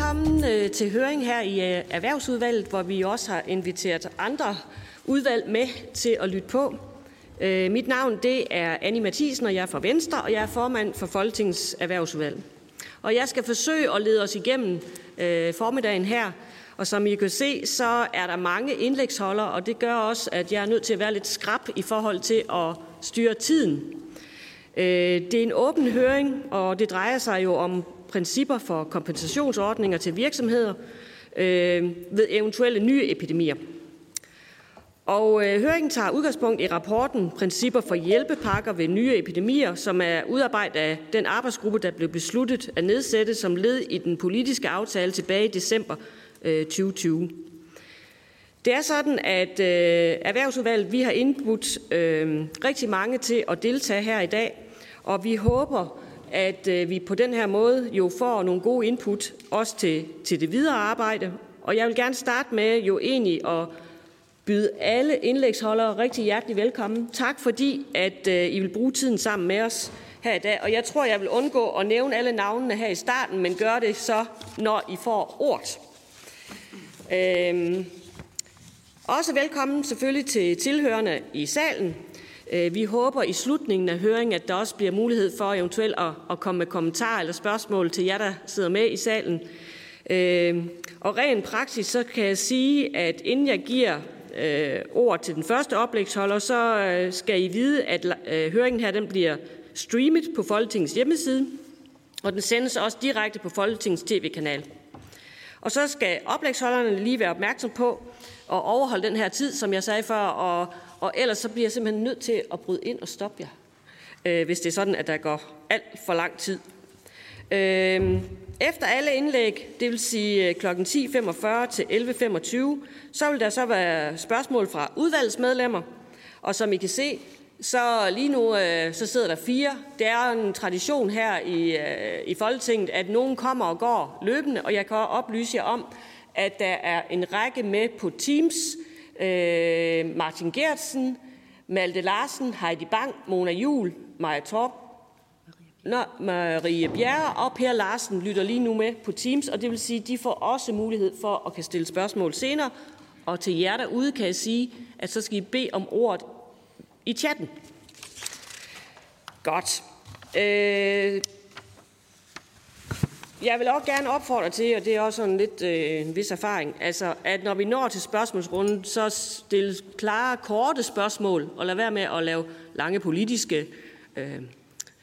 velkommen øh, til høring her i øh, Erhvervsudvalget, hvor vi også har inviteret andre udvalg med til at lytte på. Øh, mit navn det er Annie Mathisen, og jeg er fra Venstre, og jeg er formand for Folketingets Erhvervsudvalg. Og jeg skal forsøge at lede os igennem øh, formiddagen her, og som I kan se, så er der mange indlægsholdere, og det gør også, at jeg er nødt til at være lidt skrab i forhold til at styre tiden. Øh, det er en åben høring, og det drejer sig jo om principper for kompensationsordninger til virksomheder øh, ved eventuelle nye epidemier. Og øh, høringen tager udgangspunkt i rapporten Principper for hjælpepakker ved nye epidemier, som er udarbejdet af den arbejdsgruppe, der blev besluttet at nedsætte som led i den politiske aftale tilbage i december øh, 2020. Det er sådan, at øh, Erhvervsudvalget vi har indbudt øh, rigtig mange til at deltage her i dag, og vi håber, at øh, vi på den her måde jo får nogle gode input også til, til det videre arbejde. Og jeg vil gerne starte med jo egentlig at byde alle indlægsholdere rigtig hjertelig velkommen. Tak fordi, at øh, I vil bruge tiden sammen med os her i dag. Og jeg tror, jeg vil undgå at nævne alle navnene her i starten, men gør det så, når I får ordet. Øhm, også velkommen selvfølgelig til tilhørende i salen. Øh, vi håber i slutningen af høringen, at der også bliver mulighed for eventuelt at, at komme med kommentarer eller spørgsmål til jer, der sidder med i salen. Øh, og rent praksis, så kan jeg sige, at inden jeg giver øh, ord til den første oplægsholder, så øh, skal I vide, at øh, høringen her den bliver streamet på Folketingets hjemmeside, og den sendes også direkte på Folketingets tv-kanal. Og så skal oplægsholderne lige være opmærksom på at overholde den her tid, som jeg sagde før, og, og ellers så bliver jeg simpelthen nødt til at bryde ind og stoppe jer, øh, hvis det er sådan, at der går alt for lang tid. Øh, efter alle indlæg, det vil sige øh, kl. 10.45 til 11.25, så vil der så være spørgsmål fra udvalgsmedlemmer. Og som I kan se, så lige nu øh, så sidder der fire. Det er en tradition her i, øh, i Folketinget, at nogen kommer og går løbende, og jeg kan oplyse jer om, at der er en række med på Teams. Øh, Martin Gertsen, Malte Larsen, Heidi Bang, Mona Jul, Maja Torp, Marie Bjerre og Per Larsen lytter lige nu med på Teams, og det vil sige, at de får også mulighed for at kan stille spørgsmål senere. Og til jer derude kan jeg sige, at så skal I bede om ordet i chatten. Godt. Øh, jeg vil også gerne opfordre til, og det er også sådan lidt øh, en vis erfaring, altså, at når vi når til spørgsmålsrunden, så stille klare, korte spørgsmål, og lad være med at lave lange politiske øh,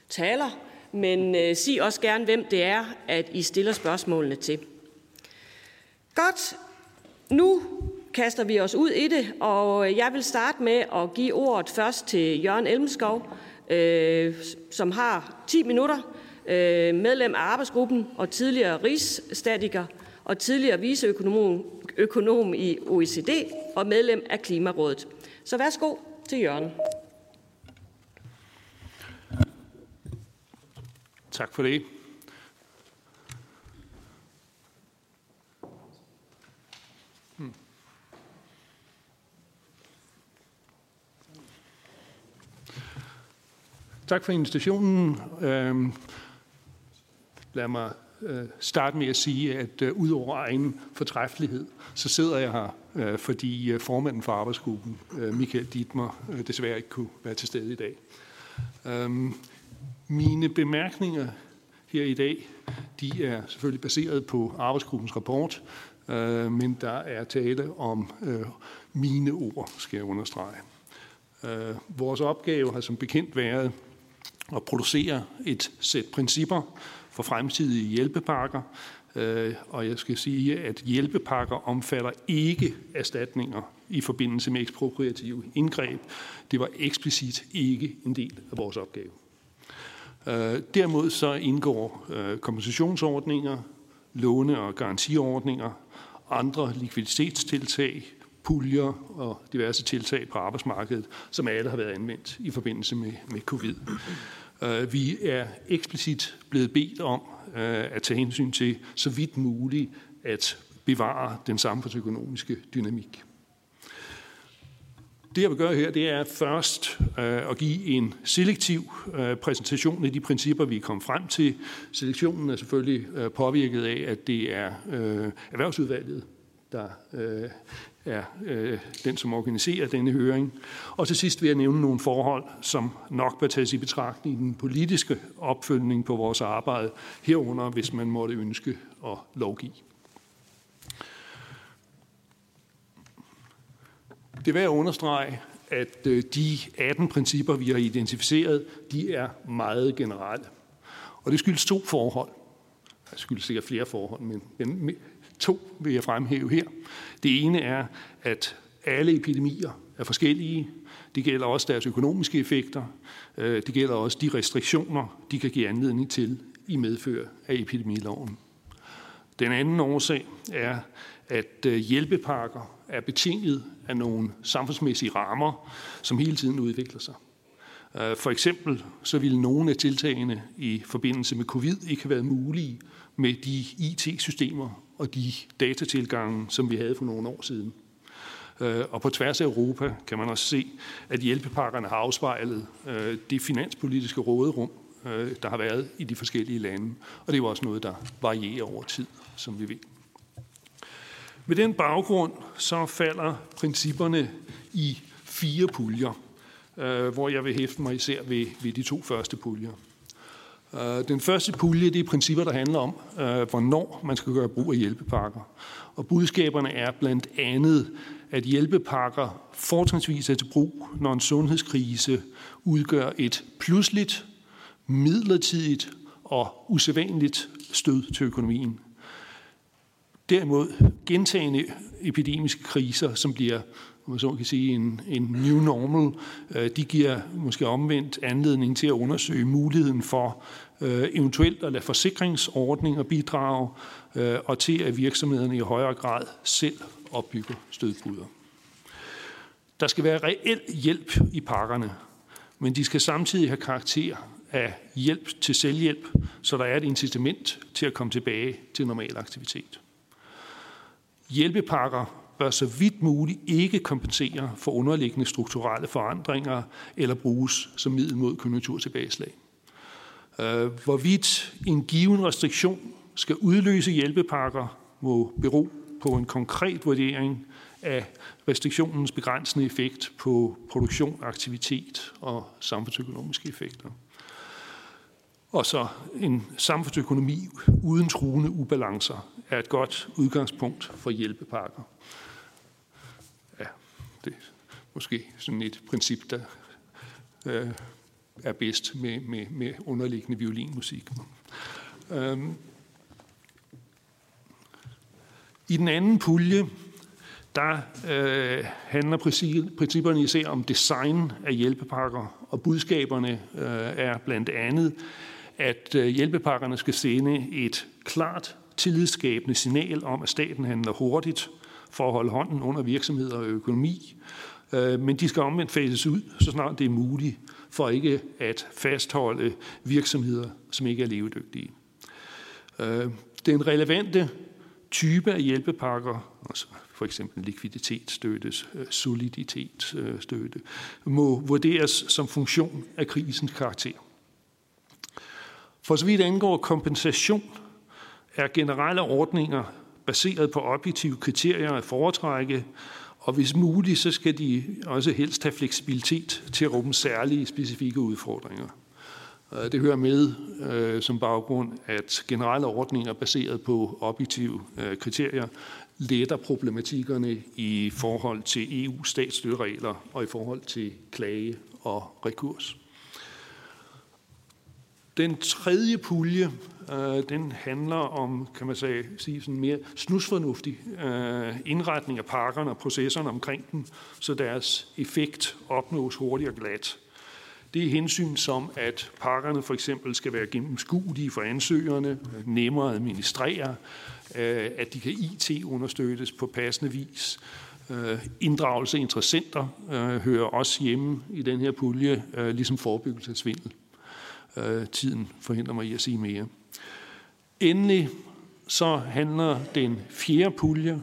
taler, men øh, sig også gerne, hvem det er, at I stiller spørgsmålene til. Godt. Nu kaster vi os ud i det, og øh, jeg vil starte med at give ordet først til Jørgen Elmskov, øh, som har 10 minutter, øh, medlem af arbejdsgruppen og tidligere rigsstatiker og tidligere viceøkonom økonom i OECD og medlem af Klimarådet. Så værsgo til Jørgen. Tak for det. Hmm. Tak for invitationen. Øhm, Lad mig øh, starte med at sige, at øh, ud over egen fortræffelighed, så sidder jeg her, øh, fordi øh, formanden for arbejdsgruppen, øh, Michael Dietmer, øh, desværre ikke kunne være til stede i dag. Øhm, mine bemærkninger her i dag, de er selvfølgelig baseret på arbejdsgruppens rapport, øh, men der er tale om øh, mine ord, skal jeg understrege. Øh, vores opgave har som bekendt været at producere et sæt principper for fremtidige hjælpepakker, øh, og jeg skal sige, at hjælpepakker omfatter ikke erstatninger i forbindelse med ekspropriative indgreb. Det var eksplicit ikke en del af vores opgave. Øh, derimod så indgår øh, kompensationsordninger, låne- og garantiordninger, andre likviditetstiltag, puljer og diverse tiltag på arbejdsmarkedet, som alle har været anvendt i forbindelse med, med covid. Øh, vi er eksplicit blevet bedt om øh, at tage hensyn til så vidt muligt at bevare den samfundsøkonomiske dynamik. Det jeg vil gøre her, det er først øh, at give en selektiv øh, præsentation af de principper, vi er kommet frem til. Selektionen er selvfølgelig øh, påvirket af, at det er øh, erhvervsudvalget, der øh, er øh, den, som organiserer denne høring. Og til sidst vil jeg nævne nogle forhold, som nok bør tages i betragtning i den politiske opfølgning på vores arbejde, herunder hvis man måtte ønske at lovgive. Det er værd at understrege, at øh, de 18 principper, vi har identificeret, de er meget generelle. Og det skyldes to forhold. Det skyldes sikkert flere forhold, men to vil jeg fremhæve her. Det ene er, at alle epidemier er forskellige. Det gælder også deres økonomiske effekter. Øh, det gælder også de restriktioner, de kan give anledning til i medfør af epidemiloven. Den anden årsag er, at øh, hjælpepakker er betinget af nogle samfundsmæssige rammer, som hele tiden udvikler sig. Øh, for eksempel så ville nogle af tiltagene i forbindelse med covid ikke have været mulige med de IT-systemer og de datatilgange, som vi havde for nogle år siden. Øh, og på tværs af Europa kan man også se, at hjælpepakkerne har afspejlet øh, det finanspolitiske råderum, øh, der har været i de forskellige lande. Og det er jo også noget, der varierer over tid, som vi ved. Med den baggrund så falder principperne i fire puljer, hvor jeg vil hæfte mig især ved, ved de to første puljer. Øh, den første pulje det er principper, der handler om, øh, hvornår man skal gøre brug af hjælpepakker. Og budskaberne er blandt andet, at hjælpepakker fortrinsvis er til brug, når en sundhedskrise udgør et pludseligt, midlertidigt og usædvanligt stød til økonomien. Derimod gentagende epidemiske kriser, som bliver man så kan sige, en, en new normal, øh, de giver måske omvendt anledning til at undersøge muligheden for øh, eventuelt at lade forsikringsordninger bidrage, øh, og til at virksomhederne i højere grad selv opbygger stødpuder. Der skal være reel hjælp i pakkerne, men de skal samtidig have karakter af hjælp til selvhjælp, så der er et incitament til at komme tilbage til normal aktivitet. Hjælpepakker bør så vidt muligt ikke kompensere for underliggende strukturelle forandringer eller bruges som middel mod konjunkturtilbageslag. Øh, hvorvidt en given restriktion skal udløse hjælpepakker, må bero på en konkret vurdering af restriktionens begrænsende effekt på produktion, aktivitet og samfundsøkonomiske effekter. Og så en samfundsøkonomi uden truende ubalancer er et godt udgangspunkt for hjælpepakker. Det er måske sådan et princip, der øh, er bedst med, med, med underliggende violinmusik. Øhm. I den anden pulje, der øh, handler principperne især om design af hjælpepakker, og budskaberne øh, er blandt andet, at øh, hjælpepakkerne skal sende et klart tillidsskabende signal om, at staten handler hurtigt for at holde hånden under virksomheder og økonomi, øh, men de skal omvendt fases ud, så snart det er muligt, for ikke at fastholde virksomheder, som ikke er levedygtige. Øh, den relevante type af hjælpepakker, altså for eksempel likviditetsstøtte, øh, soliditetsstøtte, må vurderes som funktion af krisens karakter. For så vidt angår kompensation, er generelle ordninger baseret på objektive kriterier at foretrække, og hvis muligt, så skal de også helst have fleksibilitet til at rumme særlige specifikke udfordringer. Øh, det hører med øh, som baggrund, at generelle ordninger baseret på objektive øh, kriterier letter problematikkerne i forhold til EU-statsstøtteregler og i forhold til klage og rekurs. Den tredje pulje, øh, den handler om, kan man sige, sådan mere snusfornuftig øh, indretning af parkerne og processerne omkring dem, så deres effekt opnås hurtigt og glat. Det er hensyn som, at pakkerne for eksempel skal være gennemskuelige for ansøgerne, nemmere at administrere, øh, at de kan IT-understøttes på passende vis, øh, inddragelse af interessenter øh, hører også hjemme i den her pulje, øh, ligesom forebyggelse af svindel. Øh, tiden forhindrer mig i at sige mere. Endelig så handler den fjerde pulje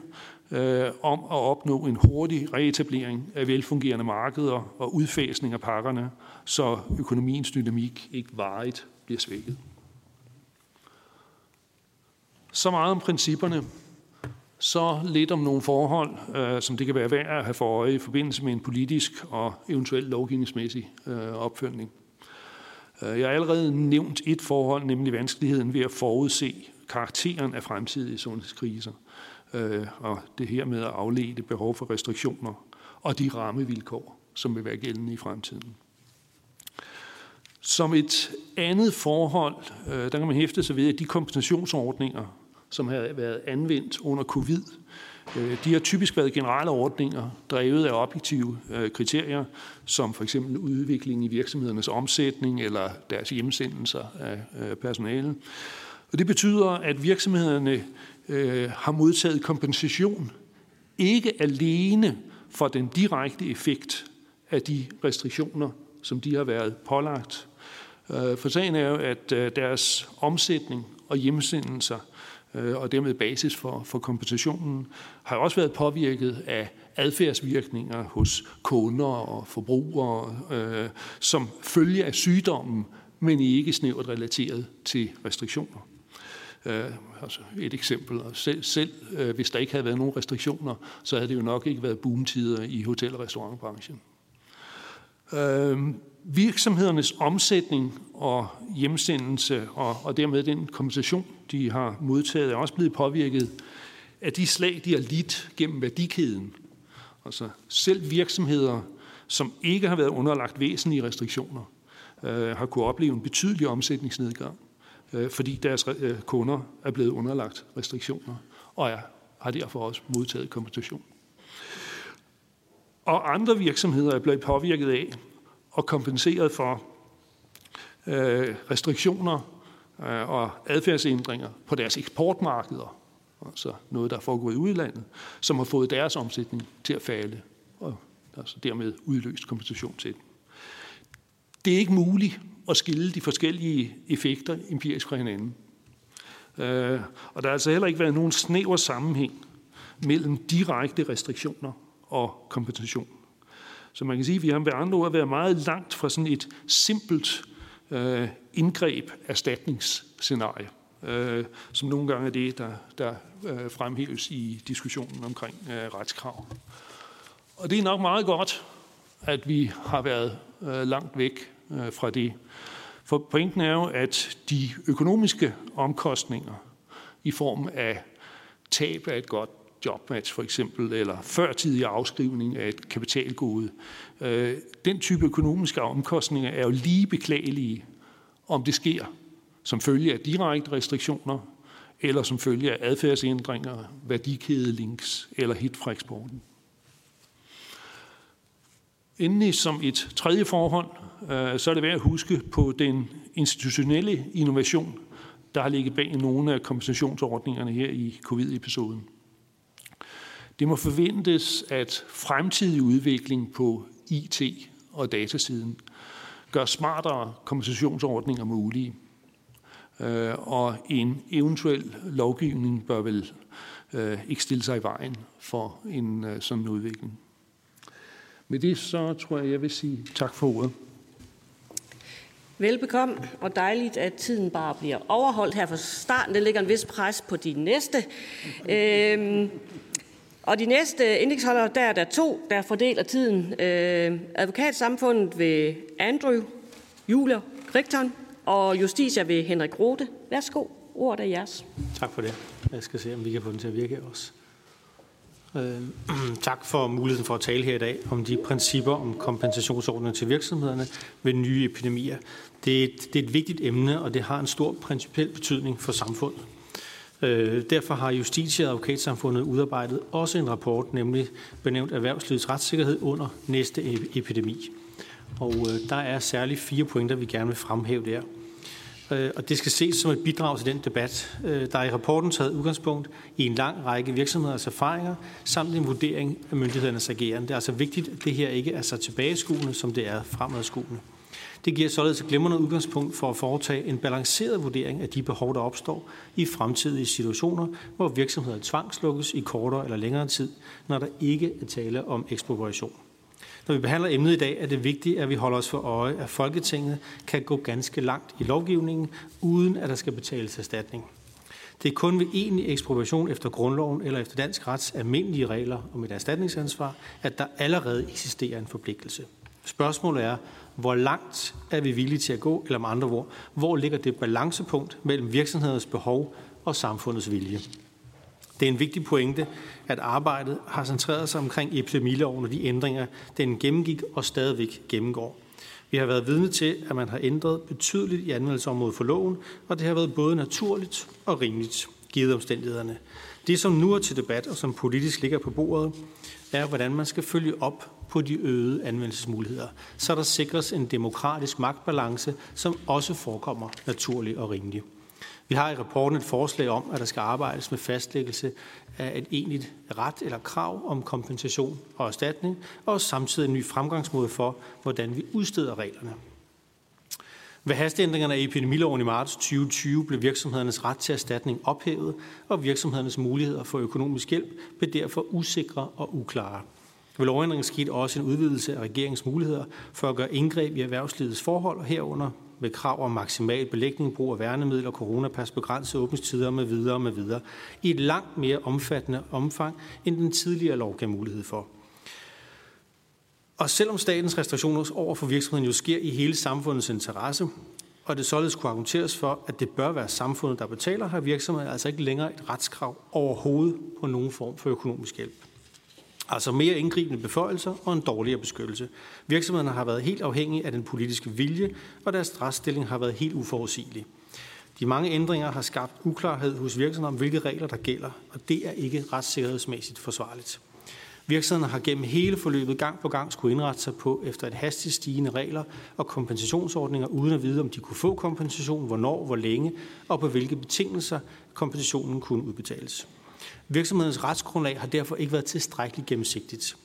øh, om at opnå en hurtig reetablering af velfungerende markeder og udfasning af pakkerne, så økonomiens dynamik ikke varigt bliver svækket. Så meget om principperne. Så lidt om nogle forhold, øh, som det kan være værd at have for øje i forbindelse med en politisk og eventuelt lovgivningsmæssig øh, opfølgning. Øh, jeg har allerede nævnt et forhold, nemlig vanskeligheden ved at forudse karakteren af fremtidige sundhedskriser, øh, og det her med at aflede behov for restriktioner og de rammevilkår, som vil være gældende i fremtiden. Som et andet forhold, øh, der kan man hæfte sig ved, at de kompensationsordninger, som har været anvendt under covid, Øh, de har typisk været generelle ordninger, drevet af objektive øh, kriterier, som for eksempel udvikling i virksomhedernes omsætning eller deres hjemsendelser af øh, personale. Og det betyder, at virksomhederne har modtaget kompensation ikke alene for den direkte effekt af de restriktioner, som de har været pålagt. For sagen er jo, at deres omsætning og hjemsendelser Øh, og dermed basis for, for kompensationen, har også været påvirket af adfærdsvirkninger hos kunder og forbrugere, øh, som følge af sygdommen, men ikke snævert relateret til restriktioner. Øh, altså et eksempel. Selv, selv øh, hvis der ikke havde været nogen restriktioner, så havde det jo nok ikke været boomtider i hotel- og restaurantbranchen. Øh, virksomhedernes omsætning og hjemsendelse og, og dermed den kompensation, de har modtaget, er også blevet påvirket af de slag, de har lidt gennem værdikæden. Altså selv virksomheder, som ikke har været underlagt væsentlige restriktioner, øh, har kunne opleve en betydelig omsætningsnedgang. Øh, fordi deres øh, kunder er blevet underlagt restriktioner og er, har derfor også modtaget kompensation. Og andre virksomheder er blevet påvirket af og kompenseret for øh, restriktioner øh, og adfærdsændringer på deres eksportmarkeder, altså noget, der er foregået i udlandet, som har fået deres omsætning til at falde, og altså dermed udløst kompensation til dem. Det er ikke muligt at skille de forskellige effekter empirisk fra hinanden. Øh, og der har altså heller ikke været nogen snæver sammenhæng mellem direkte restriktioner og kompensation. Så man kan sige, at vi har med andre ord været meget langt fra sådan et simpelt øh, indgreb erstatningsscenarie, øh, som nogle gange er det, der, der øh, fremhæves i diskussionen omkring øh, retskrav. Og det er nok meget godt, at vi har været øh, langt væk øh, fra det. For pointen er jo, at de økonomiske omkostninger i form af tab af et godt jobmatch for eksempel, eller førtidig afskrivning af et kapitalgode, øh, den type økonomiske omkostninger er jo lige beklagelige, om det sker som følge af direkte restriktioner, eller som følge af adfærdsændringer, værdikædelinks eller hit fra eksporten. Endelig som et tredje forhold, øh, så er det værd at huske på den institutionelle innovation, der har ligget bag nogle af kompensationsordningerne her i covid-episoden. Det må forventes, at fremtidig udvikling på IT og datasiden gør smartere kompensationsordninger mulige. Øh, og en eventuel lovgivning bør vel øh, ikke stille sig i vejen for en øh, sådan udvikling. Med det så tror jeg, jeg vil sige tak for ordet. Velbekomme, og dejligt, at tiden bare bliver overholdt her fra starten. Det ligger en vis pres på de næste. Øhm, og de næste indeksholdere, der er der to, der fordeler tiden. Øh, advokatsamfundet ved Andrew Julia Rigton og Justitia ved Henrik Rode. Værsgo, ordet er jeres. Tak for det. Jeg skal se, om vi kan få den til at virke også. Øh, tak for muligheden for at tale her i dag om de principper om kompensationsordninger til virksomhederne ved nye epidemier. Det er, et, det er et vigtigt emne, og det har en stor principiel betydning for samfundet. Øh, derfor har Justitia og Advokatsamfundet udarbejdet også en rapport, nemlig benævnt Erhvervslivets retssikkerhed under næste e- epidemi. Og øh, der er særligt fire pointer, vi gerne vil fremhæve der. Øh, og det skal ses som et bidrag til den debat. Øh, der er i rapporten taget udgangspunkt i en lang række virksomheders erfaringer, samt en vurdering af myndighedernes ageren. Det er altså vigtigt, at det her ikke er så tilbageskuende, som det er fremadskuende. Det giver således et glimrende udgangspunkt for at foretage en balanceret vurdering af de behov, der opstår i fremtidige situationer, hvor virksomheder tvangslukkes i kortere eller længere tid, når der ikke er tale om ekspropriation. Når vi behandler emnet i dag, er det vigtigt, at vi holder os for øje, at Folketinget kan gå ganske langt i lovgivningen, uden at der skal betales erstatning. Det er kun ved egentlig ekspropriation efter grundloven eller efter dansk rets almindelige regler om et erstatningsansvar, at der allerede eksisterer en forpligtelse. Spørgsmålet er, hvor langt er vi villige til at gå, eller med andre ord, hvor ligger det balancepunkt mellem virksomhedernes behov og samfundets vilje? Det er en vigtig pointe, at arbejdet har centreret sig omkring epidemiloven og de ændringer, den gennemgik og stadigvæk gennemgår. Vi har været vidne til, at man har ændret betydeligt i anvendelsesområdet for loven, og det har været både naturligt og rimeligt, givet omstændighederne. Det, som nu er til debat og som politisk ligger på bordet, er, hvordan man skal følge op på de øgede anvendelsesmuligheder, så der sikres en demokratisk magtbalance, som også forekommer naturlig og rimelig. Vi har i rapporten et forslag om, at der skal arbejdes med fastlæggelse af et egentligt ret eller krav om kompensation og erstatning, og samtidig en ny fremgangsmåde for, hvordan vi udsteder reglerne. Ved hasteændringerne af epidemiloven i marts 2020 blev virksomhedernes ret til erstatning ophævet, og virksomhedernes muligheder for økonomisk hjælp blev derfor usikre og uklare. Ved lovændringen skete også en udvidelse af regeringens muligheder for at gøre indgreb i erhvervslivets forhold, og herunder med krav om maksimal belægning, brug af værnemidler, coronapas, begrænset åbningstider med videre med videre, i et langt mere omfattende omfang, end den tidligere lov gav mulighed for. Og selvom statens restriktioner over for virksomheden jo sker i hele samfundets interesse, og det således kunne argumenteres for, at det bør være samfundet, der betaler, har virksomheden altså ikke længere et retskrav overhovedet på nogen form for økonomisk hjælp. Altså mere indgribende beføjelser og en dårligere beskyttelse. Virksomhederne har været helt afhængige af den politiske vilje, og deres retsstilling har været helt uforudsigelig. De mange ændringer har skabt uklarhed hos virksomhederne om, hvilke regler der gælder, og det er ikke retssikkerhedsmæssigt forsvarligt. Virksomhederne har gennem hele forløbet gang på gang skulle indrette sig på efter et hastigt stigende regler og kompensationsordninger, uden at vide, om de kunne få kompensation, hvornår, hvor længe og på hvilke betingelser kompensationen kunne udbetales. Virksomhedens retsgrundlag har derfor ikke været tilstrækkeligt gennemsigtigt.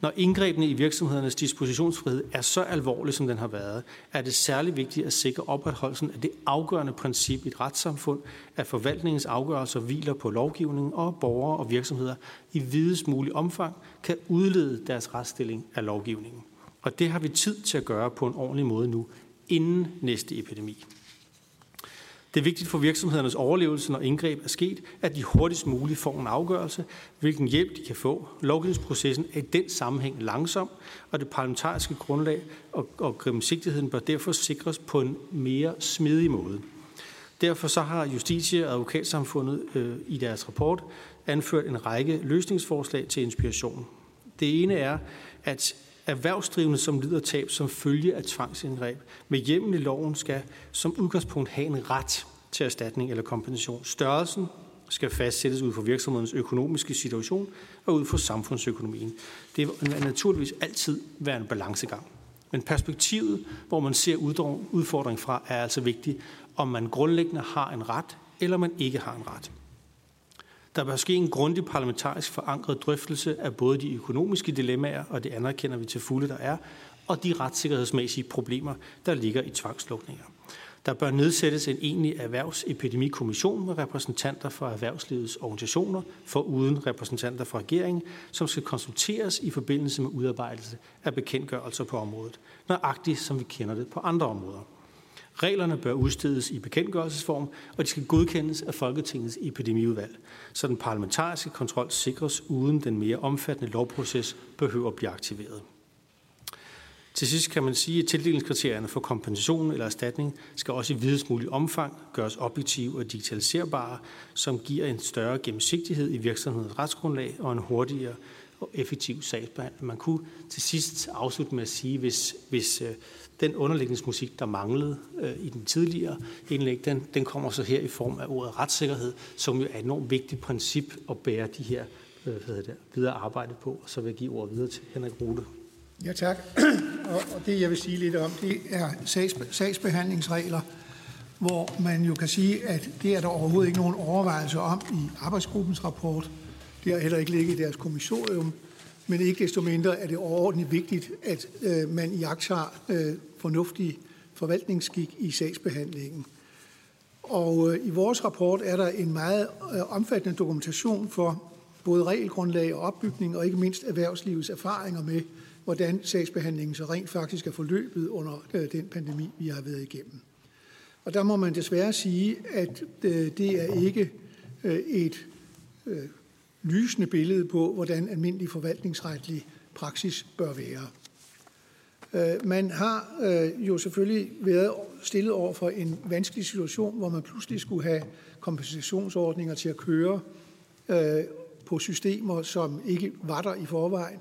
Når indgrebene i virksomhedernes dispositionsfrihed er så alvorlige, som den har været, er det særlig vigtigt at sikre opretholdelsen af det afgørende princip i et retssamfund, at forvaltningens afgørelser hviler på lovgivningen, og borgere og virksomheder i videst mulig omfang kan udlede deres retsstilling af lovgivningen. Og det har vi tid til at gøre på en ordentlig måde nu, inden næste epidemi. Det er vigtigt for virksomhedernes overlevelse, når indgreb er sket, at de hurtigst muligt får en afgørelse, hvilken hjælp de kan få. Lovgivningsprocessen er i den sammenhæng langsom, og det parlamentariske grundlag og, og gennemsigtigheden bør derfor sikres på en mere smidig måde. Derfor så har Justitie- og Advokatsamfundet øh, i deres rapport anført en række løsningsforslag til inspiration. Det ene er, at erhvervsdrivende, som lider tab som følge af tvangsindgreb, med hjemmel i loven skal som udgangspunkt have en ret til erstatning eller kompensation. Størrelsen skal fastsættes ud fra virksomhedens økonomiske situation og ud fra samfundsøkonomien. Det vil naturligvis altid være en balancegang. Men perspektivet, hvor man ser udfordring fra, er altså vigtigt, om man grundlæggende har en ret, eller man ikke har en ret. Der bør ske en grundig parlamentarisk forankret drøftelse af både de økonomiske dilemmaer, og det anerkender vi til fulde, der er, og de retssikkerhedsmæssige problemer, der ligger i tvangslukninger. Der bør nedsættes en egentlig erhvervsepidemikommission med repræsentanter fra erhvervslivets organisationer, for uden repræsentanter fra regeringen, som skal konsulteres i forbindelse med udarbejdelse af bekendtgørelser på området, nøjagtigt som vi kender det på andre områder. Reglerne bør udstedes i bekendtgørelsesform, og de skal godkendes af Folketingets epidemiudvalg, så den parlamentariske kontrol sikres uden den mere omfattende lovproces behøver at blive aktiveret. Til sidst kan man sige, at tildelingskriterierne for kompensation eller erstatning skal også i videst mulig omfang gøres objektive og digitaliserbare, som giver en større gennemsigtighed i virksomhedens retsgrundlag og en hurtigere og effektiv sagsbehandling. Man kunne til sidst afslutte med at sige, hvis, hvis øh, den underlægningsmusik, der manglede øh, i den tidligere indlæg, den, den kommer så her i form af ordet retssikkerhed, som jo er et enormt vigtigt princip at bære de her øh, hvad det, videre arbejde på. Og så vil jeg give ordet videre til Henrik Rute. Ja, tak. Og, og det, jeg vil sige lidt om, det er sags, sagsbehandlingsregler, hvor man jo kan sige, at det er der overhovedet ikke nogen overvejelse om i arbejdsgruppens rapport. Det har heller ikke ligget i deres kommissorium. Men ikke desto mindre er det overordentligt vigtigt, at øh, man jagter øh, fornuftig forvaltningsskik i sagsbehandlingen. Og øh, i vores rapport er der en meget øh, omfattende dokumentation for både regelgrundlag og opbygning, og ikke mindst erhvervslivets erfaringer med, hvordan sagsbehandlingen så rent faktisk er forløbet under øh, den pandemi, vi har været igennem. Og der må man desværre sige, at det er ikke et lysende billede på, hvordan almindelig forvaltningsretlig praksis bør være. Øh, man har øh, jo selvfølgelig været stillet over for en vanskelig situation, hvor man pludselig skulle have kompensationsordninger til at køre øh, på systemer, som ikke var der i forvejen.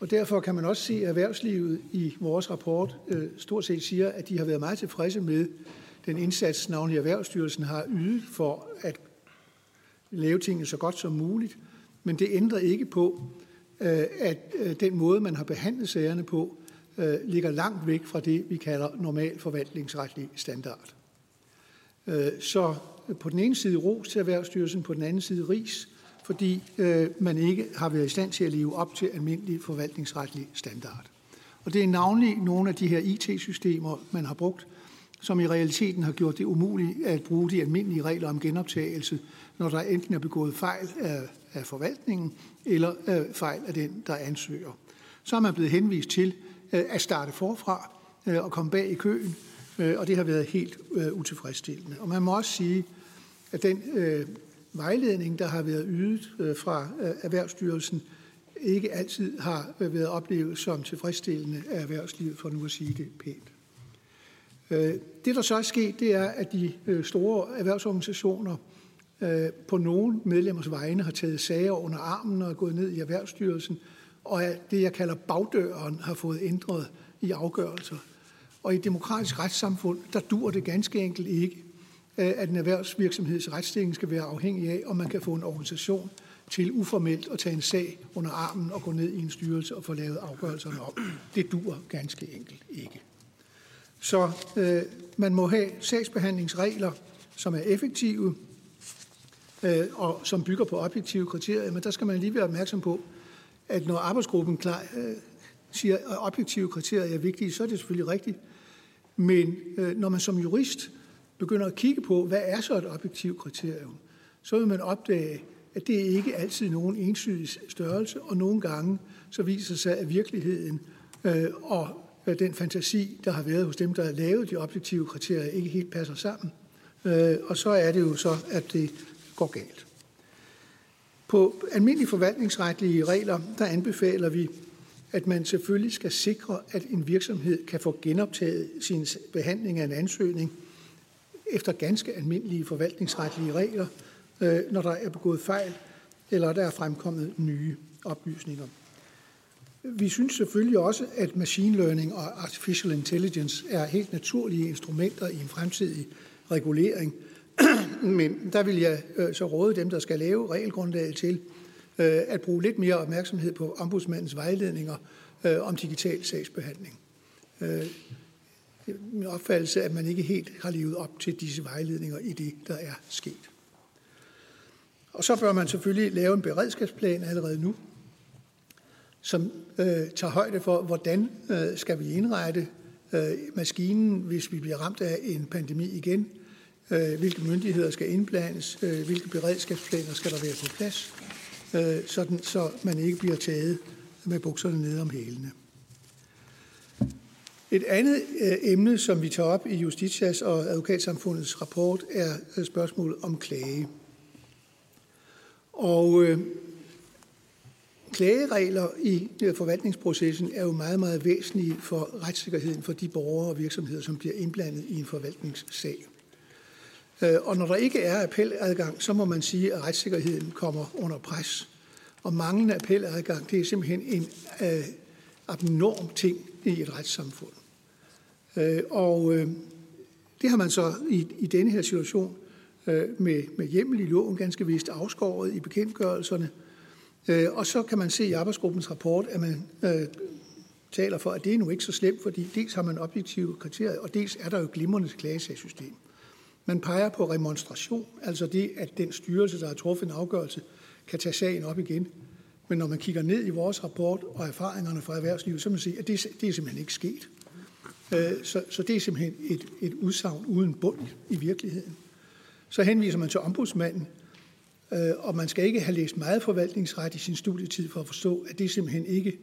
Og derfor kan man også se, at erhvervslivet i vores rapport stort set siger, at de har været meget tilfredse med den indsats, navnlig Erhvervsstyrelsen har ydet for at lave tingene så godt som muligt. Men det ændrer ikke på, øh, at øh, den måde, man har behandlet sagerne på, øh, ligger langt væk fra det, vi kalder normal forvaltningsretlig standard. Så på den ene side ros til Erhvervsstyrelsen, på den anden side ris, fordi man ikke har været i stand til at leve op til almindelig forvaltningsretlig standard. Og det er navnlig nogle af de her IT-systemer, man har brugt, som i realiteten har gjort det umuligt at bruge de almindelige regler om genoptagelse, når der enten er begået fejl af, af forvaltningen eller øh, fejl af den, der ansøger. Så er man blevet henvist til øh, at starte forfra øh, og komme bag i køen, øh, og det har været helt utilfredsstillende. Og man må også sige, at den vejledning, der har været ydet fra Erhvervsstyrelsen, ikke altid har været oplevet som tilfredsstillende af erhvervslivet, for nu at sige det pænt. Det, der så er sket, det er, at de store erhvervsorganisationer Øh, på nogle medlemmers vegne har taget sager under armen og er gået ned i Erhvervsstyrelsen, og at det, jeg kalder bagdøren, har fået ændret i afgørelser. Og i et demokratisk retssamfund, der dur det ganske enkelt ikke, øh, at en erhvervsvirksomheds retsstilling skal være afhængig af, om man kan få en organisation til uformelt at tage en sag under armen og gå ned i en styrelse og få lavet afgørelserne op. Det dur ganske enkelt ikke. Så øh, man må have sagsbehandlingsregler, som er effektive øh, og som bygger på objektive kriterier, men der skal man lige være opmærksom på, at når arbejdsgruppen klar, øh, siger, at objektive kriterier er vigtige, så er det selvfølgelig rigtigt. Men øh, når man som jurist begynder at kigge på, hvad er så et objektivt kriterium, så vil man opdage, at det ikke altid nogen ensydig størrelse, og nogle gange så viser sig, at virkeligheden øh, og øh, den fantasi, der har været hos dem, der har lavet de objektive kriterier, ikke helt passer sammen. Øh, og så er det jo så, at det går galt. På almindelige forvaltningsretlige regler, der anbefaler vi, at man selvfølgelig skal sikre, at en virksomhed kan få genoptaget sin behandling af en ansøgning efter ganske almindelige forvaltningsretlige regler, øh, når der er begået fejl, eller der er fremkommet nye oplysninger. Vi synes selvfølgelig også, at machine learning og artificial intelligence er helt naturlige instrumenter i en fremtidig regulering. Men der vil jeg øh, så råde dem, der skal lave regelgrundlaget til, øh, at bruge lidt mere opmærksomhed på ombudsmandens vejledninger øh, om digital sagsbehandling. Min opfattelse er, at man ikke helt har levet op til disse vejledninger i det, der er sket. Og så bør man selvfølgelig lave en beredskabsplan allerede nu, som øh, tager højde for, hvordan øh, skal vi indrette øh, maskinen, hvis vi bliver ramt af en pandemi igen, Øh, hvilke myndigheder skal indblandes, øh, hvilke beredskabsplaner skal der være på plads, øh, sådan så man ikke bliver taget med bukserne nede om hælene. Et andet øh, emne, som vi tager op i Justitias og Advokatsamfundets rapport, er øh, spørgsmålet om klage. Og øh, klageregler i forvaltningsprocessen er jo meget, meget væsentlige for retssikkerheden for de borgere og virksomheder, som bliver indblandet i en forvaltningssag. Øh, og når der ikke er appeladgang, så må man sige, at retssikkerheden kommer under pres. Og manglende appeladgang, det er simpelthen en øh, abnorm ting i et retssamfund. Øh, og øh, det har man så i, i denne her situation øh, med, med hjemmel i loven ganske vist afskåret i bekendtgørelserne, Øh, og så kan man se i arbejdsgruppens rapport, at man øh, taler for, at det er nu ikke så slemt, fordi dels har man objektive kriterier, og dels er der jo glimrende klagesagssystem. Man peger på remonstration, altså det, at den styrelse, der har truffet en afgørelse, kan tage sagen op igen. Men når man kigger ned i vores rapport og erfaringerne fra erhvervslivet, så må man se, at det, det er simpelthen ikke sket. Øh, så, så det er simpelthen et, et udsagn uden bund i virkeligheden. Så henviser man til ombudsmanden, øh, og man skal ikke have læst meget forvaltningsret i sin studietid for at forstå, at det er simpelthen ikke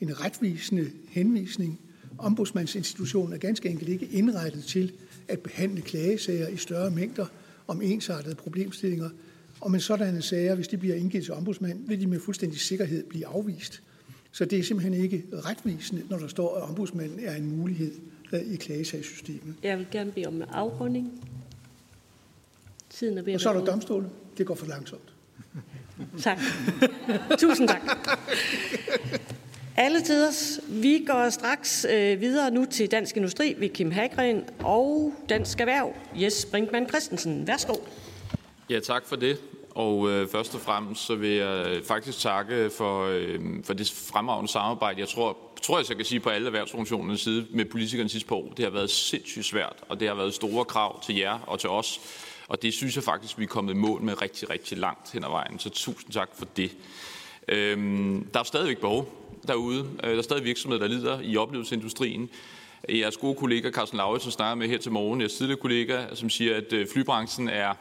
en retvisende henvisning. Ombudsmandsinstitutionen er ganske enkelt ikke indrettet til at behandle klagesager i større mængder om ensartede problemstillinger. Og med sådanne sager, hvis de bliver indgivet til ombudsmand, vil de med fuldstændig sikkerhed blive afvist. Så det er simpelthen ikke retvisende, når der står, at ombudsmanden er en mulighed øh, i klagesagssystemet. Jeg vil gerne bede om afrunding. Tiden er ved Og så er der domstole. Det går for langsomt. Tak. Tusind tak. Alle tiders. Vi går straks øh, videre nu til Dansk Industri ved Kim Hagren og Dansk Erhverv. Jes Brinkmann Christensen. Værsgo. Ja, tak for det. Og øh, først og fremmest så vil jeg øh, faktisk takke for, øh, for det fremragende samarbejde. Jeg tror, tror jeg, så kan sige på alle erhvervsorganisationernes side med politikerne sidste par år. Det har været sindssygt svært, og det har været store krav til jer og til os. Og det synes jeg faktisk, vi er kommet i mål med rigtig, rigtig langt hen ad vejen. Så tusind tak for det. Øhm, der er stadigvæk behov derude. Øh, der er stadig virksomheder, der lider i oplevelsesindustrien. Øh, jeres gode kollega Carsten Lauritsen snakker med her til morgen, jeres tidligere kollega, som siger, at øh, flybranchen er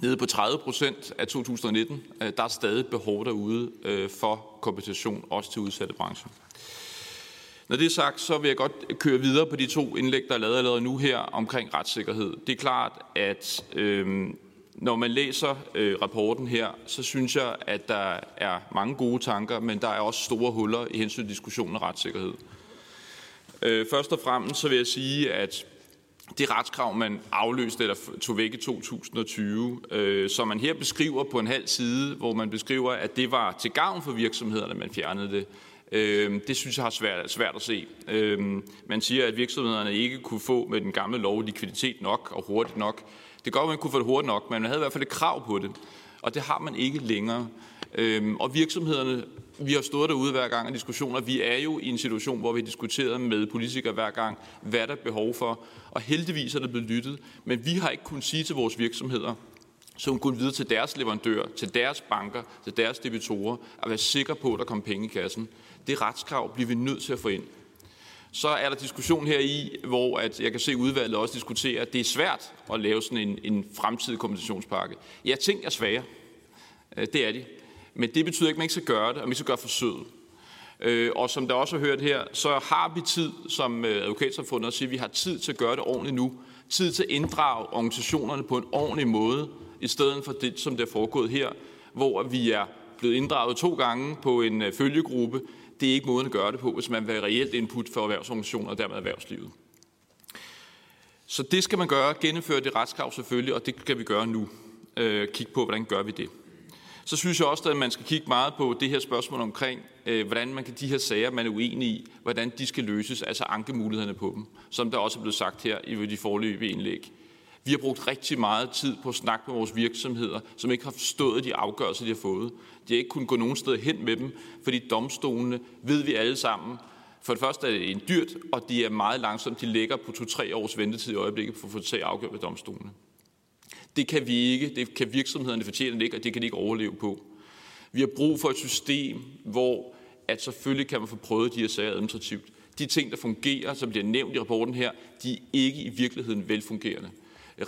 nede på 30 procent af 2019. Der er stadig behov derude for kompensation, også til udsatte brancher. Når det er sagt, så vil jeg godt køre videre på de to indlæg, der er lavet allerede nu her omkring retssikkerhed. Det er klart, at øh, når man læser øh, rapporten her, så synes jeg, at der er mange gode tanker, men der er også store huller i hensyn til diskussionen af retssikkerhed. Øh, først og fremmest så vil jeg sige, at det retskrav, man afløste eller tog væk i 2020, øh, som man her beskriver på en halv side, hvor man beskriver, at det var til gavn for virksomhederne, man fjernede det, øh, det synes jeg har svært, svært at se. Øh, man siger, at virksomhederne ikke kunne få med den gamle lov likviditet nok og hurtigt nok. Det går, at man kunne få det hurtigt nok, men man havde i hvert fald et krav på det. Og det har man ikke længere. Øhm, og virksomhederne, vi har stået derude hver gang af diskussioner. Vi er jo i en situation, hvor vi diskuterer med politikere hver gang, hvad der er behov for. Og heldigvis er det blevet lyttet. Men vi har ikke kunnet sige til vores virksomheder, som kunne videre til deres leverandør, til deres banker, til deres debitorer, at være sikker på, at der kommer penge i kassen. Det retskrav bliver vi nødt til at få ind. Så er der diskussion her i, hvor at jeg kan se udvalget også diskutere, at det er svært at lave sådan en, en fremtidig kompensationspakke. Ja, ting er svære. Øh, det er de. Men det betyder ikke, at man ikke skal gøre det, og man skal gøre forsøget. Øh, og som der også har hørt her, så har vi tid som øh, advokatsamfundet at sige, at vi har tid til at gøre det ordentligt nu. Tid til at inddrage organisationerne på en ordentlig måde, i stedet for det, som det er foregået her, hvor vi er blevet inddraget to gange på en øh, følgegruppe, det er ikke måden at gøre det på, hvis man vil have reelt input for erhvervsorganisationer og dermed erhvervslivet. Så det skal man gøre, gennemføre det retskrav selvfølgelig, og det kan vi gøre nu. Øh, kigge på, hvordan gør vi det. Så synes jeg også, at man skal kigge meget på det her spørgsmål omkring, øh, hvordan man kan de her sager, man er uenig i, hvordan de skal løses, altså ankemulighederne på dem, som der også er blevet sagt her i de forløbige indlæg. Vi har brugt rigtig meget tid på at snakke med vores virksomheder, som ikke har forstået de afgørelser, de har fået. De har ikke kunnet gå nogen sted hen med dem, fordi domstolene, ved vi alle sammen, for det første er det en dyrt, og de er meget langsomt. De ligger på to-tre års ventetid i øjeblikket for at få sag afgjort ved domstolene. Det kan vi ikke, det kan virksomhederne fortjene ikke, og det kan de ikke overleve på. Vi har brug for et system, hvor at selvfølgelig kan man få prøvet de her sager administrativt. De ting, der fungerer, som bliver nævnt i rapporten her, de er ikke i virkeligheden velfungerende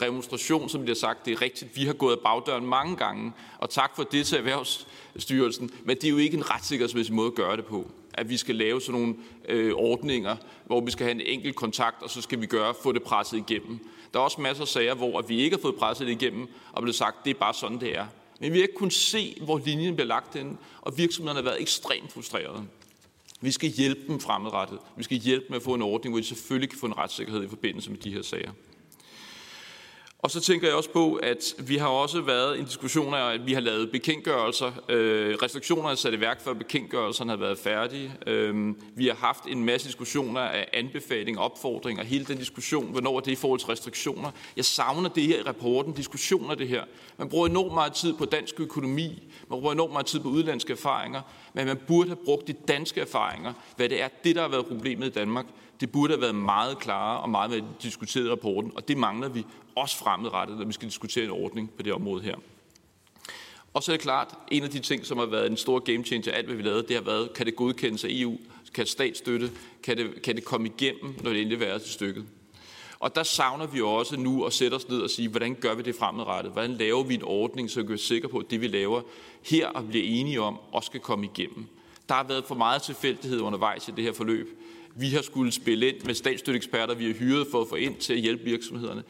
remonstration, som bliver sagt. Det er rigtigt, vi har gået af bagdøren mange gange, og tak for det til styrelsen, men det er jo ikke en retssikkerhedsmæssig måde at gøre det på. At vi skal lave sådan nogle øh, ordninger, hvor vi skal have en enkelt kontakt, og så skal vi gøre, få det presset igennem. Der er også masser af sager, hvor vi ikke har fået presset det igennem, og blevet sagt, det er bare sådan, det er. Men vi har ikke kunnet se, hvor linjen bliver lagt hen, og virksomhederne har været ekstremt frustrerede. Vi skal hjælpe dem fremadrettet. Vi skal hjælpe med at få en ordning, hvor de selvfølgelig kan få en retssikkerhed i forbindelse med de her sager. Og så tænker jeg også på, at vi har også været en diskussion af, at vi har lavet bekendtgørelser. Øh, restriktionerne er sat i værk, før bekendtgørelserne har været færdige. Øh, vi har haft en masse diskussioner af anbefalinger, opfordringer, hele den diskussion, hvornår er det i forhold til restriktioner. Jeg savner det her i rapporten, diskussioner af det her. Man bruger enormt meget tid på dansk økonomi, man bruger enormt meget tid på udlandske erfaringer, men man burde have brugt de danske erfaringer, hvad det er, det der har været problemet i Danmark. Det burde have været meget klarere og meget mere diskuteret i rapporten, og det mangler vi også fremadrettet, når vi skal diskutere en ordning på det område her. Og så er det klart, en af de ting, som har været en stor game changer alt, hvad vi lavede, det har været, kan det godkendes af EU? kan statsstøtte, kan det, kan det komme igennem, når det endelig er til stykket. Og der savner vi også nu at sætte os ned og sige, hvordan gør vi det fremadrettet? Hvordan laver vi en ordning, så vi er sikre på, at det vi laver her og bliver enige om, også skal komme igennem. Der har været for meget tilfældighed undervejs i det her forløb. Vi har skulle spille ind med statsstøtteeksperter, vi har hyret for at få ind til at hjælpe virksomhederne.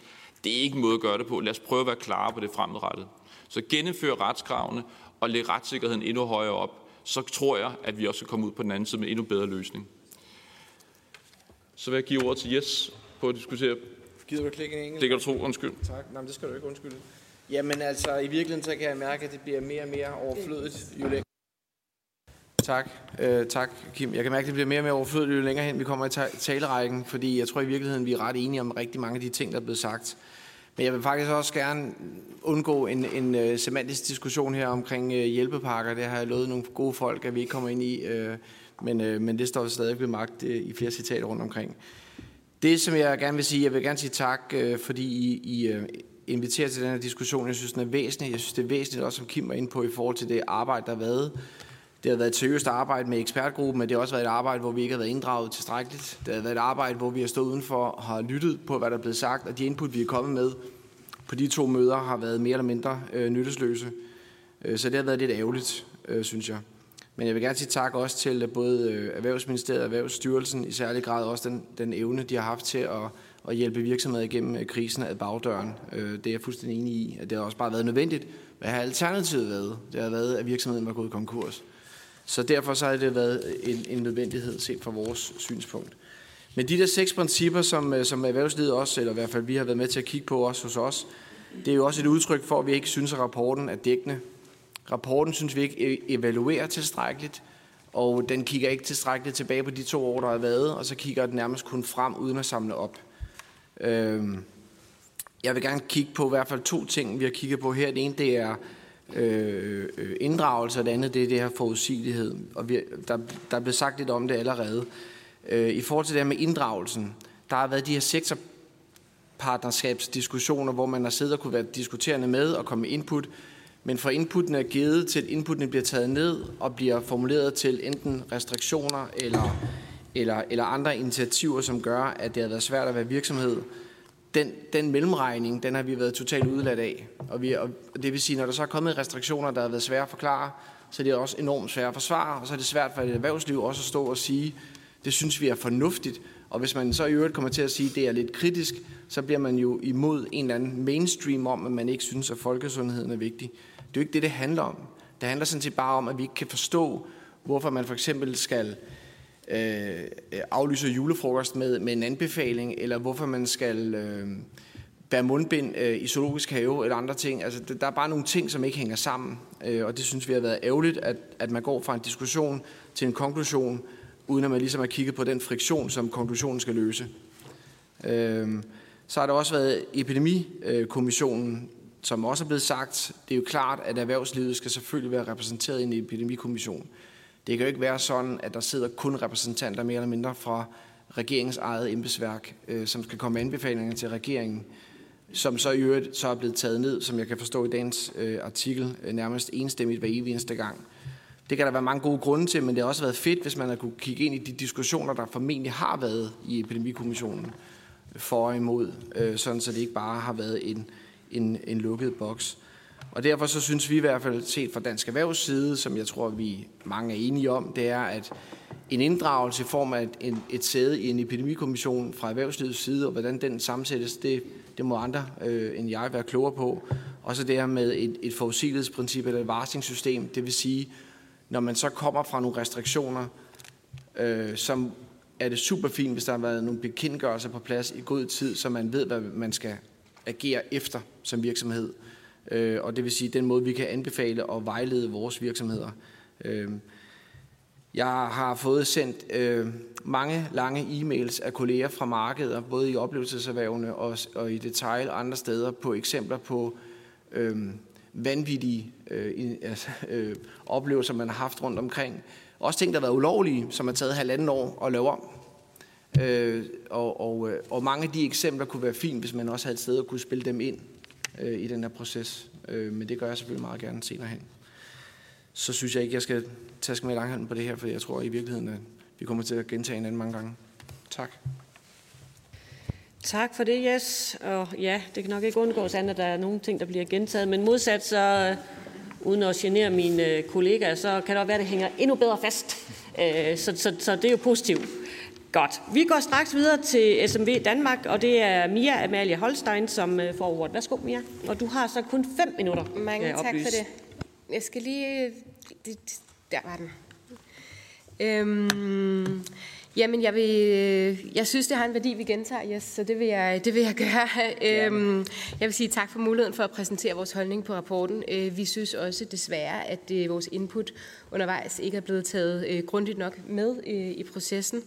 Det er ikke en måde at gøre det på. Lad os prøve at være klare på det fremadrettet. Så gennemføre retskravene og lægge retssikkerheden endnu højere op. Så tror jeg, at vi også skal komme ud på den anden side med endnu bedre løsning. Så vil jeg give ordet til Jes på at diskutere. Gider du klikke en enkelt? Det kan du tro, undskyld. Tak. Nej, men det skal du ikke undskylde. Jamen altså, i virkeligheden så kan jeg mærke, at det bliver mere og mere overflødigt, jo længere... Tak, øh, tak Kim. Jeg kan mærke, at det bliver mere og mere overflødigt, jo længere hen vi kommer i talerækken, fordi jeg tror i virkeligheden, vi er ret enige om rigtig mange af de ting, der er blevet sagt. Men jeg vil faktisk også gerne undgå en, en uh, semantisk diskussion her omkring uh, hjælpepakker. Det har jeg lovet nogle gode folk, at vi ikke kommer ind i, uh, men, uh, men det står stadig ved magt uh, i flere citater rundt omkring. Det, som jeg gerne vil sige, jeg vil gerne sige tak, uh, fordi I, I uh, inviterer til den her diskussion. Jeg synes, den er væsentlig. Jeg synes, det er væsentligt også, som Kim var inde på, i forhold til det arbejde, der har været. Det har været et seriøst arbejde med ekspertgruppen, men det har også været et arbejde, hvor vi ikke har været inddraget tilstrækkeligt. Det har været et arbejde, hvor vi har stået udenfor og har lyttet på, hvad der er blevet sagt, og de input, vi er kommet med på de to møder, har været mere eller mindre øh, nyttesløse. Øh, så det har været lidt ærgerligt, øh, synes jeg. Men jeg vil gerne sige tak også til øh, både øh, Erhvervsministeriet og Erhvervsstyrelsen, i særlig grad også den, den evne, de har haft til at, at hjælpe virksomheder igennem krisen af bagdøren. Det er jeg fuldstændig enig i, at det har også bare været nødvendigt. Hvad har alternativet været? Det har været, at virksomheden var gået konkurs. Så derfor så har det været en, en nødvendighed set fra vores synspunkt. Men de der seks principper, som, øh, som erhvervslivet også, eller i hvert fald vi har været med til at kigge på også hos os, det er jo også et udtryk for, at vi ikke synes, at rapporten er dækkende. Rapporten synes vi ikke e-, evaluerer tilstrækkeligt, og den kigger ikke tilstrækkeligt tilbage på de to år, der har været, og så kigger den nærmest kun frem, uden at samle op. Øhm, jeg vil gerne kigge på i hvert fald to ting, vi har kigget på her. Det ene, det er Øh, øh, inddragelse, og det andet det er det her forudsigelighed. Og vi, der, der er blevet sagt lidt om det allerede. Øh, I forhold til det her med inddragelsen, der har været de her sektorpartnerskabsdiskussioner, hvor man har siddet og kunne være diskuterende med og komme med input, men fra inputten er givet til, at inputten bliver taget ned og bliver formuleret til enten restriktioner eller, eller, eller andre initiativer, som gør, at det har været svært at være virksomhed den, den mellemregning, den har vi været totalt udladt af. Og, vi, og det vil sige, når der så er kommet restriktioner, der har været svære at forklare, så er det også enormt svært at forsvare, og så er det svært for et erhvervsliv også at stå og sige, det synes vi er fornuftigt. Og hvis man så i øvrigt kommer til at sige, at det er lidt kritisk, så bliver man jo imod en eller anden mainstream om, at man ikke synes, at folkesundheden er vigtig. Det er jo ikke det, det handler om. Det handler sådan set bare om, at vi ikke kan forstå, hvorfor man for eksempel skal øh, Øh, øh, aflyser julefrokost med, med en anbefaling, eller hvorfor man skal øh, bære mundbind øh, i zoologisk have, eller andre ting. Altså, der er bare nogle ting, som ikke hænger sammen, øh, og det synes vi har været ærgerligt, at, at man går fra en diskussion til en konklusion, uden at man ligesom har kigget på den friktion, som konklusionen skal løse. Øh, så har der også været epidemikommissionen, som også er blevet sagt. Det er jo klart, at erhvervslivet skal selvfølgelig være repræsenteret i en epidemikommission. Det kan jo ikke være sådan, at der sidder kun repræsentanter mere eller mindre fra regeringens eget embedsværk, øh, som skal komme med anbefalinger til regeringen, som så i øvrigt så er blevet taget ned, som jeg kan forstå i dagens øh, artikel, øh, nærmest enstemmigt hver evig eneste gang. Det kan der være mange gode grunde til, men det har også været fedt, hvis man har kunne kigge ind i de diskussioner, der formentlig har været i Epidemikommissionen for og imod, øh, sådan så det ikke bare har været en, en, en lukket boks. Og derfor så synes vi i hvert fald set fra Dansk Erhvervs side, som jeg tror, vi mange er enige om, det er, at en inddragelse i form af et, et sæde i en epidemikommission fra erhvervslivets side, og hvordan den sammensættes, det, det må andre øh, end jeg være klogere på. Og så det her med et, et forudsigelighedsprincip eller et varslingssystem, det vil sige, når man så kommer fra nogle restriktioner, øh, som er det super fint, hvis der har været nogle bekendtgørelser på plads i god tid, så man ved, hvad man skal agere efter som virksomhed. Øh, og det vil sige den måde, vi kan anbefale og vejlede vores virksomheder. Øh, jeg har fået sendt øh, mange lange e-mails af kolleger fra markeder, både i oplevelseserhvervene og, og i detail og andre steder, på eksempler på øh, vanvittige øh, altså, øh, oplevelser, man har haft rundt omkring. Også ting, der har været ulovlige, som har taget halvanden år at lave om. Øh, og, og, øh, og mange af de eksempler kunne være fint, hvis man også havde et sted at kunne spille dem ind øh, i den her proces. Øh, men det gør jeg selvfølgelig meget gerne senere hen. Så synes jeg ikke, jeg skal tage med langhånden på det her, for jeg tror i virkeligheden, at vi kommer til at gentage hinanden mange gange. Tak. Tak for det, Jes. Og ja, det kan nok ikke undgås andet, at der er nogle ting, der bliver gentaget. Men modsat så, øh, uden at genere mine øh, kollegaer, så kan det også være, at det hænger endnu bedre fast. Øh, så, så, så det er jo positivt. Godt. Vi går straks videre til SMV Danmark, og det er Mia Amalie Holstein, som får ordet. Værsgo, Mia. Og du har så kun fem minutter. Mange tak for det. Jeg skal lige... Der var den. Øhm, jamen, jeg, vil, jeg synes, det har en værdi, vi gentager, yes, så det vil jeg, det vil jeg gøre. Øhm, jeg vil sige tak for muligheden for at præsentere vores holdning på rapporten. Øh, vi synes også desværre, at øh, vores input undervejs ikke er blevet taget øh, grundigt nok med øh, i processen.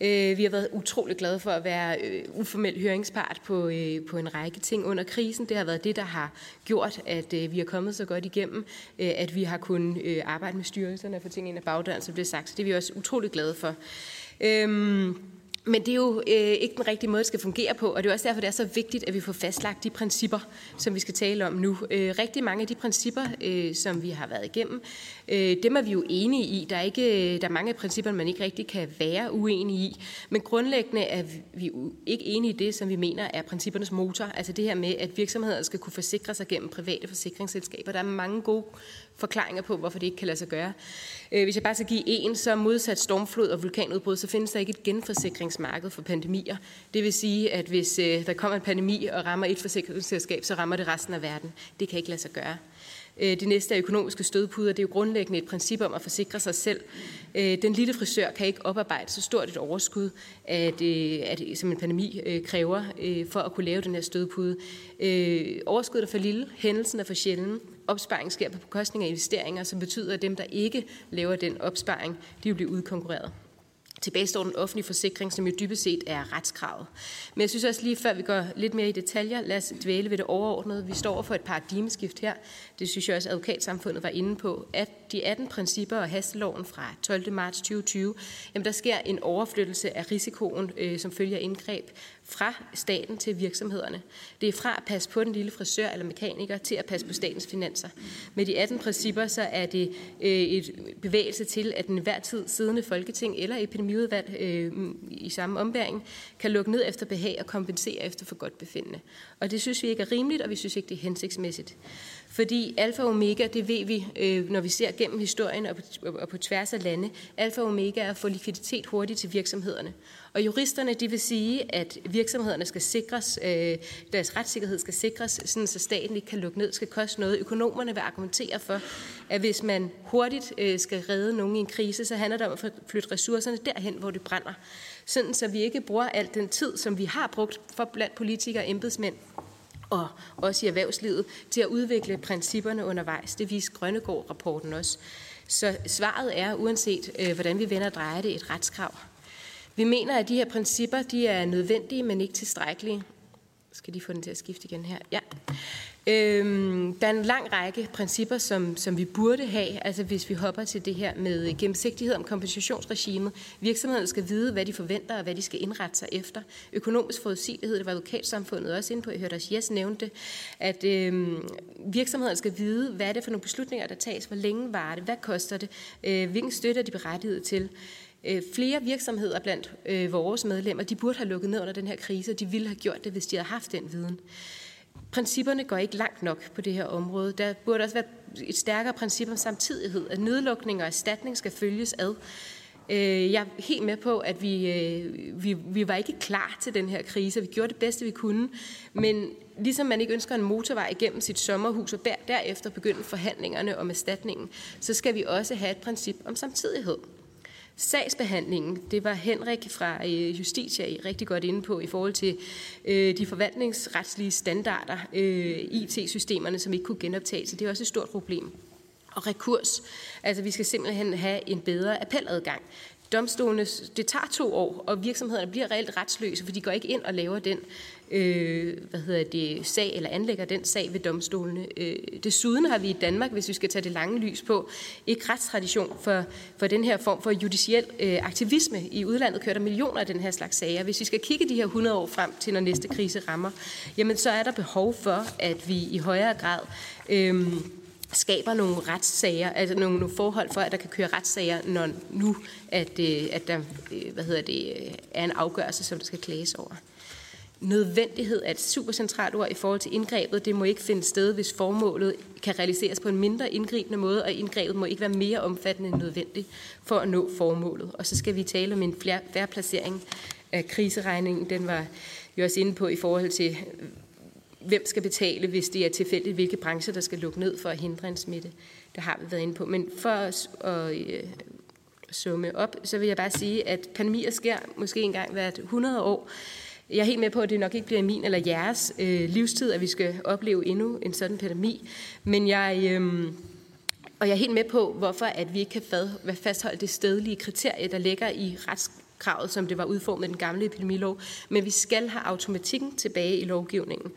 Øh, vi har været utrolig glade for at være øh, uformel høringspart på, øh, på en række ting under krisen. Det har været det, der har gjort, at vi er kommet så godt igennem, at vi har kunnet arbejde med styrelserne og få ting ind ad bagdøren, som det sagt. Så det er vi også utrolig glade for. Øhm, men det er jo øh, ikke den rigtige måde, det skal fungere på, og det er også derfor, det er så vigtigt, at vi får fastlagt de principper, som vi skal tale om nu. Øh, rigtig mange af de principper, øh, som vi har været igennem, øh, dem er vi jo enige i. Der er, ikke, øh, der er mange af principperne, man ikke rigtig kan være uenige i, men grundlæggende er vi ikke enige i det, som vi mener er princippernes motor, altså det her med, at virksomheder skal kunne forsikre sig gennem private forsikringsselskaber. Der er mange gode forklaringer på, hvorfor det ikke kan lade sig gøre. Øh, hvis jeg bare skal give en, så modsat stormflod og vulkanudbrud, så findes der ikke et genforsikringsmarked for pandemier. Det vil sige, at hvis øh, der kommer en pandemi og rammer et forsikringsselskab, så rammer det resten af verden. Det kan ikke lade sig gøre. Øh, det næste er økonomiske stødpuder. Det er jo grundlæggende et princip om at forsikre sig selv. Øh, den lille frisør kan ikke oparbejde så stort et overskud, at, øh, at som en pandemi kræver for at kunne lave den her stødpude. Overskuddet er for lille, hændelsen er for sjælden, opsparing sker på bekostning af investeringer, som betyder, at dem, der ikke laver den opsparing, de vil blive udkonkurreret. Tilbage står den offentlige forsikring, som jo dybest set er retskravet. Men jeg synes også lige, før vi går lidt mere i detaljer, lad os dvæle ved det overordnede. Vi står for et paradigmeskift her. Det synes jeg også, advokatsamfundet var inde på. At de 18 principper og hasteloven fra 12. marts 2020, jamen der sker en overflyttelse af risikoen, øh, som følger indgreb fra staten til virksomhederne. Det er fra at passe på den lille frisør eller mekaniker til at passe på statens finanser. Med de 18 principper så er det øh, et bevægelse til, at den hver tid siddende folketing eller epidemiudvalg øh, i samme ombæring kan lukke ned efter behag og kompensere efter for godt befindende. Og det synes vi ikke er rimeligt, og vi synes ikke, det er hensigtsmæssigt. Fordi alfa og omega, det ved vi, øh, når vi ser gennem historien og på, og på tværs af lande, alfa og omega er at få likviditet hurtigt til virksomhederne. Og juristerne, de vil sige, at virksomhederne skal sikres, øh, deres retssikkerhed skal sikres, sådan så staten ikke kan lukke ned, skal koste noget. Økonomerne vil argumentere for, at hvis man hurtigt øh, skal redde nogen i en krise, så handler det om at flytte ressourcerne derhen, hvor det brænder. Sådan så vi ikke bruger al den tid, som vi har brugt for blandt politikere og embedsmænd og også i erhvervslivet, til at udvikle principperne undervejs. Det viser Grønnegård-rapporten også. Så svaret er, uanset øh, hvordan vi vender og drejer det, et retskrav. Vi mener, at de her principper de er nødvendige, men ikke tilstrækkelige. Skal de få den til at skifte igen her? Ja. Øhm, der er en lang række principper, som, som vi burde have, altså hvis vi hopper til det her med gennemsigtighed om kompensationsregimet. Virksomhederne skal vide, hvad de forventer og hvad de skal indrette sig efter. Økonomisk forudsigelighed, det var advokatsamfundet også inde på, jeg hørte også Jes nævnte det, at øhm, virksomhederne skal vide, hvad er det for nogle beslutninger, der tages, hvor længe var det, hvad koster det, øh, hvilken støtte er de berettiget til. Øh, flere virksomheder blandt øh, vores medlemmer, de burde have lukket ned under den her krise, og de ville have gjort det, hvis de havde haft den viden. Principperne går ikke langt nok på det her område. Der burde også være et stærkere princip om samtidighed, at nedlukning og erstatning skal følges ad. Øh, jeg er helt med på, at vi, øh, vi, vi var ikke klar til den her krise. Vi gjorde det bedste, vi kunne. Men ligesom man ikke ønsker en motorvej igennem sit sommerhus, og derefter begynde forhandlingerne om erstatningen, så skal vi også have et princip om samtidighed. Sagsbehandlingen, det var Henrik fra øh, Justitia rigtig godt inde på i forhold til øh, de forvaltningsretslige standarder, øh, IT-systemerne, som ikke kunne genoptages. Det er også et stort problem. Og rekurs, altså vi skal simpelthen have en bedre appeladgang. Domstolene, det tager to år, og virksomhederne bliver reelt retsløse, for de går ikke ind og laver den øh, hvad hedder det, sag, eller anlægger den sag ved domstolene. Øh, desuden har vi i Danmark, hvis vi skal tage det lange lys på, ikke retstradition for, for den her form for judiciel øh, aktivisme. I udlandet kører der millioner af den her slags sager. Hvis vi skal kigge de her 100 år frem til, når næste krise rammer, jamen så er der behov for, at vi i højere grad øh, skaber nogle retssager, altså nogle, nogle forhold for, at der kan køre retssager, når nu at, øh, at der øh, hvad hedder det, øh, er en afgørelse, som der skal klages over. Nødvendighed er et supercentralt ord i forhold til indgrebet. Det må ikke finde sted, hvis formålet kan realiseres på en mindre indgribende måde, og indgrebet må ikke være mere omfattende end nødvendigt for at nå formålet. Og så skal vi tale om en færre placering af kriseregningen. Den var jo også inde på i forhold til, øh, hvem skal betale, hvis det er tilfældigt, hvilke brancher, der skal lukke ned for at hindre en smitte. Det har vi været inde på. Men for at, at øh, summe op, så vil jeg bare sige, at pandemier sker måske engang hvert 100 år. Jeg er helt med på, at det nok ikke bliver min eller jeres øh, livstid, at vi skal opleve endnu en sådan pandemi. Men jeg, øh, og jeg er helt med på, hvorfor at vi ikke kan fastholde det stedlige kriterie, der ligger i retskravet, som det var udformet i den gamle epidemilov. Men vi skal have automatikken tilbage i lovgivningen.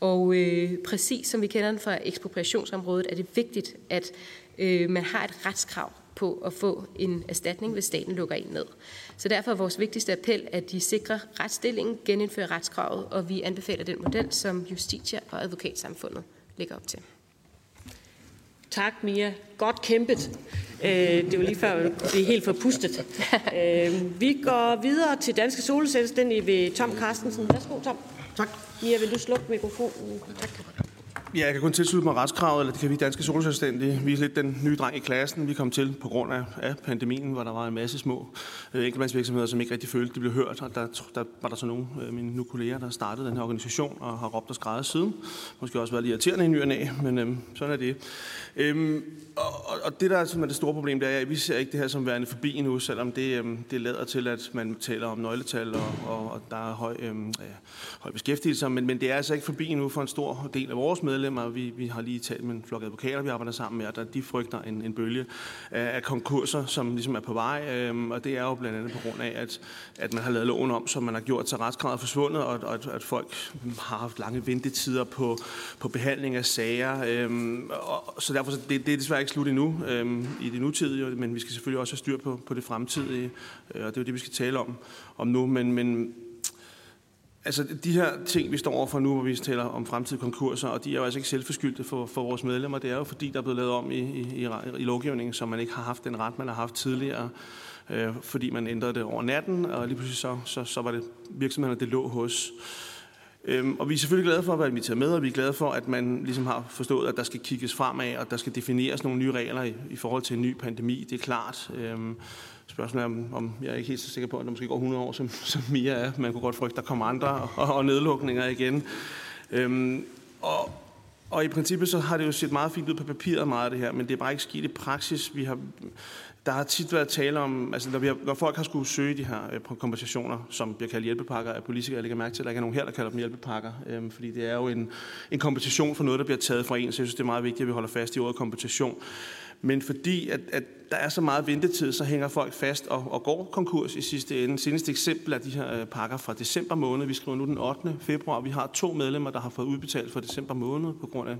Og øh, præcis som vi kender den fra ekspropriationsområdet, er det vigtigt, at øh, man har et retskrav på at få en erstatning, hvis staten lukker en ned. Så derfor er vores vigtigste appel, at de sikrer retsstillingen, genindfører retskravet, og vi anbefaler den model, som Justitia og Advokatsamfundet lægger op til. Tak, Mia. Godt kæmpet. Øh, det var lige før, at blive helt forpustet. Øh, vi går videre til Danske Solselvstændige ved Tom Carstensen. Værsgo, Tom. Tak. Mia, vil du slukke mikrofonen? Tak. Ja, jeg kan kun tilslutte mig retskravet, eller det kan vi danske solselvstændige. Vi er lidt den nye dreng i klassen. Vi kom til på grund af, af pandemien, hvor der var en masse små øh, enkeltmandsvirksomheder, som ikke rigtig følte, de blev hørt. Og der, der var der så nogle af øh, mine nu kolleger, der startede den her organisation og har råbt og skrevet siden. Måske også været lidt irriterende i ny og næ, men øh, sådan er det. Øhm, og, og det, der er, som er det store problem, det er, at vi ser ikke det her som værende forbi nu, selvom det, øh, det lader til, at man taler om nøgletal, og, og, og der er høj, øhm, øh, høj beskæftigelse, men, men det er altså ikke forbi nu for en stor del af vores medlemmer. Vi, vi har lige talt med en flok advokater, vi arbejder sammen med, og der, de frygter en, en bølge af, konkurser, som ligesom er på vej, øhm, og det er jo blandt andet på grund af, at, at man har lavet loven om, som man har gjort, så retskravet er forsvundet, og, og at, at folk har haft lange ventetider på, på behandling af sager, øhm, og, så derfor det, det er desværre ikke slut endnu øhm, i det nutidige, men vi skal selvfølgelig også have styr på, på det fremtidige, øh, og det er jo det, vi skal tale om, om nu. Men, men altså, de her ting, vi står overfor nu, hvor vi taler om fremtidige konkurser, og de er jo altså ikke selvforskyldte for, for vores medlemmer. Det er jo fordi, der er blevet lavet om i, i, i lovgivningen, så man ikke har haft den ret, man har haft tidligere, øh, fordi man ændrede det over natten, og lige pludselig så, så, så var det virksomhederne, det lå hos. Øhm, og vi er selvfølgelig glade for at være inviteret med, og vi er glade for, at man ligesom har forstået, at der skal kigges fremad, og der skal defineres nogle nye regler i, i forhold til en ny pandemi. Det er klart. Øhm, spørgsmålet er, om, om jeg er ikke helt så sikker på, at der måske går 100 år, som, som Mia er. Man kunne godt frygte, at der kommer andre og, og nedlukninger igen. Øhm, og, og i princippet så har det jo set meget fint ud på papiret meget af det her, men det er bare ikke sket i praksis. Vi har, der har tit været tale om, altså når, vi har, når folk har skulle søge de her øh, kompensationer, som bliver kaldt hjælpepakker af politikere, jeg lægger mærke til, at der ikke er nogen her, der kalder dem hjælpepakker, øh, fordi det er jo en, en kompensation for noget, der bliver taget fra en, så jeg synes, det er meget vigtigt, at vi holder fast i ordet kompensation. Men fordi at, at der er så meget ventetid, så hænger folk fast og, og går konkurs i sidste ende. Seneste eksempel er de her øh, pakker fra december måned. Vi skriver nu den 8. februar. Vi har to medlemmer, der har fået udbetalt for december måned på grund af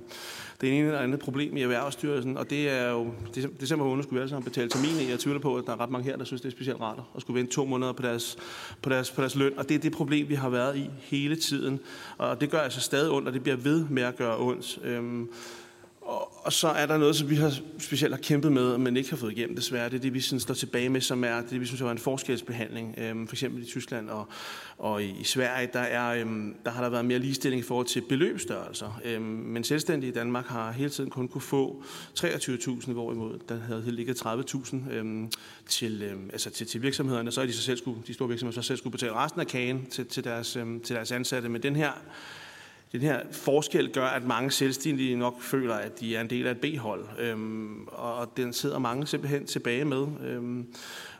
det ene eller andet problem i Erhvervsstyrelsen. Og det er jo, december måned skulle vi alle sammen betale termin i. Jeg tvivler på, at der er ret mange her, der synes, det er specielt rart at skulle vente to måneder på deres, på deres, på deres løn. Og det er det problem, vi har været i hele tiden. Og det gør altså stadig ondt, og det bliver ved med at gøre ondt. Øhm, og, og så er der noget, som vi har specielt har kæmpet med, men ikke har fået igennem desværre. Det er det, vi sådan står tilbage med, som er det, vi synes er en forskelsbehandling. Øhm, for eksempel i Tyskland og, og i, i Sverige, der, er, øhm, der har der været mere ligestilling i forhold til beløbsstørrelser. Øhm, men selvstændige i Danmark har hele tiden kun kunne få 23.000, hvorimod der havde ligget 30.000 øhm, til, øhm, altså til, til virksomhederne. Så er de, så selv skulle, de store virksomheder så selv skulle betale resten af kagen til, til, deres, øhm, til deres ansatte. Men den her den her forskel gør, at mange selvstændige nok føler, at de er en del af et B-hold, øhm, og den sidder mange simpelthen tilbage med. Øhm,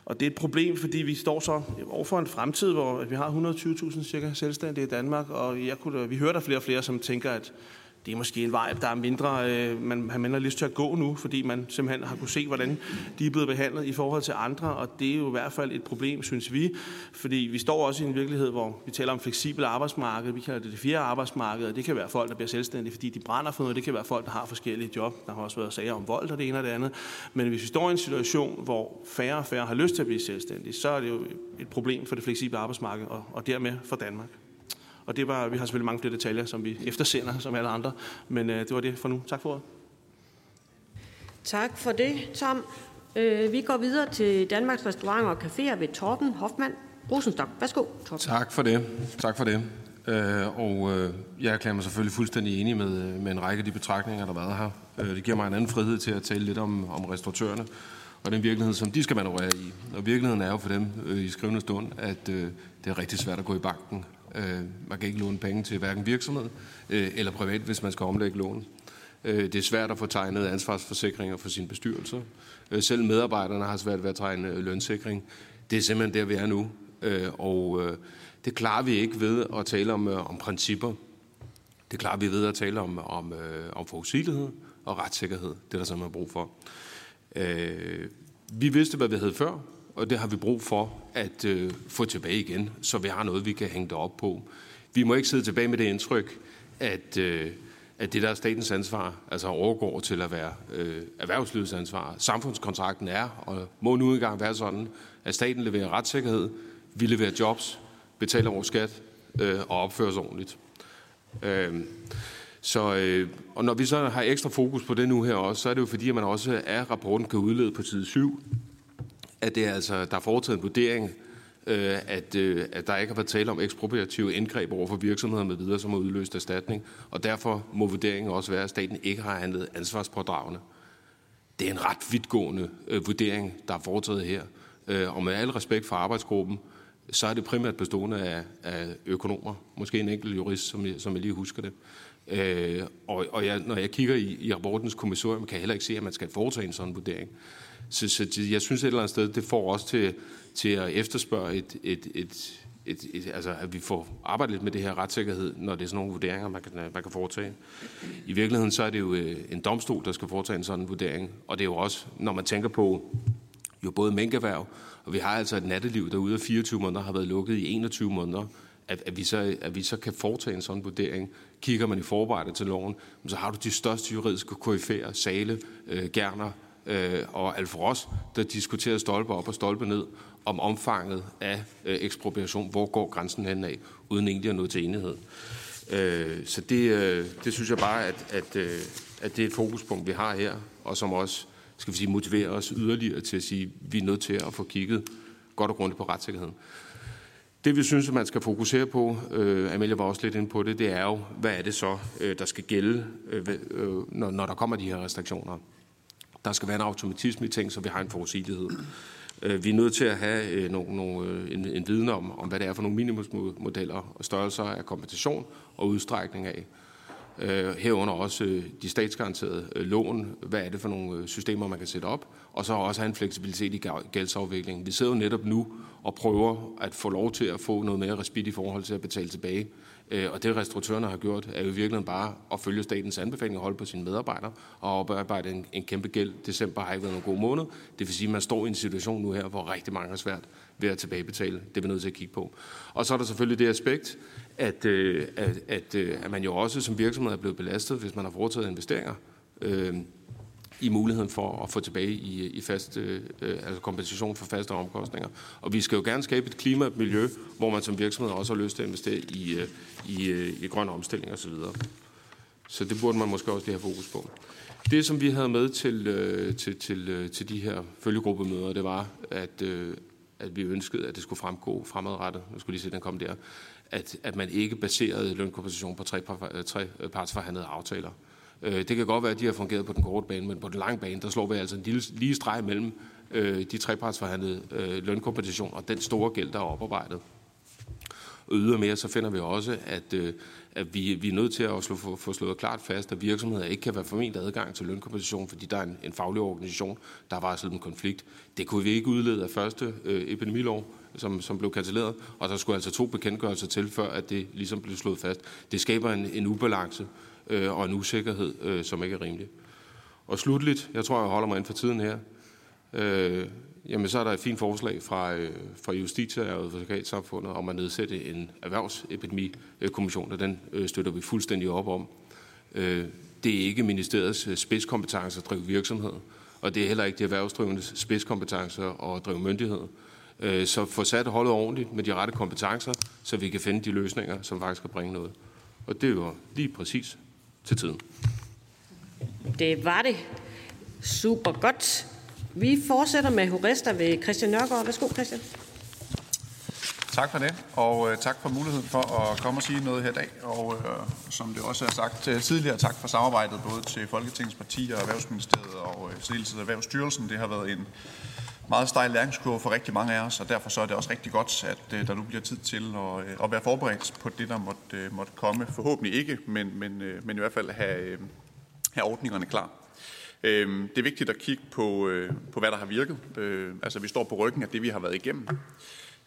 og det er et problem, fordi vi står så overfor en fremtid, hvor vi har 120.000 cirka selvstændige i Danmark, og jeg kunne, vi hører der flere og flere, som tænker, at det er måske en vej, der er mindre, øh, man har mindre lyst til at gå nu, fordi man simpelthen har kunne se, hvordan de er blevet behandlet i forhold til andre, og det er jo i hvert fald et problem, synes vi, fordi vi står også i en virkelighed, hvor vi taler om fleksibel arbejdsmarked, vi kalder det det fjerde arbejdsmarked, og det kan være folk, der bliver selvstændige, fordi de brænder for noget, det kan være folk, der har forskellige job, der har også været sager om vold og det ene og det andet, men hvis vi står i en situation, hvor færre og færre har lyst til at blive selvstændige, så er det jo et problem for det fleksible arbejdsmarked, og, og dermed for Danmark. Og det var, vi har selvfølgelig mange flere detaljer, som vi eftersender, som alle andre. Men øh, det var det for nu. Tak for ordet. Tak for det, Tom. Øh, vi går videre til Danmarks Restauranter og Caféer ved Torben Hoffmann Rosenstok. Værsgo, Torben. Tak for det. Tak for det. Øh, og øh, jeg erklærer mig selvfølgelig fuldstændig enig med, med en række af de betragtninger, der har været her. Øh, det giver mig en anden frihed til at tale lidt om, om restauratørerne og den virkelighed, som de skal manøvrere i. Og virkeligheden er jo for dem øh, i skrivende stund, at øh, det er rigtig svært at gå i banken. Øh, man kan ikke låne penge til hverken virksomhed øh, eller privat, hvis man skal omlægge lån. Øh, det er svært at få tegnet ansvarsforsikringer for sine bestyrelser. Øh, selv medarbejderne har svært ved at tegne øh, lønsikring. Det er simpelthen der, vi er nu. Øh, og det klarer vi ikke ved at tale om, om principper. Det klarer vi ved at tale om, om, om forudsigelighed og retssikkerhed. Det er der simpelthen brug for. Øh, vi vidste, hvad vi havde før, og det har vi brug for at øh, få tilbage igen, så vi har noget, vi kan hænge det op på. Vi må ikke sidde tilbage med det indtryk, at, øh, at det der er statens ansvar, altså overgår til at være øh, erhvervslivets ansvar. Samfundskontrakten er, og må nu engang være sådan, at staten leverer retssikkerhed, vi leverer jobs, betaler vores skat øh, og opfører os ordentligt. Øh, så, øh, og når vi så har ekstra fokus på det nu her også, så er det jo fordi, at man også af rapporten kan udlede på side 7, at det er altså, der er foretaget en vurdering, øh, at, øh, at der ikke har været tale om ekspropriative indgreb over for virksomheder med videre, som har udløst erstatning, og derfor må vurderingen også være, at staten ikke har handlet ansvarspådragende. Det er en ret vidtgående øh, vurdering, der er foretaget her. Øh, og med al respekt for arbejdsgruppen, så er det primært bestående af, af økonomer, måske en enkelt jurist, som jeg, som jeg lige husker det. Øh, og og jeg, når jeg kigger i, i rapportens kommissorium, kan jeg heller ikke se, at man skal foretage en sådan vurdering. Så, så jeg synes et eller andet sted, det får også til, til at efterspørge et, et, et, et, et, altså at vi får arbejdet lidt med det her retssikkerhed, når det er sådan nogle vurderinger, man kan, man kan foretage. I virkeligheden så er det jo øh, en domstol, der skal foretage en sådan vurdering, og det er jo også, når man tænker på jo både mængderhverv, og vi har altså et natteliv, der ude af 24 måneder har været lukket i 21 måneder, at, at, vi så, at vi så kan foretage en sådan vurdering. Kigger man i forarbejdet til loven, så har du de største juridiske koryfærer, Sale, øh, Gerner øh, og Alforos, der diskuterede stolpe op og stolpe ned om omfanget af øh, ekspropriation. Hvor går grænsen hen af, uden egentlig at nå til enighed. Øh, så det, øh, det synes jeg bare, at, at, øh, at det er et fokuspunkt, vi har her, og som også skal vi sige, motiverer os yderligere til at sige, at vi er nødt til at få kigget godt og grundigt på retssikkerheden. Det vi synes, at man skal fokusere på, øh, Amelia var også lidt inde på det, det er jo, hvad er det så, øh, der skal gælde, øh, øh, når, når der kommer de her restriktioner. Der skal være en automatisme i ting, så vi har en forudsigelighed. Øh, vi er nødt til at have øh, nogle, nogle, øh, en, en viden om, om, hvad det er for nogle minimumsmodeller og størrelser af kompensation og udstrækning af. Herunder også de statsgaranterede lån. Hvad er det for nogle systemer, man kan sætte op? Og så også have en fleksibilitet i gældsafviklingen. Vi sidder jo netop nu og prøver at få lov til at få noget mere respit i forhold til at betale tilbage. Øh, og det restauratørerne har gjort, er jo i virkeligheden bare at følge statens anbefaling og holde på sine medarbejdere og oparbejde en, en kæmpe gæld. December har ikke været nogen god måned. Det vil sige, at man står i en situation nu her, hvor rigtig mange har svært ved at tilbagebetale. Det er vi nødt til at kigge på. Og så er der selvfølgelig det aspekt, at, øh, at, at, øh, at man jo også som virksomhed er blevet belastet, hvis man har foretaget investeringer. Øh, i muligheden for at få tilbage i, i fast, øh, øh, altså kompensation for faste omkostninger. Og vi skal jo gerne skabe et klima og miljø, hvor man som virksomhed også har lyst til at investere i, øh, i, øh, i grøn omstilling osv. Så det burde man måske også lige have fokus på. Det, som vi havde med til, øh, til, til, øh, til de her følgegruppemøder, det var, at, øh, at vi ønskede, at det skulle fremgå fremadrettet. Nu skulle lige se, den kom der. At, at man ikke baserede lønkompensation på tre, tre partsforhandlede aftaler. Øh, det kan godt være, at de har fungeret på den korte bane, men på den lange bane, der slår vi altså en lille, lige streg mellem øh, de trepartsforhandlede øh, lønkompensation og den store gæld, der er oparbejdet. Og ydermere så finder vi også, at, øh, at vi, vi er nødt til at slå, få, få slået klart fast, at virksomheder ikke kan være forment adgang til lønkompensation, fordi der er en, en faglig organisation, der har varslet en konflikt. Det kunne vi ikke udlede af første øh, epidemilov, som, som blev kancelleret, og der skulle altså to bekendtgørelser til, før at det ligesom blev slået fast. Det skaber en, en ubalance, øh, og en usikkerhed, øh, som ikke er rimelig. Og slutligt, jeg tror, jeg holder mig ind for tiden her, øh, jamen så er der et fint forslag fra, øh, fra Justitia og Advokatsamfundet om at nedsætte en erhvervsepidemikommission, og den øh, støtter vi fuldstændig op om. Øh, det er ikke ministeriets øh, spidskompetence at drive virksomhed, og det er heller ikke de erhvervsdrivendes spidskompetencer at drive myndighed. Øh, så få sat holdet ordentligt med de rette kompetencer, så vi kan finde de løsninger, som faktisk kan bringe noget. Og det var lige præcis til tiden. Det var det. Super godt. Vi fortsætter med Horesta ved Christian Nørgaard. Værsgo, Christian. Tak for det, og øh, tak for muligheden for at komme og sige noget her i dag. Og øh, som det også er sagt øh, tidligere, tak for samarbejdet både til Folketingets partier, Erhvervsministeriet og øh, Erhvervsstyrelsen. Det har været en meget stejl læringskurve for rigtig mange af os, og derfor så er det også rigtig godt, at øh, der nu bliver tid til at, øh, at være forberedt på det, der måtte, øh, måtte komme. Forhåbentlig ikke, men, men, øh, men i hvert fald have, øh, have ordningerne klar. Øh, det er vigtigt at kigge på, øh, på hvad der har virket. Øh, altså vi står på ryggen af det, vi har været igennem.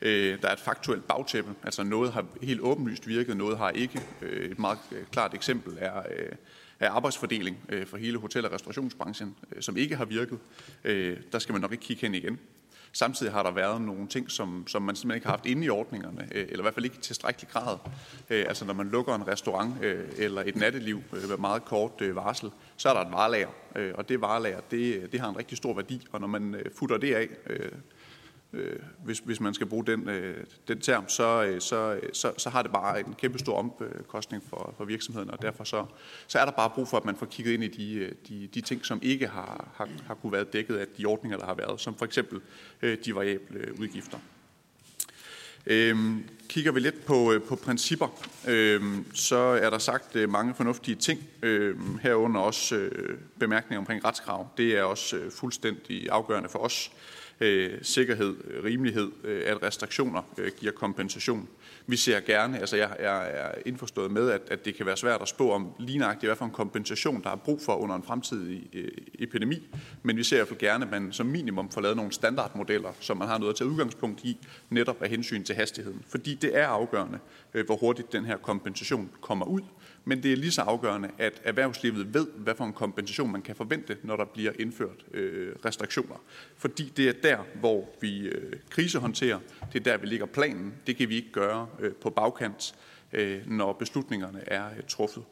Øh, der er et faktuelt bagtæppe, altså noget har helt åbenlyst virket, noget har ikke. Øh, et meget øh, klart eksempel er, øh, af arbejdsfordeling øh, for hele hotel- og restaurationsbranchen, øh, som ikke har virket. Øh, der skal man nok ikke kigge hen igen. Samtidig har der været nogle ting, som, som man simpelthen ikke har haft inde i ordningerne, øh, eller i hvert fald ikke i tilstrækkelig grad. Øh, altså når man lukker en restaurant øh, eller et natteliv øh, med meget kort øh, varsel, så er der et varelager, øh, og det varelager, det, det har en rigtig stor værdi, og når man øh, futter det af, øh, øh, hvis, hvis man skal bruge den, øh, den term, så, øh, så, øh, så, så har det bare en kæmpe stor omkostning for, for virksomheden, og derfor så, så er der bare brug for, at man får kigget ind i de, øh, de, de ting, som ikke har, har, har kunne være dækket af de ordninger, der har været, som for eksempel øh, de variable øh, udgifter. Øhm, kigger vi lidt på, på principper, øhm, så er der sagt øh, mange fornuftige ting, øhm, herunder også øh, bemærkninger omkring retskrav. Det er også øh, fuldstændig afgørende for os øh, Øh, sikkerhed, rimelighed, øh, at restriktioner øh, giver kompensation. Vi ser gerne, altså jeg, jeg er indforstået med, at, at det kan være svært at spå om lige nøjagtigt, hvad for en kompensation, der er brug for under en fremtidig øh, epidemi, men vi ser i hvert fald gerne, at man som minimum får lavet nogle standardmodeller, som man har noget at tage udgangspunkt i, netop af hensyn til hastigheden. Fordi det er afgørende, øh, hvor hurtigt den her kompensation kommer ud, men det er lige så afgørende, at erhvervslivet ved, hvad for en kompensation man kan forvente, når der bliver indført øh, restriktioner. Fordi det er der, hvor vi øh, krisehåndterer, det er der, vi ligger planen. Det kan vi ikke gøre øh, på bagkant, øh, når beslutningerne er øh, truffet.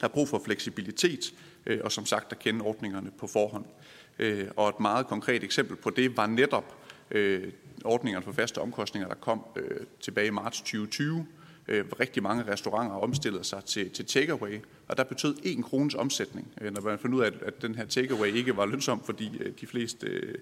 Der er brug for fleksibilitet, øh, og som sagt at kende ordningerne på forhånd. Øh, og et meget konkret eksempel på det var netop øh, ordningerne for faste omkostninger, der kom øh, tilbage i marts 2020, øh, rigtig mange restauranter omstillede sig til, til takeaway, og der betød 1 krones omsætning, øh, når man fandt ud af, at, at den her takeaway ikke var lønsom, fordi øh, de fleste... Øh,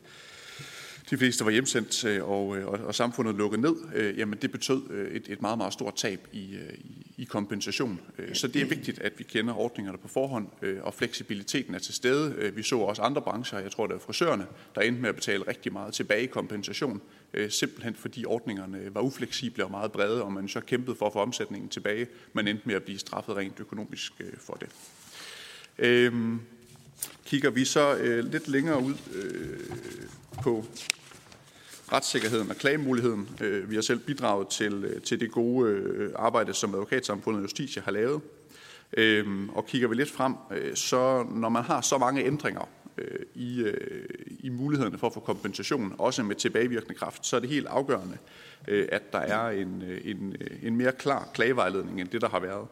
de fleste var hjemsendt, øh, og, øh, og, og samfundet lukkede ned, øh, jamen det betød øh, et, et meget, meget stort tab i, i, i kompensation. Så det er vigtigt, at vi kender ordningerne på forhånd, og fleksibiliteten er til stede. Vi så også andre brancher, jeg tror det er frisørerne, der endte med at betale rigtig meget tilbage i kompensation, Øh, simpelthen fordi ordningerne var ufleksible og meget brede, og man så kæmpede for at få omsætningen tilbage, men endte med at blive straffet rent økonomisk øh, for det. Øhm, kigger vi så øh, lidt længere ud øh, på retssikkerheden og klagemuligheden. Øh, vi har selv bidraget til, øh, til det gode øh, arbejde, som advokatsamfundet og Justitia har lavet. Øhm, og kigger vi lidt frem, så når man har så mange ændringer Øh, i, øh, i mulighederne for at få kompensation, også med tilbagevirkende kraft, så er det helt afgørende, øh, at der er en, en, en mere klar klagevejledning end det, der har været.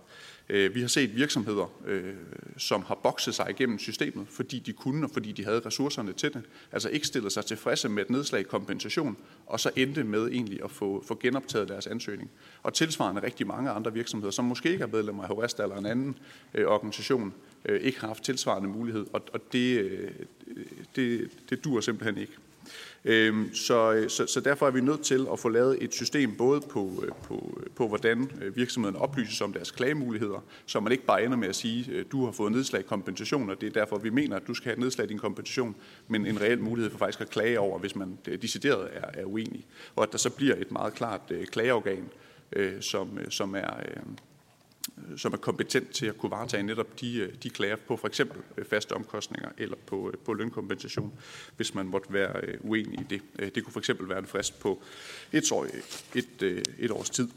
Øh, vi har set virksomheder, øh, som har bokset sig igennem systemet, fordi de kunne og fordi de havde ressourcerne til det. Altså ikke stillet sig tilfredse med et nedslag i kompensation, og så endte med egentlig at få, få genoptaget deres ansøgning. Og tilsvarende rigtig mange andre virksomheder, som måske ikke er medlemmer af Horesta eller en anden øh, organisation, Øh, ikke har haft tilsvarende mulighed, og, og det, øh, det, det dur simpelthen ikke. Øh, så, så, så derfor er vi nødt til at få lavet et system både på, øh, på, øh, på hvordan virksomheden virksomhederne oplyses om deres klagemuligheder, så man ikke bare ender med at sige, du har fået nedslag i kompensation, og det er derfor, vi mener, at du skal have nedslag i din kompensation, men en reel mulighed for faktisk at klage over, hvis man decideret er, er uenig. Og at der så bliver et meget klart klageorgan, som, som er Øh, Øh, som er kompetent til at kunne varetage netop de, øh, de klager på for eksempel øh, faste omkostninger eller på, på lønkompensation, hvis man måtte være uenig i det. Det kunne for eksempel være en frist på et, år, et, et års tid.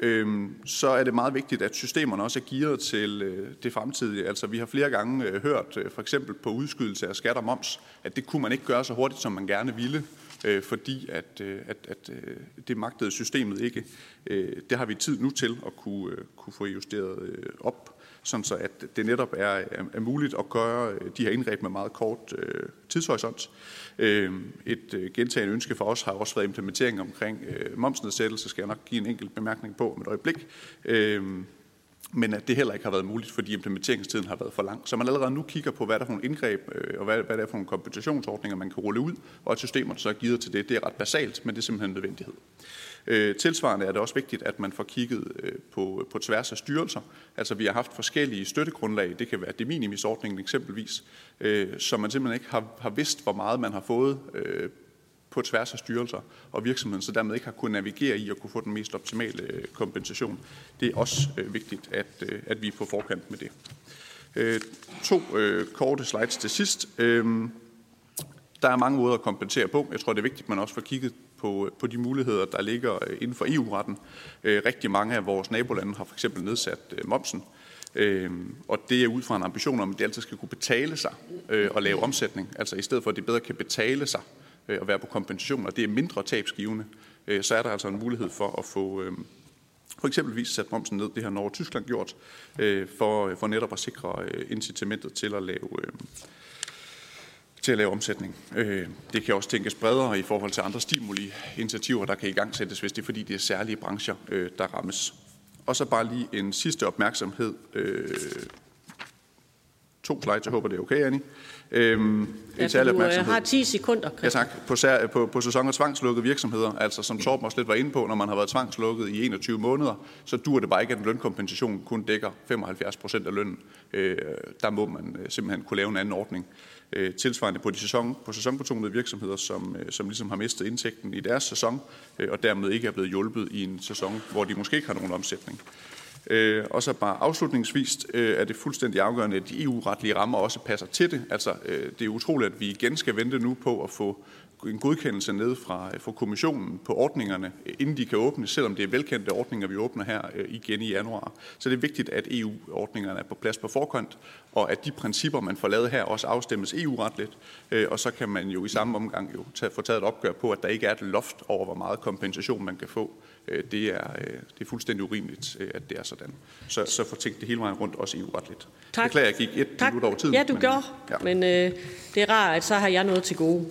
Øhm, så er det meget vigtigt, at systemerne også er gearet til det fremtidige. Altså vi har flere gange hørt, for eksempel på udskydelse af skat og moms, at det kunne man ikke gøre så hurtigt, som man gerne ville øh, fordi at, øh, at, at øh, det magtede systemet ikke. Øh, det har vi tid nu til at kunne, øh, kunne få justeret øh, op, sådan så at det netop er, er, er muligt at gøre øh, de her indgreb med meget kort øh, tidshorisont. Øh, et øh, gentagende ønske for os har også været implementering omkring øh, momsnedsættelse, skal jeg nok give en enkelt bemærkning på om et øjeblik. Øh, men at det heller ikke har været muligt, fordi implementeringstiden har været for lang. Så man allerede nu kigger på, hvad der er for nogle indgreb, øh, og hvad, hvad der er for nogle kompensationsordninger, man kan rulle ud, og at systemerne så er givet til det. Det er ret basalt, men det er simpelthen en nødvendighed. Øh, tilsvarende er det også vigtigt, at man får kigget øh, på, på tværs af styrelser. Altså vi har haft forskellige støttegrundlag, det kan være det minimisordningen eksempelvis, øh, så man simpelthen ikke har, har vidst, hvor meget man har fået øh, på tværs af styrelser og virksomheden, så dermed ikke har kunnet navigere i at kunne få den mest optimale øh, kompensation. Det er også øh, vigtigt, at, øh, at vi er på forkant med det. To korte slides til sidst. Øhm, der er mange måder at kompensere på. Jeg tror, det er vigtigt, at man også får kigget på, på de muligheder, der ligger inden for EU-retten. Rigtig mange af vores nabolande har for eksempel nedsat øh, momsen, øhm, og det er ud fra en ambition om, at det altid skal kunne betale sig at lave omsætning. Altså i stedet for, at det bedre kan betale sig Øh, at være på kompensation, og det er mindre tabsgivende, øh, så er der altså en mulighed for at få øh, for eksempelvis sat momsen ned. Det har Norge og Tyskland gjort for, for netop at sikre incitamentet til at lave til at lave omsætning. Det kan også tænkes bredere i forhold til andre stimuli-initiativer, der kan i gang sættes, hvis det er fordi, det er særlige brancher, der rammes. Og så bare lige en sidste opmærksomhed. Øh, to slides, jeg håber det er okay, Annie. Øhm, ja, du opmærksomhed. har 10 sekunder. Christian. Ja tak. På, sær, på, på sæson- og tvangslukkede virksomheder, altså som Torben også lidt var inde på, når man har været tvangslukket i 21 måneder, så dur det bare ikke, at en lønkompensation kun dækker 75 procent af lønnen. Øh, der må man simpelthen kunne lave en anden ordning øh, tilsvarende på de sæson, på sæsonbetonede virksomheder, som, øh, som ligesom har mistet indtægten i deres sæson, øh, og dermed ikke er blevet hjulpet i en sæson, hvor de måske ikke har nogen omsætning. Øh, og så bare afslutningsvis øh, er det fuldstændig afgørende, at de EU-retlige rammer også passer til det. Altså, øh, det er utroligt, at vi igen skal vente nu på at få en godkendelse ned fra, fra kommissionen på ordningerne, inden de kan åbne, selvom det er velkendte ordninger, vi åbner her øh, igen i januar. Så det er vigtigt, at EU-ordningerne er på plads på forkant, og at de principper, man får lavet her, også afstemmes EU-retligt, øh, og så kan man jo i samme omgang jo tage, få taget et opgør på, at der ikke er et loft over, hvor meget kompensation man kan få. Øh, det, er, det er fuldstændig urimeligt, at det er sådan. Så, så få tænkt det hele vejen rundt, også EU-retligt. Tak. Beklager, jeg gik et tak. minut over tiden. Ja, du men, gjorde, ja. men øh, det er rart, at så har jeg noget til gode.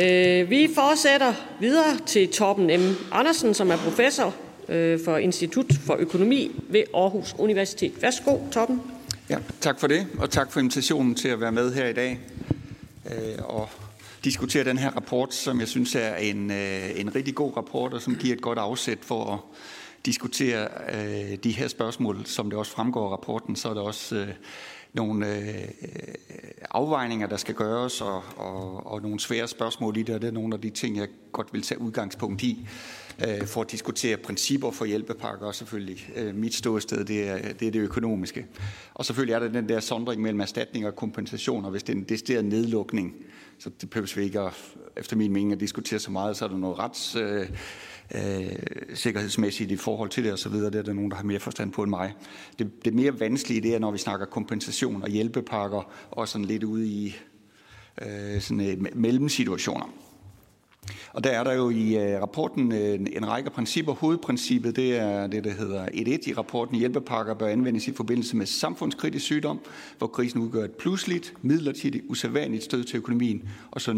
Øh, vi fortsætter videre til Torben M. Andersen, som er professor øh, for Institut for Økonomi ved Aarhus Universitet. Værsgo, Torben. Ja, tak for det, og tak for invitationen til at være med her i dag øh, og diskutere den her rapport, som jeg synes er en, øh, en rigtig god rapport, og som giver et godt afsæt for at diskutere øh, de her spørgsmål. Som det også fremgår af rapporten, så er det også øh, nogle øh, øh, afvejninger, der skal gøres, og, og, og nogle svære spørgsmål i det, og det er nogle af de ting, jeg godt vil tage udgangspunkt i, øh, for at diskutere principper for hjælpepakker, og selvfølgelig øh, mit ståsted, det er, det er det økonomiske. Og selvfølgelig er der den der sondring mellem erstatning og kompensation, og hvis det er en decideret nedlukning, så det behøver vi ikke at, efter min mening at diskutere så meget, så er der noget rets... Øh, øh, sikkerhedsmæssigt i forhold til det osv. Det er der nogen, der har mere forstand på end mig. Det, det mere vanskelige det er, når vi snakker kompensation og hjælpepakker, og sådan lidt ude i øh, sådan, øh, mellemsituationer. Og der er der jo i øh, rapporten en, en række principper. Hovedprincippet det er det, der hedder 1.1 i rapporten. Hjælpepakker bør anvendes i forbindelse med samfundskritisk sygdom, hvor krisen udgør et pludseligt, midlertidigt, usædvanligt stød til økonomien, og så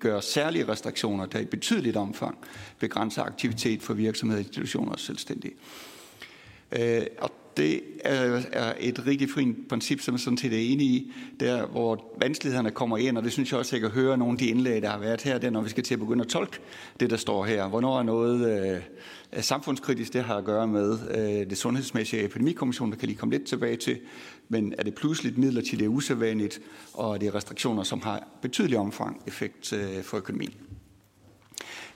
gør særlige restriktioner, der i betydeligt omfang begrænser aktivitet for virksomheder, institutioner og selvstændige. Øh, og det er, er et rigtig fint princip, som jeg sådan set er enig i, der hvor vanskelighederne kommer ind, og det synes jeg også, jeg kan høre nogle af de indlæg, der har været her, det er, når vi skal til at begynde at tolke det, der står her. Hvornår er noget øh, samfundskritisk, det har at gøre med øh, det sundhedsmæssige epidemikommission, der kan lige komme lidt tilbage til, men er det pludseligt midlertidigt usædvanligt, og er det restriktioner, som har betydelig omfang effekt øh, for økonomien.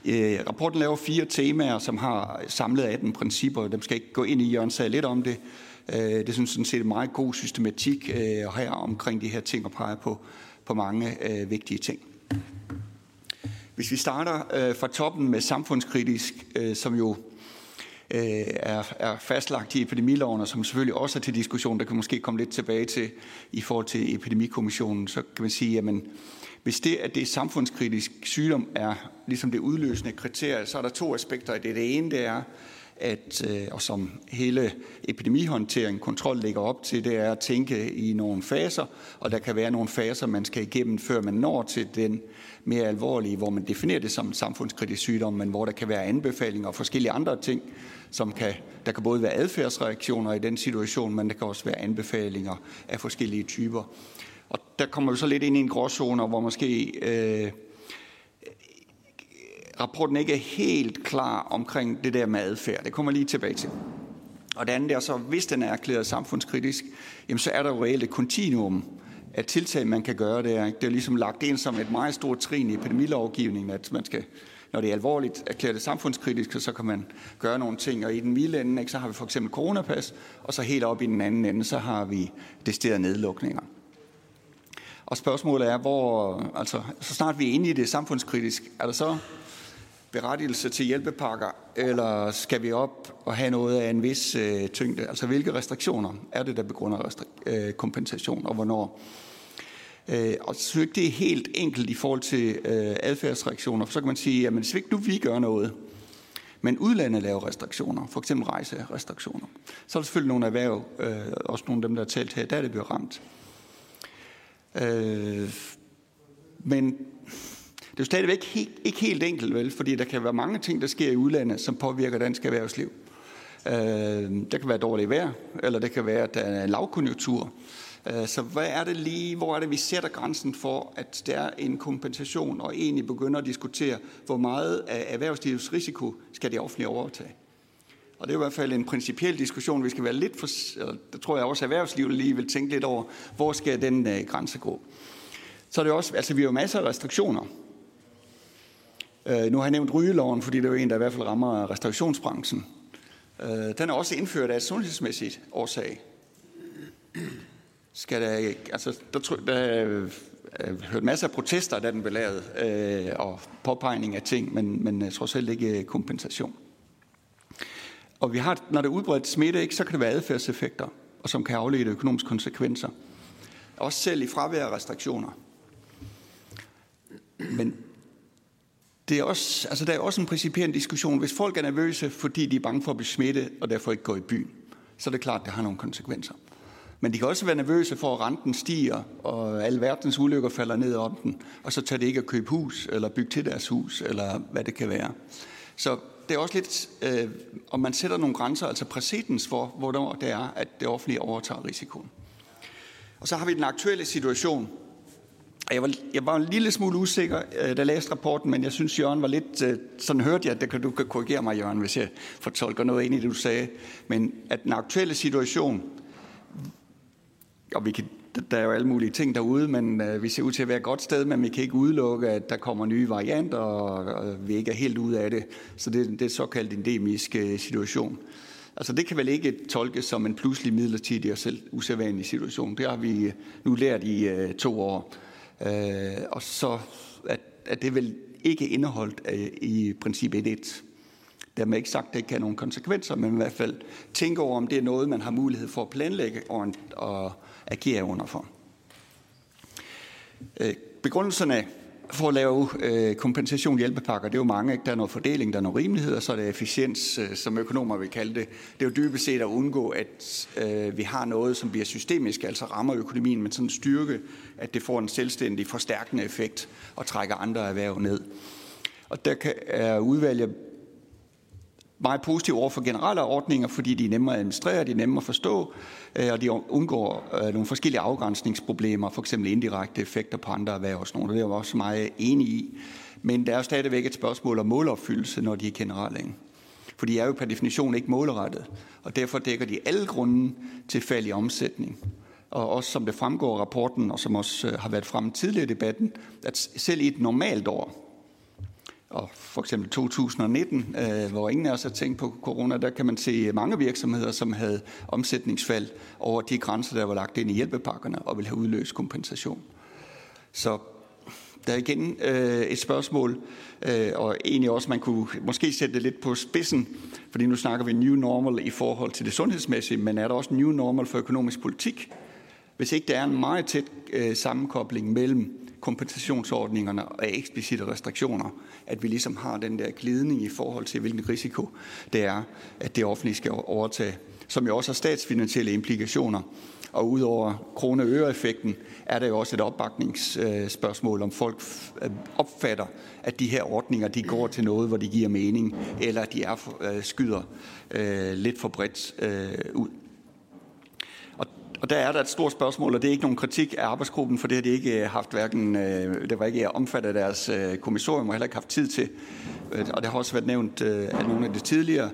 Øh, rapporten laver fire temaer, som har samlet 18 principper. Dem skal ikke gå ind i. Jørgen sagde lidt om det. Øh, det synes sådan set er meget god systematik øh, her omkring de her ting og peger på, på mange vigtige ting. Hvis vi starter fra toppen med samfundskritisk, som jo Øh, er, er fastlagt i epidemiloven, og som selvfølgelig også er til diskussion, der kan måske komme lidt tilbage til i forhold til epidemikommissionen, så kan man sige, at hvis det, at det er samfundskritisk sygdom, er ligesom det udløsende kriterie, så er der to aspekter i det. Det ene det er, at, øh, og som hele epidemihåndtering, kontrol ligger op til, det er at tænke i nogle faser, og der kan være nogle faser, man skal igennem, før man når til den mere alvorlige, hvor man definerer det som samfundskritisk sygdom, men hvor der kan være anbefalinger og forskellige andre ting, som kan, der kan både være adfærdsreaktioner i den situation, men der kan også være anbefalinger af forskellige typer. Og der kommer vi så lidt ind i en gråzone, hvor måske øh, rapporten ikke er helt klar omkring det der med adfærd. Det kommer lige tilbage til. Og det andet er så, hvis den er erklæret samfundskritisk, jamen så er der jo reelt et kontinuum af tiltag, man kan gøre der. Det er ligesom lagt ind som et meget stort trin i epidemilovgivningen, at man skal, når det er alvorligt erklæret samfundskritisk, så kan man gøre nogle ting. Og i den milde ende, ikke, så har vi for eksempel coronapas, og så helt op i den anden ende, så har vi desterede nedlukninger. Og spørgsmålet er, hvor, altså, så snart vi er inde i det samfundskritisk, er der så berettigelse til hjælpepakker, eller skal vi op og have noget af en vis øh, tyngde? Altså hvilke restriktioner er det, der begrunder øh, kompensation, og hvornår? Øh, og så ikke det er helt enkelt i forhold til øh, adfærdsreaktioner, for så kan man sige, at hvis ikke nu vi gør noget, men udlandet laver restriktioner, for eksempel rejserestriktioner, så er der selvfølgelig nogle erhverv, øh, også nogle af dem, der har talt her, der er det bliver ramt. Øh, men det er jo stadigvæk helt, ikke helt enkelt, vel? Fordi der kan være mange ting, der sker i udlandet, som påvirker dansk erhvervsliv. Øh, der kan være dårligt vejr, eller det kan være, at der er en lavkonjunktur. Øh, så hvad er det lige, hvor er det, vi sætter grænsen for, at der er en kompensation, og egentlig begynder at diskutere, hvor meget af erhvervslivets risiko skal det offentlige overtage? Og det er i hvert fald en principiel diskussion, vi skal være lidt for, der tror jeg også, at erhvervslivet lige vil tænke lidt over, hvor skal den uh, grænse gå. Så er det også, altså vi har jo masser af restriktioner. Uh, nu har jeg nævnt rygeloven, fordi det er jo en, der i hvert fald rammer restaurationsbranchen. Uh, den er også indført af et sundhedsmæssigt årsag. Skal der, altså, der, der, der øh, hørt masser af protester, da den blev lavet, øh, og påpegning af ting, men, men øh, jeg tror selv ikke øh, kompensation. Og vi har, når der er udbredt smitte, ikke, så kan det være adfærdseffekter, og som kan aflede økonomiske konsekvenser. Også selv i fravær af restriktioner. Men det er også, altså der er også en principiel diskussion. Hvis folk er nervøse, fordi de er bange for at blive smittet, og derfor ikke går i byen, så er det klart, at det har nogle konsekvenser. Men de kan også være nervøse for, at renten stiger, og alle verdens ulykker falder ned om den, og så tager de ikke at købe hus, eller bygge til deres hus, eller hvad det kan være. Så det er også lidt, øh, om man sætter nogle grænser, altså præcedens for, hvornår det er, at det offentlige overtager risikoen. Og så har vi den aktuelle situation. Jeg var, jeg var en lille smule usikker, øh, da jeg læste rapporten, men jeg synes, Jørgen var lidt, øh, sådan hørte jeg, det kan du kan korrigere mig, Jørgen, hvis jeg fortolker noget ind i det, du sagde, men at den aktuelle situation, og vi kan der er jo alle mulige ting derude, men øh, vi ser ud til at være et godt sted, men vi kan ikke udelukke, at der kommer nye varianter, og, og vi ikke er helt ude af det. Så det, det er såkaldt endemisk øh, situation. Altså det kan vel ikke tolkes som en pludselig midlertidig og selv usædvanlig situation. Det har vi øh, nu lært i øh, to år. Øh, og så at, at det vel ikke indeholdt øh, i princip 1.1. Dermed ikke sagt, at det ikke kan have nogle konsekvenser, men i hvert fald tænke over, om det er noget, man har mulighed for at planlægge og, og agere under for. Øh, begrundelserne for at lave øh, kompensation hjælpepakker, det er jo mange. Ikke? Der er noget fordeling, der er noget rimelighed, og så er det efficiens, øh, som økonomer vil kalde det. Det er jo dybest set at undgå, at øh, vi har noget, som bliver systemisk, altså rammer økonomien med sådan en styrke, at det får en selvstændig forstærkende effekt og trækker andre erhverv ned. Og der kan, er udvalget meget positive over for generelle ordninger, fordi de er nemmere at administrere, de er nemmere at forstå, Øh, og de undgår øh, nogle forskellige afgrænsningsproblemer, f.eks. indirekte effekter på andre erhverv og sådan noget. Det er jeg også meget enig i. Men der er stadigvæk et spørgsmål om målopfyldelse, når de er generelle. For de er jo per definition ikke målrettet, og derfor dækker de alle grunden til fald i omsætning. Og også som det fremgår af rapporten, og som også øh, har været frem tidligere i debatten, at selv i et normalt år, og for eksempel 2019, øh, hvor ingen af os har tænkt på corona, der kan man se mange virksomheder, som havde omsætningsfald over de grænser, der var lagt ind i hjælpepakkerne og vil have udløst kompensation. Så der er igen øh, et spørgsmål, øh, og egentlig også, man kunne måske sætte det lidt på spidsen, fordi nu snakker vi new normal i forhold til det sundhedsmæssige, men er der også new normal for økonomisk politik? Hvis ikke der er en meget tæt øh, sammenkobling mellem kompensationsordningerne og eksplicite restriktioner, at vi ligesom har den der glidning i forhold til, hvilken risiko det er, at det offentlige skal overtage, som jo også har statsfinansielle implikationer. Og udover krone- og øre-effekten, er der jo også et opbakningsspørgsmål, om folk øh, opfatter, at de her ordninger de går til noget, hvor de giver mening, eller at de er øh, skyder øh, lidt for bredt ud. Og, der er der et stort spørgsmål, og det er ikke nogen kritik af arbejdsgruppen, for det har de ikke øh, haft hverken, øh, det var ikke omfattet af deres øh, kommissorium, og heller ikke haft tid til. Og det har også været nævnt af nogle af de tidligere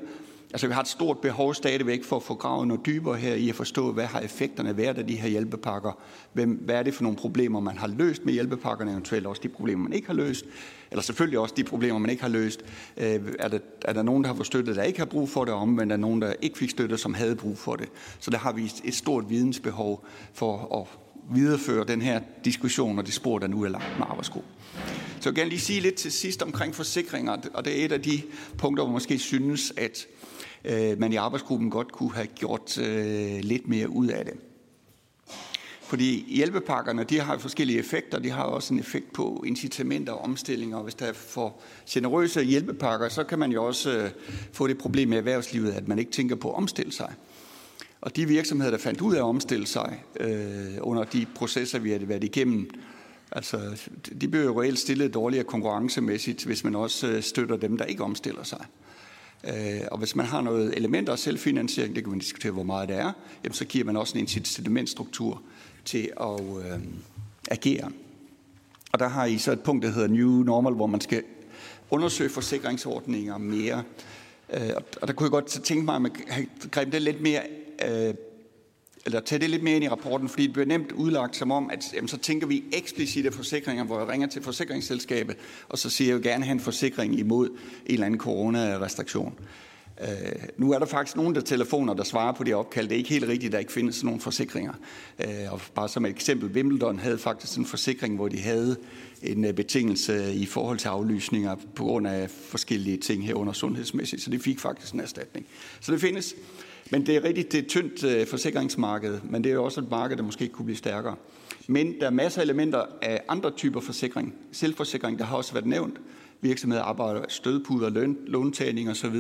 Altså, vi har et stort behov stadigvæk for at få gravet noget dybere her i at forstå, hvad har effekterne været af de her hjælpepakker? Hvem, hvad er det for nogle problemer, man har løst med hjælpepakkerne, eventuelt også de problemer, man ikke har løst? Eller selvfølgelig også de problemer, man ikke har løst. Øh, er, der, er der nogen, der har fået støtte, der ikke har brug for det, og omvendt er der nogen, der ikke fik støtte, som havde brug for det? Så der har vi et stort vidensbehov for at videreføre den her diskussion og det spor, der nu er lagt med arbejdsgruppen. Så jeg vil gerne lige sige lidt til sidst omkring forsikringer, og det er et af de punkter, hvor man måske synes, at øh, man i arbejdsgruppen godt kunne have gjort øh, lidt mere ud af det. Fordi hjælpepakkerne, de har forskellige effekter. De har også en effekt på incitamenter og omstillinger. Og hvis der er for generøse hjælpepakker, så kan man jo også øh, få det problem med erhvervslivet, at man ikke tænker på at omstille sig. Og de virksomheder, der fandt ud af at omstille sig øh, under de processer, vi har været igennem, altså, de bliver jo reelt stillet dårligere konkurrencemæssigt, hvis man også øh, støtter dem, der ikke omstiller sig. Øh, og hvis man har noget elementer af selvfinansiering, det kan man diskutere, hvor meget det er, jamen så giver man også en incitamentstruktur til at øh, agere. Og der har I så et punkt, der hedder New Normal, hvor man skal undersøge forsikringsordninger mere. Øh, og der kunne jeg godt tænke mig, at man greb det lidt mere øh, eller tage det lidt mere ind i rapporten, fordi det bliver nemt udlagt som om, at jamen, så tænker vi eksplicite forsikringer, hvor jeg ringer til forsikringsselskabet, og så siger jeg, at jeg gerne have en forsikring imod en eller anden coronarestriktion. Øh, nu er der faktisk nogen der telefoner, der svarer på det opkald. Det er ikke helt rigtigt, at der ikke findes nogen forsikringer. Øh, og bare som et eksempel, Wimbledon havde faktisk en forsikring, hvor de havde en øh, betingelse i forhold til aflysninger på grund af forskellige ting herunder sundhedsmæssigt. Så de fik faktisk en erstatning. Så det findes. Men det er rigtigt, det er et tyndt øh, forsikringsmarked, men det er jo også et marked, der måske kunne blive stærkere. Men der er masser af elementer af andre typer forsikring. Selvforsikring, der har også været nævnt. Virksomheder arbejder stødpuder, løn, låntagning osv.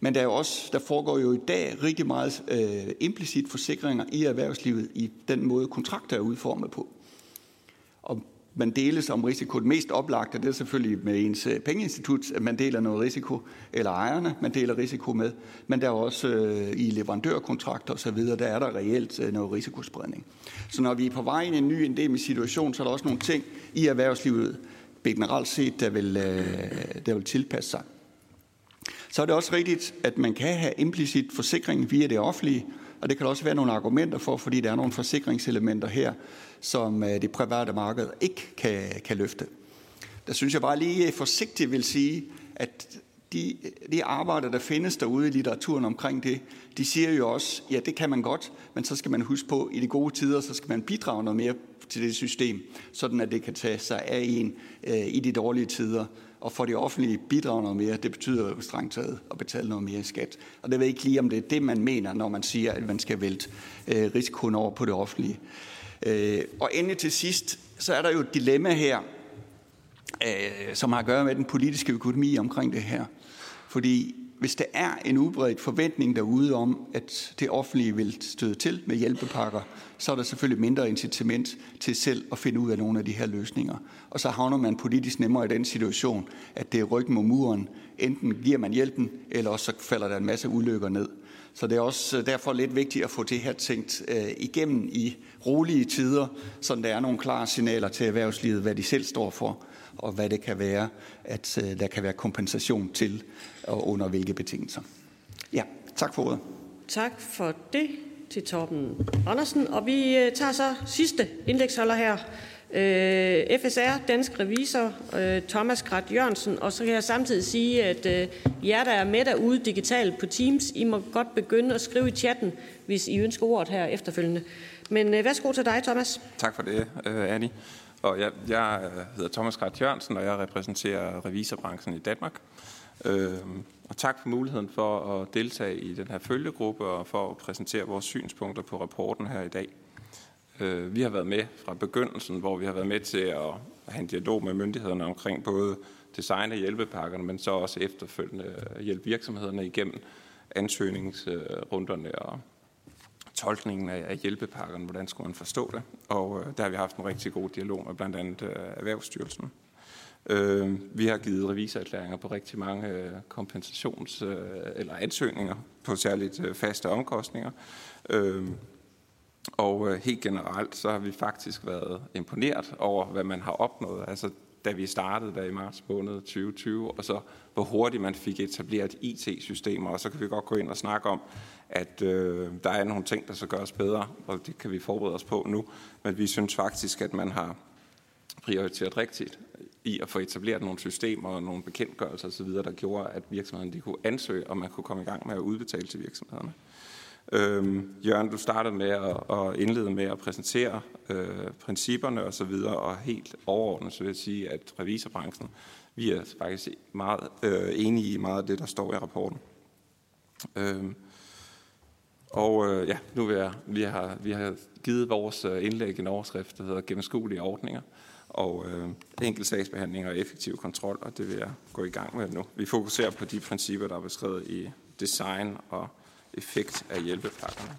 Men der, er jo også, der foregår jo i dag rigtig meget øh, implicit forsikringer i erhvervslivet i den måde, kontrakter er udformet på. Man deles om risiko. Det mest oplagte, det er selvfølgelig med ens øh, pengeinstitut, at man deler noget risiko, eller ejerne, man deler risiko med. Men der er også øh, i leverandørkontrakter osv., der er der reelt øh, noget risikospredning. Så når vi er på vej ind i en ny endemisk situation, så er der også nogle ting i erhvervslivet, generelt set, der vil, øh, der vil tilpasse sig. Så er det også rigtigt, at man kan have implicit forsikring via det offentlige, og det kan også være nogle argumenter for, fordi der er nogle forsikringselementer her, som øh, det private marked ikke kan, kan løfte. Der synes jeg bare lige forsigtigt vil sige, at de, de arbejder, der findes derude i litteraturen omkring det, de siger jo også, ja, det kan man godt, men så skal man huske på, i de gode tider, så skal man bidrage noget mere til det system, sådan at det kan tage sig af en øh, i de dårlige tider. Og for det offentlige bidrage noget mere, det betyder jo strengt taget at betale noget mere i skat. Og det ved ikke lige, om det er det, man mener, når man siger, at man skal vælte øh, risikoen over på det offentlige. Øh, og endelig til sidst, så er der jo et dilemma her, øh, som har at gøre med den politiske økonomi omkring det her. Fordi hvis der er en udbredt forventning derude om, at det offentlige vil støde til med hjælpepakker, så er der selvfølgelig mindre incitament til selv at finde ud af nogle af de her løsninger. Og så havner man politisk nemmere i den situation, at det er ryggen mod muren. Enten giver man hjælpen, eller også så falder der en masse ulykker ned. Så det er også øh, derfor lidt vigtigt at få det her tænkt øh, igennem i rolige tider, så der er nogle klare signaler til erhvervslivet, hvad de selv står for, og hvad det kan være, at øh, der kan være kompensation til, og under hvilke betingelser. Ja, tak for ordet. Tak for det til Torben Andersen. Og vi øh, tager så sidste indeksholder her. Øh, FSR, Dansk Revisor, øh, Thomas Grat Jørgensen. Og så kan jeg samtidig sige, at øh, jer, der er med derude digitalt på Teams, I må godt begynde at skrive i chatten, hvis I ønsker ordet her efterfølgende. Men øh, værsgo til dig, Thomas. Tak for det, øh, Annie. Og jeg, jeg øh, hedder Thomas Grat Jørgensen, og jeg repræsenterer revisorbranchen i Danmark. Øh, og tak for muligheden for at deltage i den her følgegruppe og for at præsentere vores synspunkter på rapporten her i dag. Øh, vi har været med fra begyndelsen, hvor vi har været med til at have en dialog med myndighederne omkring både design af hjælpepakkerne, men så også efterfølgende hjælpe virksomhederne igennem ansøgningsrunderne og tolkningen af hjælpepakkerne, hvordan skulle man forstå det. Og øh, der har vi haft en rigtig god dialog med blandt andet øh, Erhvervsstyrelsen. Øh, vi har givet revisorerklæringer på rigtig mange kompensations- eller ansøgninger på særligt faste omkostninger. Og øh, helt generelt så har vi faktisk været imponeret over, hvad man har opnået. Altså da vi startede der i marts måned 2020, og så hvor hurtigt man fik etableret IT-systemer, og så kan vi godt gå ind og snakke om, at øh, der er nogle ting, der så gøres bedre, og det kan vi forberede os på nu, men vi synes faktisk, at man har prioriteret rigtigt i at få etableret nogle systemer og nogle bekendtgørelser osv., der gjorde, at virksomhederne de kunne ansøge, og man kunne komme i gang med at udbetale til virksomhederne. Øhm, Jørgen, du startede med at, at indlede med at præsentere øh, principperne og så videre, og helt overordnet så vil jeg sige, at revisorbranchen, vi er faktisk meget øh, enige i meget af det, der står i rapporten. Øhm, og øh, ja, nu vil jeg, vi har, vi har givet vores øh, indlæg en overskrift, der hedder gennemskuelige ordninger og øh, enkel sagsbehandling og effektiv kontrol, og det vil jeg gå i gang med nu. Vi fokuserer på de principper, der er beskrevet i design og effekt af hjælpepakkerne.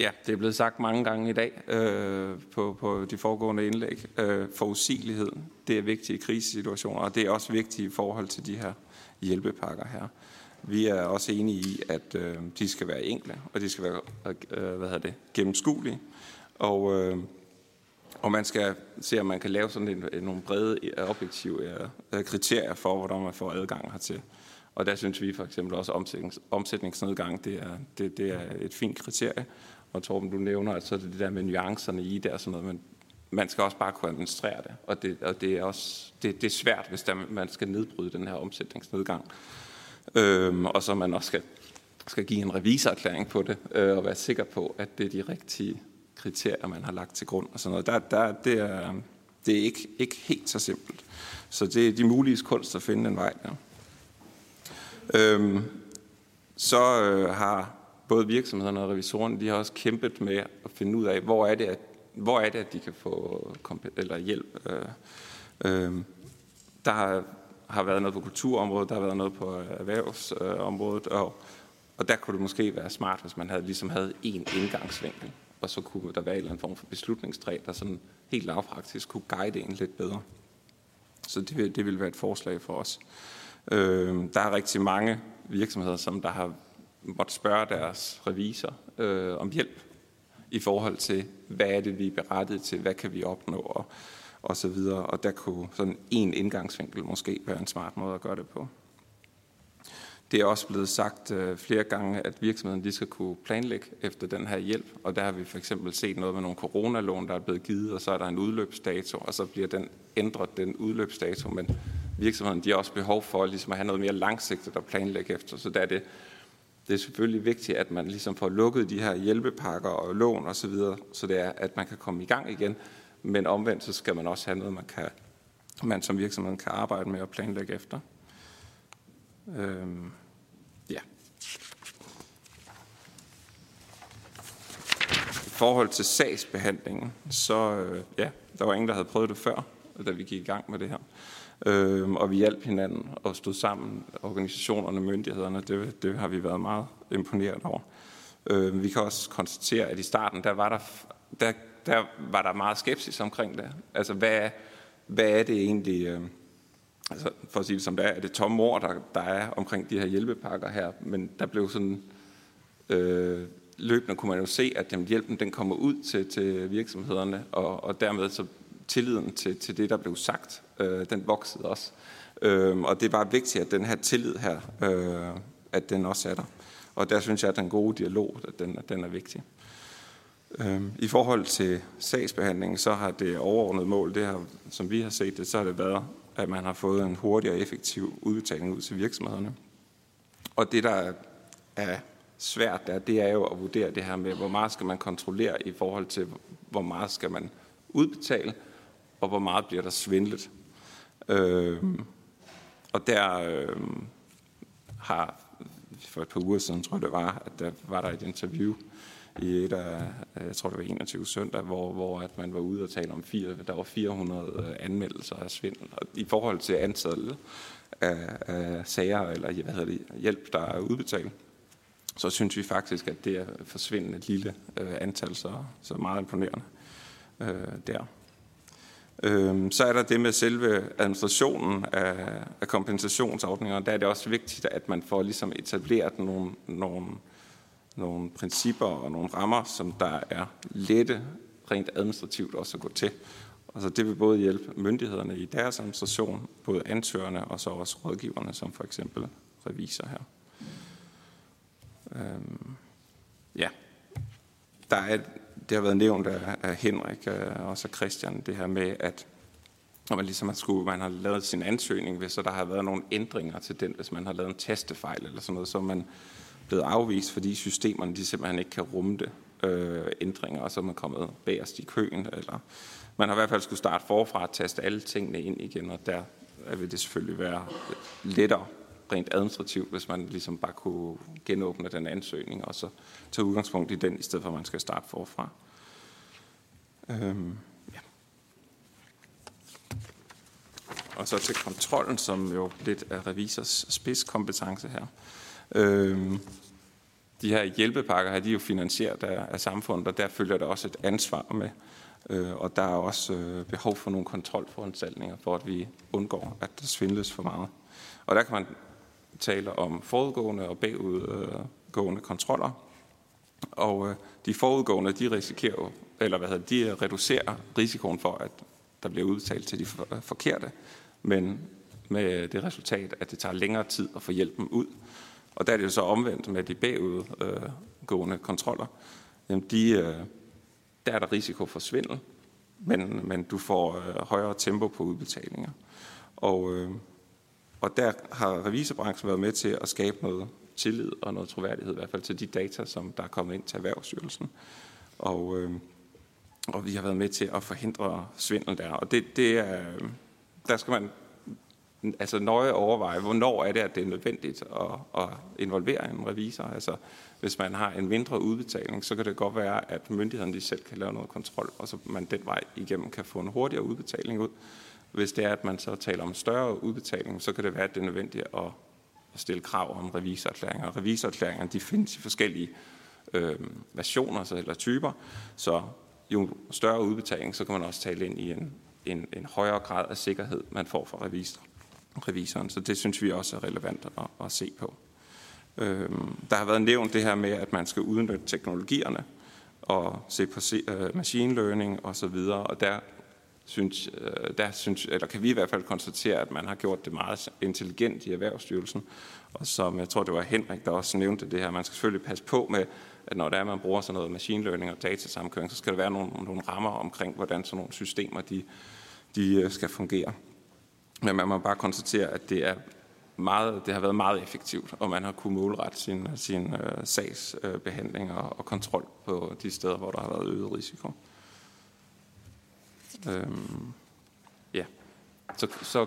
Ja, det er blevet sagt mange gange i dag øh, på, på de foregående indlæg. Øh, forudsigelighed, det er vigtigt i krisesituationer, og det er også vigtigt i forhold til de her hjælpepakker her. Vi er også enige i, at øh, de skal være enkle, og de skal være øh, hvad hedder det, gennemskuelige. Og, øh, og man skal se, om man kan lave sådan en, en, øh, nogle brede, øh, objektive øh, kriterier for, hvordan man får adgang hertil. Og der synes vi for eksempel også, at omsætnings, omsætningsnedgang det er, det, det er et fint kriterie. Og Torben, du nævner, at så er det det der med nuancerne i det og sådan noget, men man skal også bare kunne administrere det. Og det, og det er også det, det er svært, hvis der, man skal nedbryde den her omsætningsnedgang. Øhm, og så man også skal, skal give en revisorerklæring på det, øh, og være sikker på, at det er de rigtige kriterier, man har lagt til grund. Og sådan noget. Der, der, det er, det er ikke, ikke helt så simpelt. Så det er de mulige kunst at finde en vej der. Øhm, så øh, har både virksomhederne og revisorerne, de har også kæmpet med at finde ud af, hvor er det, at, hvor er det, at de kan få eller hjælp. Øh, øh, der har har været noget på kulturområdet, der har været noget på øh, erhvervsområdet, og, og der kunne det måske være smart, hvis man havde, ligesom havde én indgangsvinkel, og så kunne der være en eller anden form for beslutningstræ, der sådan helt lavpraktisk kunne guide en lidt bedre. Så det, vil, det vil være et forslag for os. Øh, der er rigtig mange virksomheder, som der har måtte spørge deres revisor øh, om hjælp i forhold til, hvad er det, vi er berettiget til, hvad kan vi opnå, og og så videre. Og der kunne sådan en indgangsvinkel måske være en smart måde at gøre det på. Det er også blevet sagt øh, flere gange, at virksomheden de skal kunne planlægge efter den her hjælp, og der har vi for eksempel set noget med nogle coronalån, der er blevet givet, og så er der en udløbsdato, og så bliver den ændret, den udløbsdato, men virksomheden de har også behov for ligesom at have noget mere langsigtet at planlægge efter, så der er det, det er selvfølgelig vigtigt, at man ligesom får lukket de her hjælpepakker og lån osv., så, videre, så det er, at man kan komme i gang igen, men omvendt så skal man også have noget, man, kan, man som virksomhed kan arbejde med og planlægge efter. Øhm, ja. I forhold til sagsbehandlingen, så øh, ja, der var ingen, der havde prøvet det før, da vi gik i gang med det her. Øhm, og vi hjalp hinanden og stod sammen, organisationerne, myndighederne, det, det har vi været meget imponeret over. Øhm, vi kan også konstatere, at i starten, der var der, der der var der meget skepsis omkring det. Altså, hvad, hvad er det egentlig, øh, altså, for at sige det som det er, er det tomme ord, der, der er omkring de her hjælpepakker her, men der blev sådan, øh, løbende kunne man jo se, at den hjælpen den kommer ud til, til virksomhederne, og, og dermed så tilliden til, til det, der blev sagt, øh, den voksede også. Øh, og det er bare vigtigt, at den her tillid her, øh, at den også er der. Og der synes jeg, at den gode dialog, at den, den er vigtig. Øhm, I forhold til sagsbehandlingen, så har det overordnede mål, det her, som vi har set det, så har det været, at man har fået en hurtig og effektiv udbetaling ud til virksomhederne. Og det, der er svært der, det er jo at vurdere det her med, hvor meget skal man kontrollere i forhold til, hvor meget skal man udbetale, og hvor meget bliver der svindlet. Øh, og der øh, har for et par uger siden, tror jeg det var, at der var der et interview i et af, jeg tror det var 21 søndag, hvor, hvor at man var ude og tale om, fire, der var 400 øh, anmeldelser af svindel. Og i forhold til antallet af, af sager, eller hvad hedder det, hjælp, der er udbetalt, så synes vi faktisk, at det er forsvindende lille øh, antal, så, så meget imponerende øh, der. Øh, så er der det med selve administrationen af, af kompensationsordninger. Der er det også vigtigt, at man får ligesom etableret nogle, nogle, nogle principper og nogle rammer, som der er lette rent administrativt også at gå til. Altså det vil både hjælpe myndighederne i deres administration, både ansøgerne og så også rådgiverne, som for eksempel revisor her. Øhm, ja, der er, det har været nævnt af, af Henrik øh, og også af Christian, det her med, at når man ligesom har skulle, man har lavet sin ansøgning, hvis så der har været nogle ændringer til den, hvis man har lavet en testefejl eller sådan noget, så man blevet afvist, fordi systemerne de simpelthen ikke kan rumme det øh, ændringer, og så er man kommet bagerst i køen, eller man har i hvert fald skulle starte forfra at taste alle tingene ind igen, og der vil det selvfølgelig være lettere rent administrativt, hvis man ligesom bare kunne genåbne den ansøgning, og så tage udgangspunkt i den, i stedet for at man skal starte forfra. Øhm, ja. Og så til kontrollen, som jo lidt er revisors spidskompetence her. Øh, de her hjælpepakker her, de er jo finansieret af, af samfundet, og der følger der også et ansvar med. Øh, og der er også øh, behov for nogle kontrolforanstaltninger, for at vi undgår, at der svindles for meget. Og der kan man tale om forudgående og bagudgående kontroller. Og øh, de forudgående, de risikerer eller hvad hedder, de øh, reducerer risikoen for, at der bliver udbetalt til de forkerte, men med det resultat, at det tager længere tid at få hjælpen ud. Og der er det jo så omvendt med de bagudgående kontroller. Jamen de, øh, der er der risiko for svindel, men, men du får øh, højere tempo på udbetalinger. Og, øh, og der har revisorbranchen været med til at skabe noget tillid og noget troværdighed, i hvert fald til de data, som der er kommet ind til Erhvervsstyrelsen. Og, øh, og vi har været med til at forhindre svindel der. Og det, det er, der skal man altså nøje overveje, hvornår er det, at det er nødvendigt at, at involvere en revisor. Altså, hvis man har en mindre udbetaling, så kan det godt være, at myndighederne de selv kan lave noget kontrol, og så man den vej igennem kan få en hurtigere udbetaling ud. Hvis det er, at man så taler om større udbetaling, så kan det være, at det er nødvendigt at, at stille krav om revisorerklæringer. Revisorerklæringer de findes i forskellige øh, versioner så, eller typer, så jo større udbetaling, så kan man også tale ind i en, en, en højere grad af sikkerhed, man får fra revisor, revisoren. Så det synes vi også er relevant at, at se på. Øhm, der har været nævnt det her med, at man skal udnytte teknologierne og se på uh, machine learning og så videre, og der synes, øh, der synes, eller kan vi i hvert fald konstatere, at man har gjort det meget intelligent i Erhvervsstyrelsen. Og som jeg tror, det var Henrik, der også nævnte det her, man skal selvfølgelig passe på med, at når der er, man bruger sådan noget machine learning og datasamkøring, så skal der være nogle, nogle rammer omkring, hvordan sådan nogle systemer de, de øh, skal fungere. Men man må bare konstatere, at det er meget, det har været meget effektivt, og man har kunnet målrette sin, sin øh, sagsbehandling øh, og, og kontrol på de steder, hvor der har været øget risiko. Øhm, ja. Så, så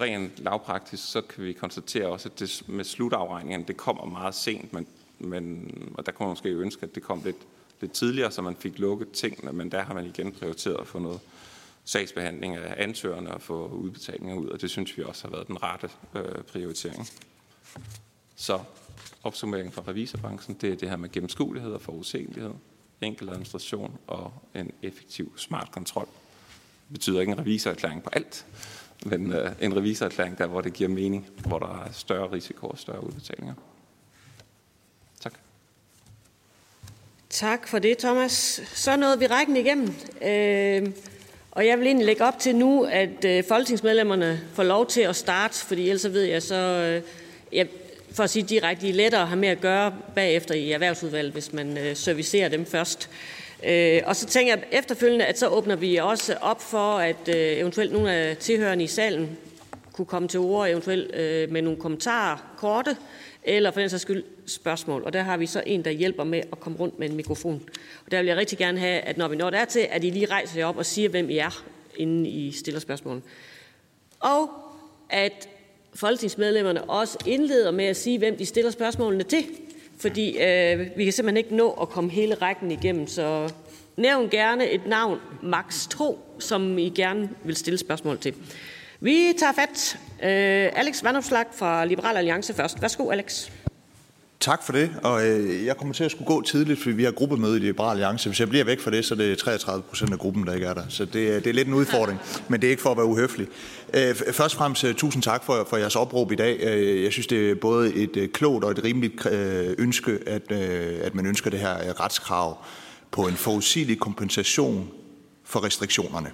rent lavpraktisk, så kan vi konstatere også, at det med slutafregningen, det kommer meget sent, men, men, og der kunne man måske ønske, at det kom lidt, lidt tidligere, så man fik lukket tingene, men der har man igen prioriteret at få noget sagsbehandling af ansøgerne og få udbetalinger ud, og det synes vi også har været den rette øh, prioritering. Så opsummeringen fra revisorbranchen, det er det her med gennemskuelighed og forudsigelighed, enkel administration og en effektiv smart kontrol betyder ikke en revisorerklæring på alt, men øh, en revisorerklæring der, hvor det giver mening, hvor der er større risiko og større udbetalinger. Tak. Tak for det, Thomas. Så nåede vi rækken igennem. Øh, og jeg vil egentlig lægge op til nu, at øh, folketingsmedlemmerne får lov til at starte, fordi ellers ved jeg så, øh, jeg, for at sige direkte, er lettere at have med at gøre bagefter i erhvervsudvalget, hvis man øh, servicerer dem først. Øh, og så tænker jeg efterfølgende, at så åbner vi også op for, at øh, eventuelt nogle af tilhørende i salen kunne komme til ord, eventuelt øh, med nogle kommentarer, korte, eller for den sags skyld spørgsmål. Og der har vi så en, der hjælper med at komme rundt med en mikrofon. Og der vil jeg rigtig gerne have, at når vi når der til, at I lige rejser jer op og siger, hvem I er, inden I stiller spørgsmål. Og at folketingsmedlemmerne også indleder med at sige, hvem de stiller spørgsmålene til. Fordi øh, vi kan simpelthen ikke nå at komme hele rækken igennem. Så nævn gerne et navn, maks to, som I gerne vil stille spørgsmål til. Vi tager fat. Øh, Alex Vandopslag fra Liberal Alliance først. Værsgo, Alex. Tak for det, og øh, jeg kommer til at skulle gå tidligt, fordi vi har gruppemøde i Liberal Alliance. Hvis jeg bliver væk fra det, så er det 33 procent af gruppen, der ikke er der. Så det, det er lidt en udfordring, men det er ikke for at være uhøflig. Øh, først og fremmest uh, tusind tak for, for jeres opråb i dag. Uh, jeg synes, det er både et uh, klogt og et rimeligt uh, ønske, at, uh, at man ønsker det her retskrav på en forudsigelig kompensation for restriktionerne.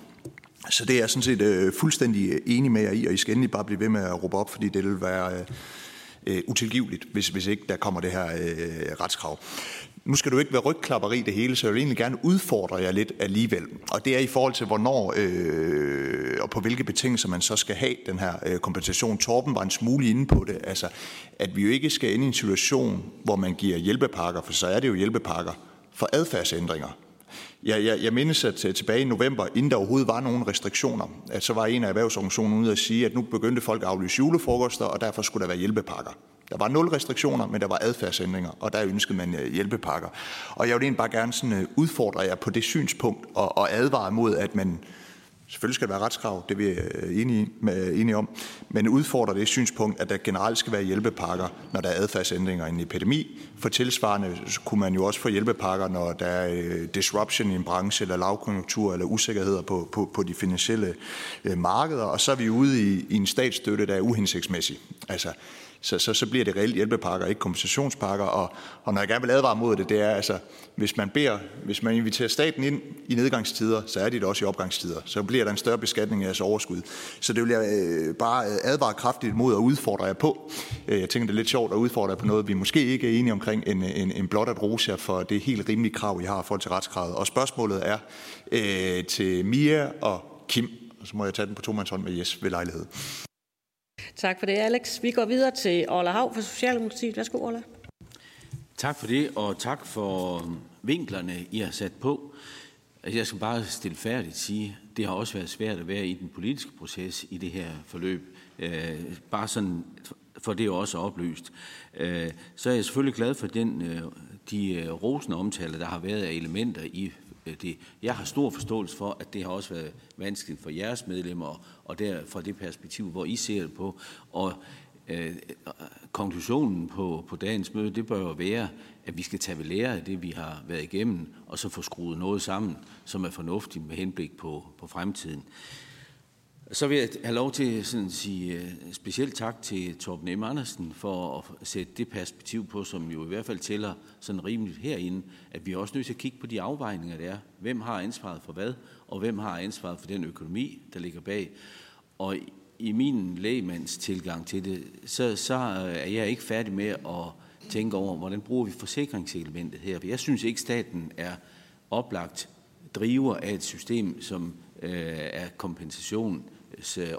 Så det er jeg sådan set øh, fuldstændig øh, enig med jer i, og I skal endelig bare blive ved med at råbe op, fordi det vil være... Øh, øh utilgiveligt, hvis, hvis ikke der kommer det her øh, retskrav. Nu skal du ikke være rygklapperi det hele, så jeg vil egentlig gerne udfordre jer lidt alligevel. Og det er i forhold til, hvornår øh, og på hvilke betingelser man så skal have den her øh, kompensation. Torben var en smule inde på det, altså at vi jo ikke skal ind i en situation, hvor man giver hjælpepakker, for så er det jo hjælpepakker for adfærdsændringer. Jeg, jeg, jeg mindes, at øh, tilbage i november, inden der overhovedet var nogen restriktioner, at så var en af erhvervsorganisationerne ude at sige, at nu begyndte folk at aflyse julefrokoster, og derfor skulle der være hjælpepakker. Der var nul restriktioner, men der var adfærdsændringer, og der ønskede man øh, hjælpepakker. Og jeg vil egentlig bare gerne sådan øh, udfordre jer på det synspunkt og, og advare mod, at man Selvfølgelig skal der være retskrav, det er vi øh, enige, øh, enige om, men udfordrer det synspunkt, at der generelt skal være hjælpepakker, når der er adfærdsændringer i en epidemi. For tilsvarende kunne man jo også få hjælpepakker, når der er øh, disruption i en branche, eller lavkonjunktur, eller usikkerheder på, på, på de finansielle markeder, og så er vi ude i, i en statsstøtte, der er uhensigtsmæssig. Altså, så, så, så bliver det reelt hjælpepakker, ikke kompensationspakker. Og, og når jeg gerne vil advare mod det, det er altså, hvis man beder, hvis man inviterer staten ind i nedgangstider, så er det også i opgangstider. Så bliver der en større beskatning af jeres overskud. Så det vil jeg øh, bare øh, advare kraftigt mod at udfordre jer på. Øh, jeg tænker, det er lidt sjovt at udfordre jer på noget, vi måske ikke er enige omkring, en, en, en blot at rose jer for det helt rimelige krav, I har for til retskravet. Og spørgsmålet er øh, til Mia og Kim, og så må jeg tage den på tomandshånd med Jes ved lejlighed. Tak for det, Alex. Vi går videre til Orla Hav fra Socialdemokratiet. Værsgo, Orla. Tak for det, og tak for vinklerne, I har sat på. Altså, jeg skal bare stilfærdigt sige, det har også været svært at være i den politiske proces i det her forløb. Øh, bare sådan, for det er også oplyst. Øh, så er jeg selvfølgelig glad for den, øh, de rosende omtaler, der har været af elementer i det. Jeg har stor forståelse for, at det har også været vanskeligt for jeres medlemmer, og der fra det perspektiv, hvor I ser det på. Og øh, konklusionen på, på dagens møde, det bør jo være, at vi skal tage ved lære af det, vi har været igennem, og så få skruet noget sammen, som er fornuftigt med henblik på, på fremtiden. Så vil jeg have lov til sådan at sige øh, specielt tak til Torben M. Andersen for at sætte det perspektiv på, som jo i hvert fald tæller sådan rimeligt herinde, at vi er også nødt til at kigge på de afvejninger, der er. Hvem har ansvaret for hvad, og hvem har ansvaret for den økonomi, der ligger bag. Og i min lægemands tilgang til det, så, så øh, er jeg ikke færdig med at tænke over, hvordan bruger vi forsikringselementet her. Jeg synes ikke, staten er oplagt driver af et system, som øh, er kompensation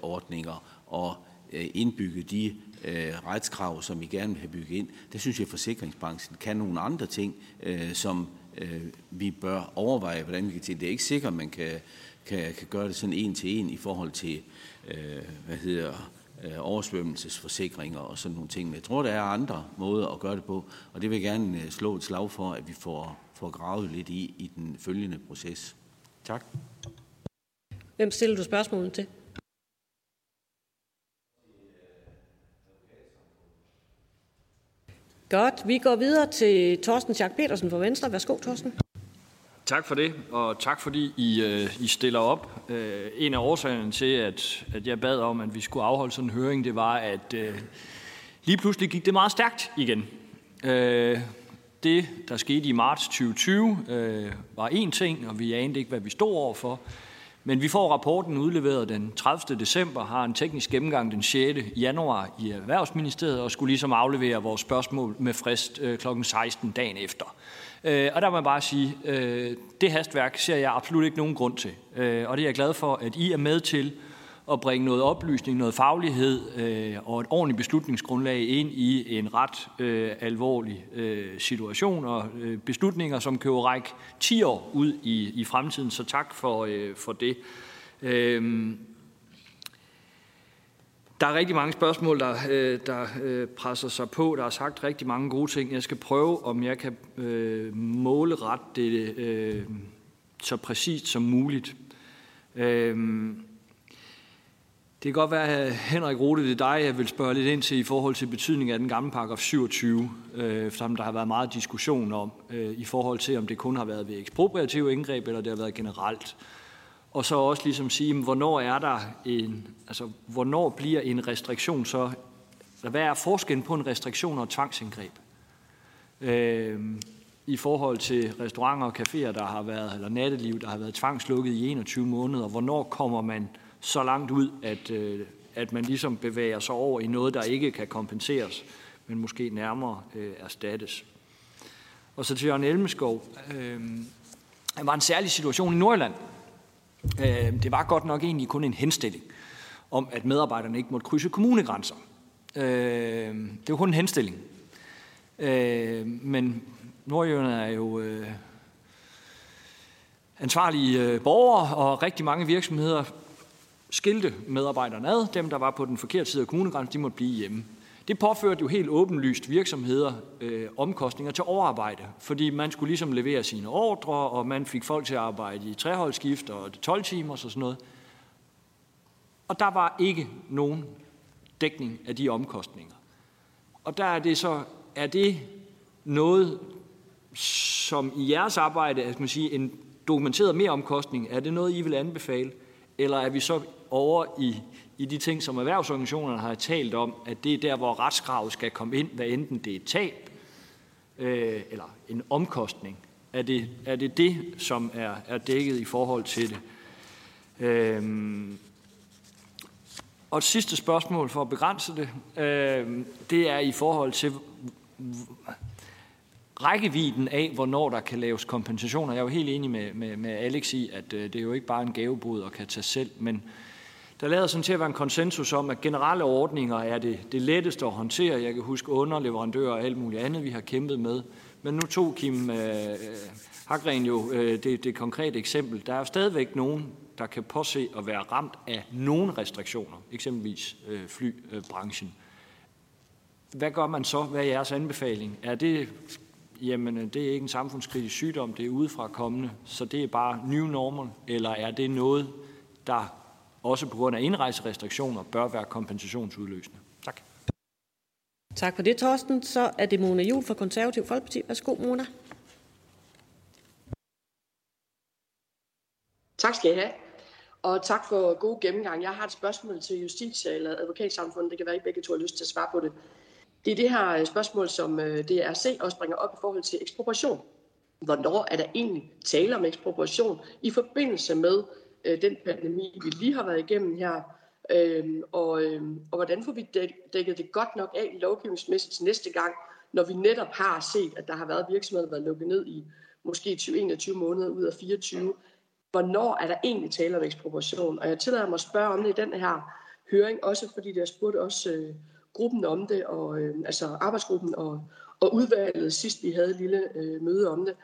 ordninger og øh, indbygge de øh, retskrav, som vi gerne vil have bygget ind. Det synes jeg, at forsikringsbranchen kan nogle andre ting, øh, som øh, vi bør overveje, hvordan vi kan til. Det er ikke sikkert, at man kan, kan, kan gøre det sådan en til en i forhold til, øh, hvad hedder øh, oversvømmelsesforsikringer og sådan nogle ting. Men jeg tror, der er andre måder at gøre det på, og det vil jeg gerne øh, slå et slag for, at vi får, får gravet lidt i i den følgende proces. Tak. Hvem stiller du spørgsmålet til? Godt. Vi går videre til Torsten Schack Petersen fra Venstre. Værsgo, Torsten. Tak for det, og tak fordi I, øh, I stiller op. Øh, en af årsagerne til, at, at jeg bad om, at vi skulle afholde sådan en høring, det var, at øh, lige pludselig gik det meget stærkt igen. Det, der skete i marts 2020, var én ting, og vi anede ikke, hvad vi stod overfor. Men vi får rapporten udleveret den 30. december, har en teknisk gennemgang den 6. januar i Erhvervsministeriet og skulle ligesom aflevere vores spørgsmål med frist øh, kl. 16 dagen efter. Øh, og der må jeg bare sige, øh, det hastværk ser jeg absolut ikke nogen grund til. Øh, og det er jeg glad for, at I er med til at bringe noget oplysning, noget faglighed øh, og et ordentligt beslutningsgrundlag ind i en ret øh, alvorlig øh, situation og øh, beslutninger, som kan jo række 10 år ud i, i fremtiden. Så tak for, øh, for det. Øh, Der er rigtig mange spørgsmål, der, øh, der øh, presser sig på. Der er sagt rigtig mange gode ting. Jeg skal prøve, om jeg kan øh, målrette det øh, så præcist som muligt. Øh, det kan godt være, at øh, Henrik Rode, det er dig, jeg vil spørge lidt ind til i forhold til betydningen af den gamle paragraf 27, øh, som der har været meget diskussion om, øh, i forhold til, om det kun har været ved ekspropriative indgreb, eller det har været generelt. Og så også ligesom sige, hvornår er der en, altså hvornår bliver en restriktion så, eller hvad er forskellen på en restriktion og et tvangsindgreb? Øh, I forhold til restauranter og caféer, der har været, eller natteliv, der har været tvangslukket i 21 måneder, hvornår kommer man så langt ud, at, øh, at man ligesom bevæger sig over i noget, der ikke kan kompenseres, men måske nærmere øh, erstattes. Og så til Jørgen Elmeskov. Øh, det var en særlig situation i Nordjylland. Øh, det var godt nok egentlig kun en henstilling om, at medarbejderne ikke måtte krydse kommunegrænser. Øh, det var kun en henstilling. Øh, men Nordjylland er jo øh, ansvarlige øh, borgere, og rigtig mange virksomheder skilte medarbejderne ad. Dem, der var på den forkerte side af kommunegrænsen, de måtte blive hjemme. Det påførte jo helt åbenlyst virksomheder øh, omkostninger til overarbejde, fordi man skulle ligesom levere sine ordre, og man fik folk til at arbejde i treholdsskift og 12 timer og sådan noget. Og der var ikke nogen dækning af de omkostninger. Og der er det så, er det noget, som i jeres arbejde, at man sige, en dokumenteret mere omkostning, er det noget, I vil anbefale? Eller er vi så over i, i de ting, som erhvervsorganisationerne har talt om, at det er der, hvor retskravet skal komme ind, hvad enten det er et tab øh, eller en omkostning. Er det, er det det, som er, er dækket i forhold til det? Øhm, og et sidste spørgsmål for at begrænse det, øh, det er i forhold til rækkevidden af, hvornår der kan laves kompensationer. Jeg er jo helt enig med, med, med Alex i, at øh, det er jo ikke bare en gavebod og kan tage selv, men der lader sådan til at være en konsensus om, at generelle ordninger er det, det letteste at håndtere. Jeg kan huske underleverandører og alt muligt andet, vi har kæmpet med. Men nu tog Kim øh, øh Hagren jo øh, det, det konkrete eksempel. Der er jo stadigvæk nogen, der kan påse at være ramt af nogle restriktioner, eksempelvis øh, flybranchen. Hvad gør man så? Hvad er jeres anbefaling? Er det jamen det er ikke en samfundskritisk sygdom, det er udefra kommende, så det er bare new normal, eller er det noget, der også på grund af indrejserestriktioner bør være kompensationsudløsende? Tak. Tak for det, Torsten. Så er det Mona Jul fra Konservativ Folkeparti. Værsgo, Mona. Tak skal I have. Og tak for god gennemgang. Jeg har et spørgsmål til Justitia eller Advokatsamfundet. Det kan være, at I begge to har lyst til at svare på det. Det er det her øh, spørgsmål, som øh, DRC også bringer op i forhold til ekspropriation. Hvornår er der egentlig tale om ekspropriation i forbindelse med øh, den pandemi, vi lige har været igennem her? Øhm, og, øhm, og hvordan får vi dækket det godt nok af lovgivningsmæssigt til næste gang, når vi netop har set, at der har været virksomheder, der har været lukket ned i måske 20-21 måneder ud af 24. Hvornår er der egentlig tale om ekspropriation? Og jeg tillader mig at spørge om det i den her høring, også fordi der spurgte også øh, gruppen om det, og, øh, altså arbejdsgruppen og, og udvalget sidst vi havde et lille øh, møde om det.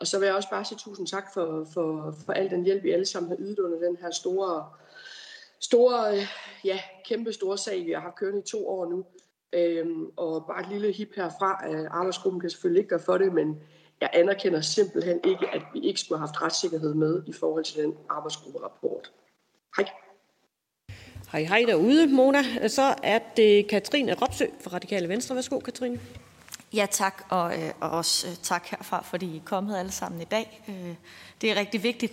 Og så vil jeg også bare sige tusind tak for, for, for al den hjælp, vi alle sammen har ydet under den her store, store øh, ja, kæmpe store sag, vi har kørt i to år nu. Øhm, og bare et lille hip herfra. Øh, arbejdsgruppen kan selvfølgelig ikke gøre for det, men jeg anerkender simpelthen ikke, at vi ikke skulle have haft retssikkerhed med i forhold til den arbejdsgrupperapport. Hej. Hej hej derude, Mona. Så er det Katrine Ropsø fra Radikale Venstre. Værsgo, Katrine. Ja, tak, og, øh, og også øh, tak herfra, fordi I er kommet alle sammen i dag. Øh, det er rigtig vigtigt.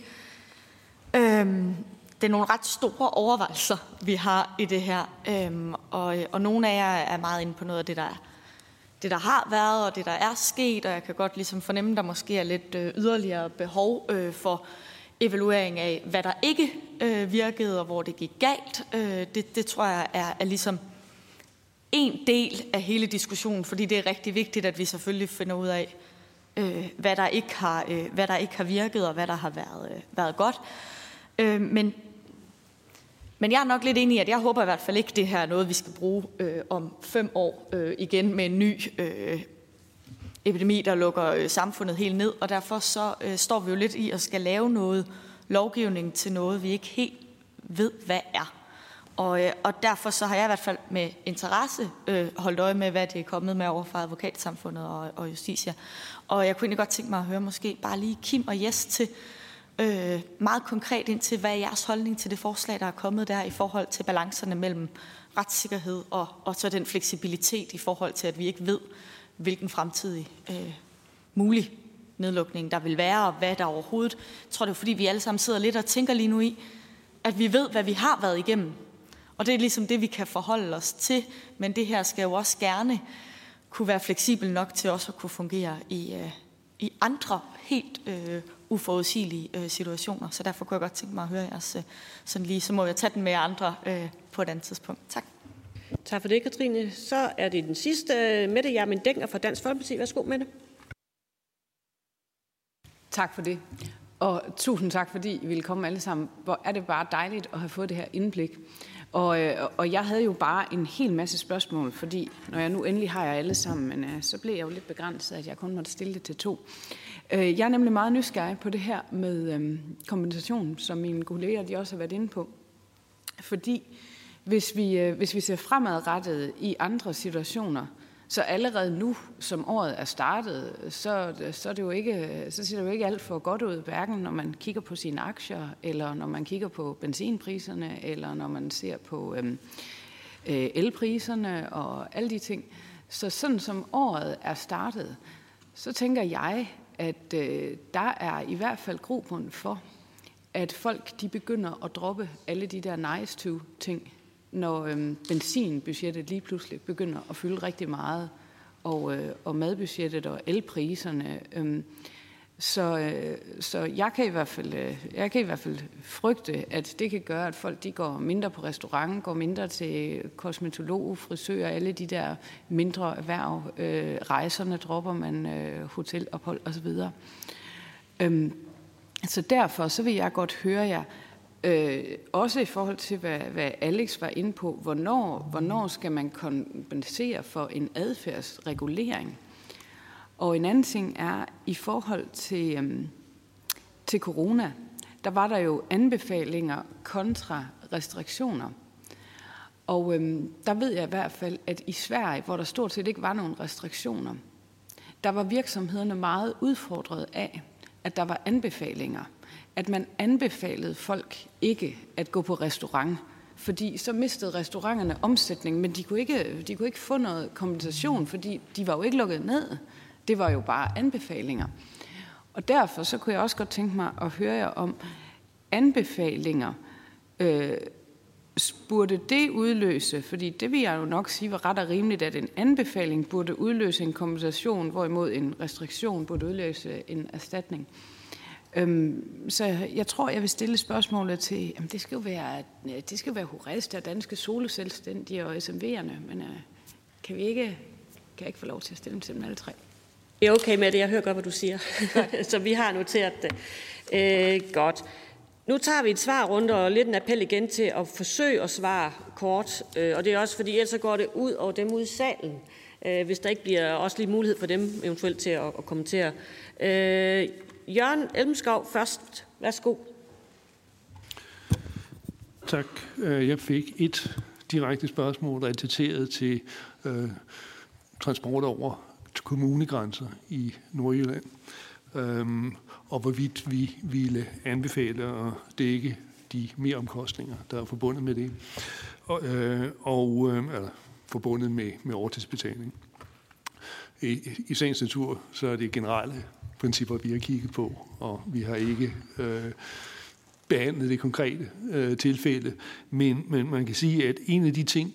Øhm, det er nogle ret store overvejelser, vi har i det her, øhm, og, og nogle af jer er meget inde på noget af det, der er det, der har været, og det, der er sket, og jeg kan godt ligesom fornemme, at der måske er lidt yderligere behov øh, for evaluering af, hvad der ikke øh, virkede, og hvor det gik galt. Øh, det, det tror jeg er, er ligesom en del af hele diskussionen, fordi det er rigtig vigtigt, at vi selvfølgelig finder ud af, øh, hvad, der ikke har, øh, hvad der ikke har virket, og hvad der har været, øh, været godt. Øh, men, men jeg er nok lidt enig i, at jeg håber i hvert fald ikke, det her er noget, vi skal bruge øh, om fem år øh, igen med en ny øh, epidemi, der lukker øh, samfundet helt ned, og derfor så øh, står vi jo lidt i at skal lave noget lovgivning til noget, vi ikke helt ved, hvad er. Og, øh, og derfor så har jeg i hvert fald med interesse øh, holdt øje med, hvad det er kommet med over fra advokatsamfundet og, og Justitia. Og jeg kunne egentlig godt tænke mig at høre måske bare lige Kim og Jes til øh, meget konkret ind til, hvad er jeres holdning til det forslag, der er kommet der i forhold til balancerne mellem retssikkerhed og, og så den fleksibilitet i forhold til, at vi ikke ved, hvilken fremtidig øh, mulig nedlukning der vil være, og hvad der overhovedet. Jeg tror, det er fordi, vi alle sammen sidder lidt og tænker lige nu i, at vi ved, hvad vi har været igennem. Og det er ligesom det, vi kan forholde os til. Men det her skal jo også gerne kunne være fleksibel nok til også at kunne fungere i, øh, i andre helt øh, uforudsigelige øh, situationer. Så derfor kunne jeg godt tænke mig at høre jeres øh, sådan lige, så må jeg tage den med andre øh, på et andet tidspunkt. Tak. Tak for det, Katrine. Så er det den sidste, Mette Jermin Dænger fra Dansk Folkeparti. Værsgo, Mette. Tak for det. Og tusind tak, fordi I ville komme alle sammen. Hvor er det bare dejligt at have fået det her indblik. Og, øh, og jeg havde jo bare en hel masse spørgsmål, fordi når jeg nu endelig har jer alle sammen, men, uh, så blev jeg jo lidt begrænset, at jeg kun måtte stille det til to. Uh, jeg er nemlig meget nysgerrig på det her med um, kompensation, som mine kolleger de også har været inde på. Fordi hvis vi, øh, hvis vi ser fremadrettet i andre situationer, så allerede nu, som året er startet, så, så, er det jo ikke, så ser det jo ikke alt for godt ud, hverken når man kigger på sine aktier, eller når man kigger på benzinpriserne, eller når man ser på øhm, øh, elpriserne og alle de ting. Så sådan som året er startet, så tænker jeg, at øh, der er i hvert fald grobund for, at folk de begynder at droppe alle de der nice to ting, når øhm, benzinbudgettet lige pludselig begynder at fylde rigtig meget, og, øh, og madbudgettet og elpriserne. Øhm, så, øh, så jeg kan i hvert fald øh, jeg kan i hvert fald frygte, at det kan gøre, at folk de går mindre på restaurant, går mindre til kosmetolog, frisør, alle de der mindre erhverv. Øh, rejserne dropper man, øh, hotelophold osv. Øhm, så derfor så vil jeg godt høre jer, Øh, også i forhold til, hvad, hvad Alex var inde på, hvornår, hvornår skal man kompensere for en adfærdsregulering? Og en anden ting er, i forhold til, øhm, til corona, der var der jo anbefalinger kontra restriktioner. Og øhm, der ved jeg i hvert fald, at i Sverige, hvor der stort set ikke var nogen restriktioner, der var virksomhederne meget udfordret af, at der var anbefalinger – at man anbefalede folk ikke at gå på restaurant, fordi så mistede restauranterne omsætning, men de kunne ikke, de kunne ikke få noget kompensation, fordi de var jo ikke lukket ned. Det var jo bare anbefalinger. Og derfor så kunne jeg også godt tænke mig at høre jer om anbefalinger. Øh, burde det udløse, fordi det vil jeg jo nok sige var ret og rimeligt, at en anbefaling burde udløse en kompensation, hvorimod en restriktion burde udløse en erstatning. Øhm, så jeg tror, jeg vil stille spørgsmålet til, jamen det skal jo være, det skal jo være Horesta, danske soloselvstændige og SMV'erne, men øh, kan vi ikke, kan jeg ikke få lov til at stille dem til dem alle tre? Det er okay med det, jeg hører godt, hvad du siger. så vi har noteret det. Øh, godt. Nu tager vi et svar rundt og lidt en appel igen til at forsøge at svare kort. Øh, og det er også fordi, ellers så går det ud over dem ude i salen, øh, hvis der ikke bliver også lige mulighed for dem eventuelt til at, at kommentere. Øh, Jørgen Elmskov først. Værsgo. Tak. Øh, jeg fik et direkte spørgsmål relateret til øh, transport over kommunegrænser i Nordjylland, øhm, og hvorvidt vi ville anbefale at dække de mere omkostninger, der er forbundet med det, og, øh, og øh, eller forbundet med, med overtidsbetaling. I, I sagens natur, så er det generelle principper, vi har kigget på, og vi har ikke øh, behandlet det konkrete øh, tilfælde. Men, men man kan sige, at en af de ting,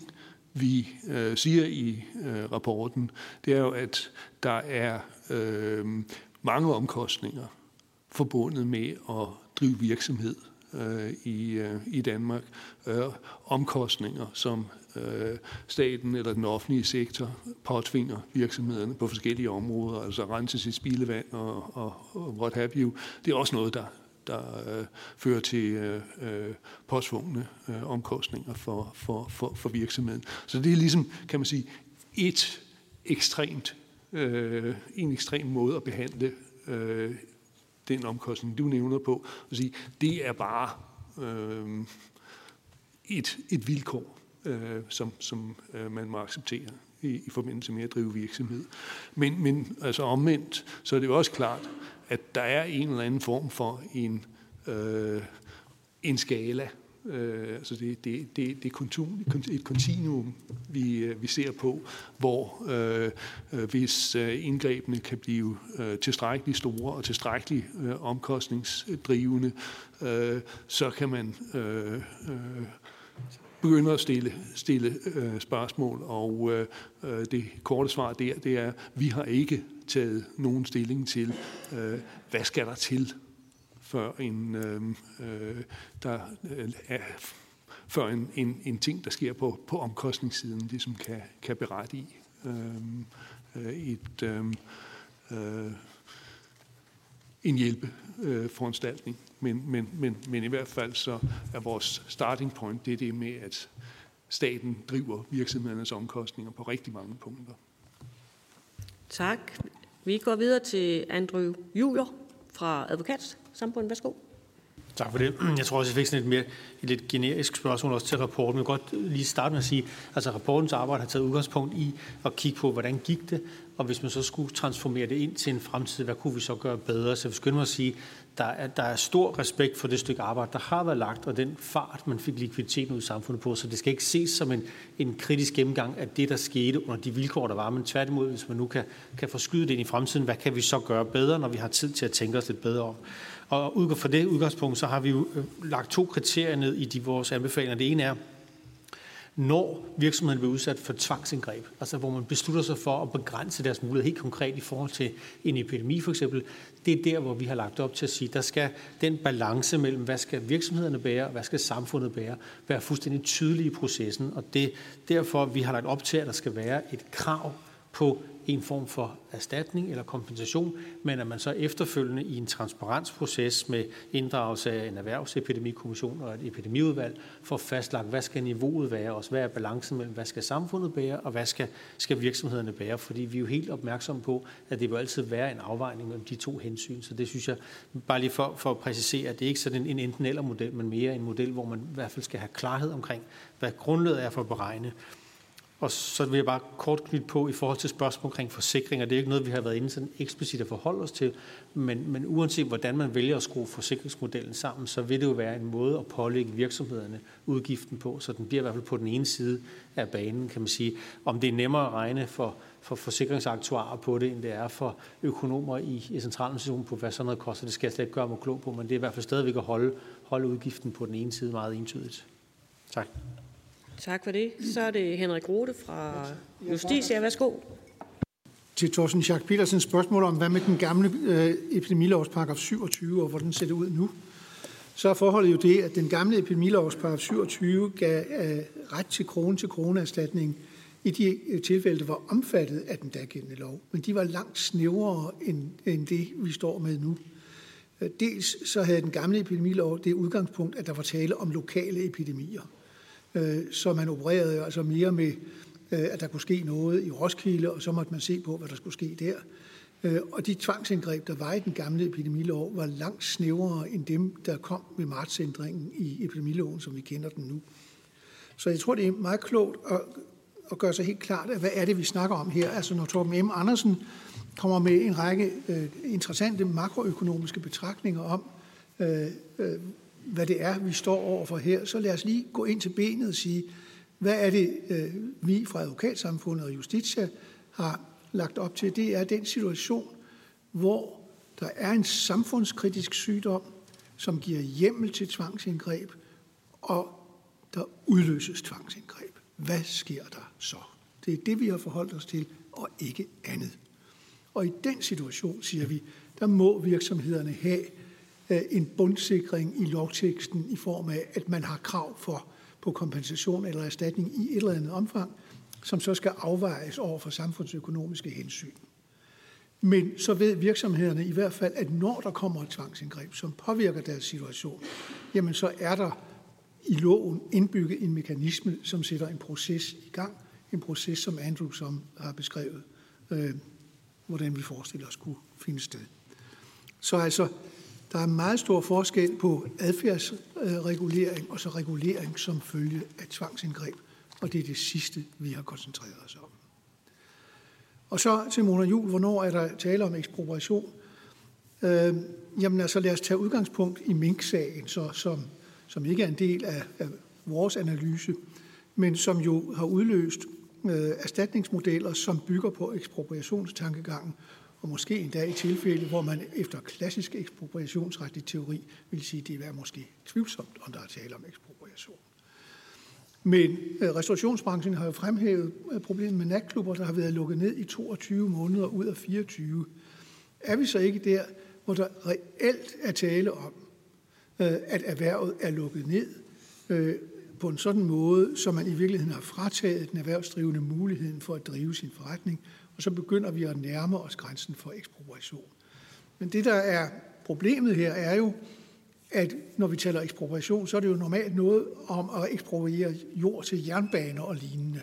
vi øh, siger i øh, rapporten, det er jo, at der er øh, mange omkostninger forbundet med at drive virksomhed øh, i, øh, i Danmark. Øh, omkostninger, som øh, staten eller den offentlige sektor påtvinger virksomhederne på forskellige områder, altså rense sit spildevand og, og, og what have you. Det er også noget, der, der øh, fører til øh, øh, påtvungne øh, omkostninger for, for, for, for virksomheden. Så det er ligesom, kan man sige, et ekstremt, øh, en ekstrem måde at behandle øh, den omkostning, du nævner på. At sige, det er bare øh, et, et vilkår, øh, som, som øh, man må acceptere i, i forbindelse med at drive virksomhed. Men, men altså omvendt, så er det jo også klart, at der er en eller anden form for en, øh, en skala. Øh, altså det, det, det, det er et kontinuum, vi, øh, vi ser på, hvor øh, øh hvis øh, indgrebene kan blive øh, tilstrækkeligt store og tilstrækkeligt øh, omkostningsdrivende, øh, så kan man øh, øh, begynder at stille, stille øh, spørgsmål. Og øh, øh det korte svar der, det er, at vi har ikke taget nogen stilling til, øh, hvad skal der til, før en, øh, øh der øh, er før en, en, en ting, der sker på, på omkostningssiden, det som kan, kan berette i øh, øh et, øh, en hjælpeforanstaltning. Men, men, men, men i hvert fald så er vores starting point det er det med, at staten driver virksomhedernes omkostninger på rigtig mange punkter. Tak. Vi går videre til Andrew Juler fra Advokatsamfundet. Værsgo. Tak for det. Jeg tror også, jeg fik sådan et mere et lidt generisk spørgsmål også til rapporten. Jeg vil godt lige starte med at sige, altså rapportens arbejde har taget udgangspunkt i at kigge på, hvordan gik det, og hvis man så skulle transformere det ind til en fremtid, hvad kunne vi så gøre bedre? Så jeg vil skynde mig at sige, der er, der er stor respekt for det stykke arbejde, der har været lagt, og den fart, man fik likviditeten ud i samfundet på. Så det skal ikke ses som en, en kritisk gennemgang af det, der skete under de vilkår, der var. Men tværtimod, hvis man nu kan, kan forskyde det ind i fremtiden, hvad kan vi så gøre bedre, når vi har tid til at tænke os lidt bedre om? Og ud fra det udgangspunkt, så har vi jo øh, lagt to kriterier ned i de vores anbefalinger. Det ene er, når virksomheden bliver udsat for tvangsindgreb, altså hvor man beslutter sig for at begrænse deres mulighed helt konkret i forhold til en epidemi for eksempel, det er der, hvor vi har lagt op til at sige, der skal den balance mellem, hvad skal virksomhederne bære, og hvad skal samfundet bære, være fuldstændig tydelig i processen. Og det er derfor, vi har lagt op til, at der skal være et krav på en form for erstatning eller kompensation, men at man så efterfølgende i en transparensproces med inddragelse af en erhvervsepidemikommission og et epidemiudvalg får fastlagt, hvad skal niveauet være, og hvad er balancen mellem, hvad skal samfundet bære, og hvad skal, skal virksomhederne bære, fordi vi er jo helt opmærksomme på, at det vil altid være en afvejning mellem de to hensyn, så det synes jeg, bare lige for, for at præcisere, at det ikke er sådan en enten-eller model, men mere en model, hvor man i hvert fald skal have klarhed omkring, hvad grundlaget er for at beregne, og så vil jeg bare kort knytte på i forhold til spørgsmål omkring forsikringer. Det er ikke noget, vi har været inde sådan eksplicit at forholde os til, men, men uanset hvordan man vælger at skrue forsikringsmodellen sammen, så vil det jo være en måde at pålægge virksomhederne udgiften på, så den bliver i hvert fald på den ene side af banen, kan man sige. Om det er nemmere at regne for, for forsikringsaktuarer på det, end det er for økonomer i, i centralinstitutionen på, hvad sådan noget koster, det skal jeg slet ikke gøre mig klog på, men det er i hvert fald stadigvæk at holde, holde udgiften på den ene side meget entydigt. Tak. Tak for det. Så er det Henrik Rode fra Justitia. Værsgo. Til Thorsten Schack Petersens spørgsmål om, hvad med den gamle øh, epidemilovs paragraf 27, og hvordan ser det ud nu? Så er forholdet jo det, at den gamle epidemilovs paragraf 27 gav øh, ret til krone til kroneerstatning i de øh, tilfælde, der var omfattet af den dagældende lov. Men de var langt snævrere end, end det, vi står med nu. Øh, dels så havde den gamle epidemilov det udgangspunkt, at der var tale om lokale epidemier. Øh, så man opererede altså mere med, øh, at der kunne ske noget i Roskilde, og så måtte man se på, hvad der skulle ske der. Øh, og de tvangsindgreb, der var i den gamle epidemilov, var langt snævrere end dem, der kom med martsændringen i epidemiloven, som vi kender den nu. Så jeg tror, det er meget klogt at, at gøre sig helt klart, at hvad er det, vi snakker om her. Altså når Torben M. Andersen kommer med en række øh, interessante makroøkonomiske betragtninger om, øh, øh, hvad det er, vi står overfor her, så lad os lige gå ind til benet og sige, hvad er det, øh, vi fra advokatsamfundet og Justitia har lagt op til? Det er den situation, hvor der er en samfundskritisk sygdom, som giver hjemmel til tvangsindgreb, og der udløses tvangsindgreb. Hvad sker der så? Det er det, vi har forholdt os til, og ikke andet. Og i den situation, siger vi, der må virksomhederne have Øh, en bundsikring i lovteksten i form af, at man har krav for på kompensation eller erstatning i et eller andet omfang, som så skal afvejes over for samfundsøkonomiske hensyn. Men så ved virksomhederne i hvert fald, at når der kommer et tvangsindgreb, som påvirker deres situation, jamen så er der i loven indbygget en mekanisme, som sætter en proces i gang. En proces, som Andrew som har beskrevet, øh, hvordan vi forestiller os kunne finde sted. Så altså, der er meget stor forskel på adfærdsregulering og så regulering som følge af tvangsindgreb, og det er det sidste, vi har koncentreret os om. Og så til Mona Jul, hvornår er der tale om ekspropriation? Øh, jamen altså lad os tage udgangspunkt i Mink-sagen, så, som, som ikke er en del af, af vores analyse, men som jo har udløst øh, erstatningsmodeller, som bygger på ekspropriationstankegangen, og måske endda i tilfælde, hvor man efter klassisk ekspropriationsretlig teori vil sige, at det er måske tvivlsomt, om der er tale om ekspropriation. Men øh, restaurationsbranchen har jo fremhævet øh, problemet med natklubber, der har været lukket ned i 22 måneder ud af 24. Er vi så ikke der, hvor der reelt er tale om, øh, at erhvervet er lukket ned på en sådan måde, så man i virkeligheden har frataget den erhvervsdrivende muligheden for at drive sin forretning, og så begynder vi at nærme os grænsen for ekspropriation. Men det, der er problemet her, er jo, at når vi taler ekspropriation, så er det jo normalt noget om at ekspropriere jord til jernbaner og lignende.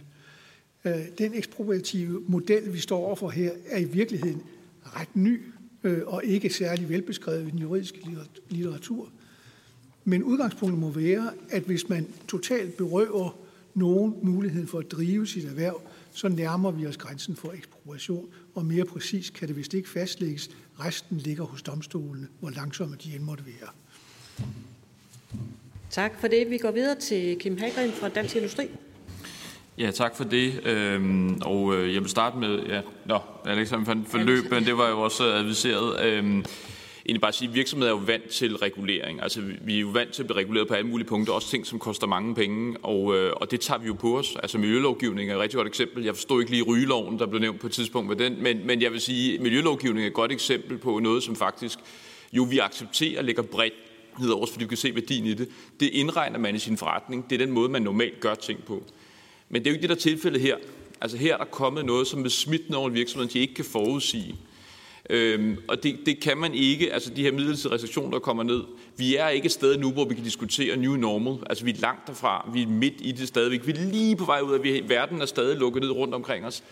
Øh, den ekspropriative model, vi står overfor her, er i virkeligheden ret ny øh, og ikke særlig velbeskrevet i den juridiske litteratur. Men udgangspunktet må være, at hvis man totalt berøver nogen muligheden for at drive sit erhverv, så nærmer vi os grænsen for ekspropriation, og mere præcis kan det vist ikke fastlægges. Resten ligger hos domstolene, hvor langsomme de end måtte være. Tak for det. Vi går videre til Kim Hagren fra Dansk Industri. Ja, tak for det. Øhm, og øh, jeg vil starte med, ja, nå, Alexander forløb, men det var jo også adviseret. Øhm, egentlig bare sige, at virksomheder er jo vant til regulering. Altså, vi er jo vant til at blive reguleret på alle mulige punkter, også ting, som koster mange penge, og, øh, og det tager vi jo på os. Altså, miljølovgivning er et rigtig godt eksempel. Jeg forstår ikke lige rygeloven, der blev nævnt på et tidspunkt med den, men, men jeg vil sige, at miljølovgivning er et godt eksempel på noget, som faktisk jo vi accepterer ligger bredt ned over, os, fordi vi kan se værdien i det. Det indregner man i sin forretning. Det er den måde, man normalt gør ting på. Men det er jo ikke det, der er tilfældet her. Altså her er der kommet noget, som vil smitte over virksomheden, de ikke kan forudsige. Øhm, og det, det kan man ikke, altså de her midlertidige restriktioner, der kommer ned. Vi er ikke et sted nu, hvor vi kan diskutere new normal. Altså vi er langt derfra, vi er midt i det stadigvæk. Vi er lige på vej ud af, at verden er stadig lukket ned rundt omkring os.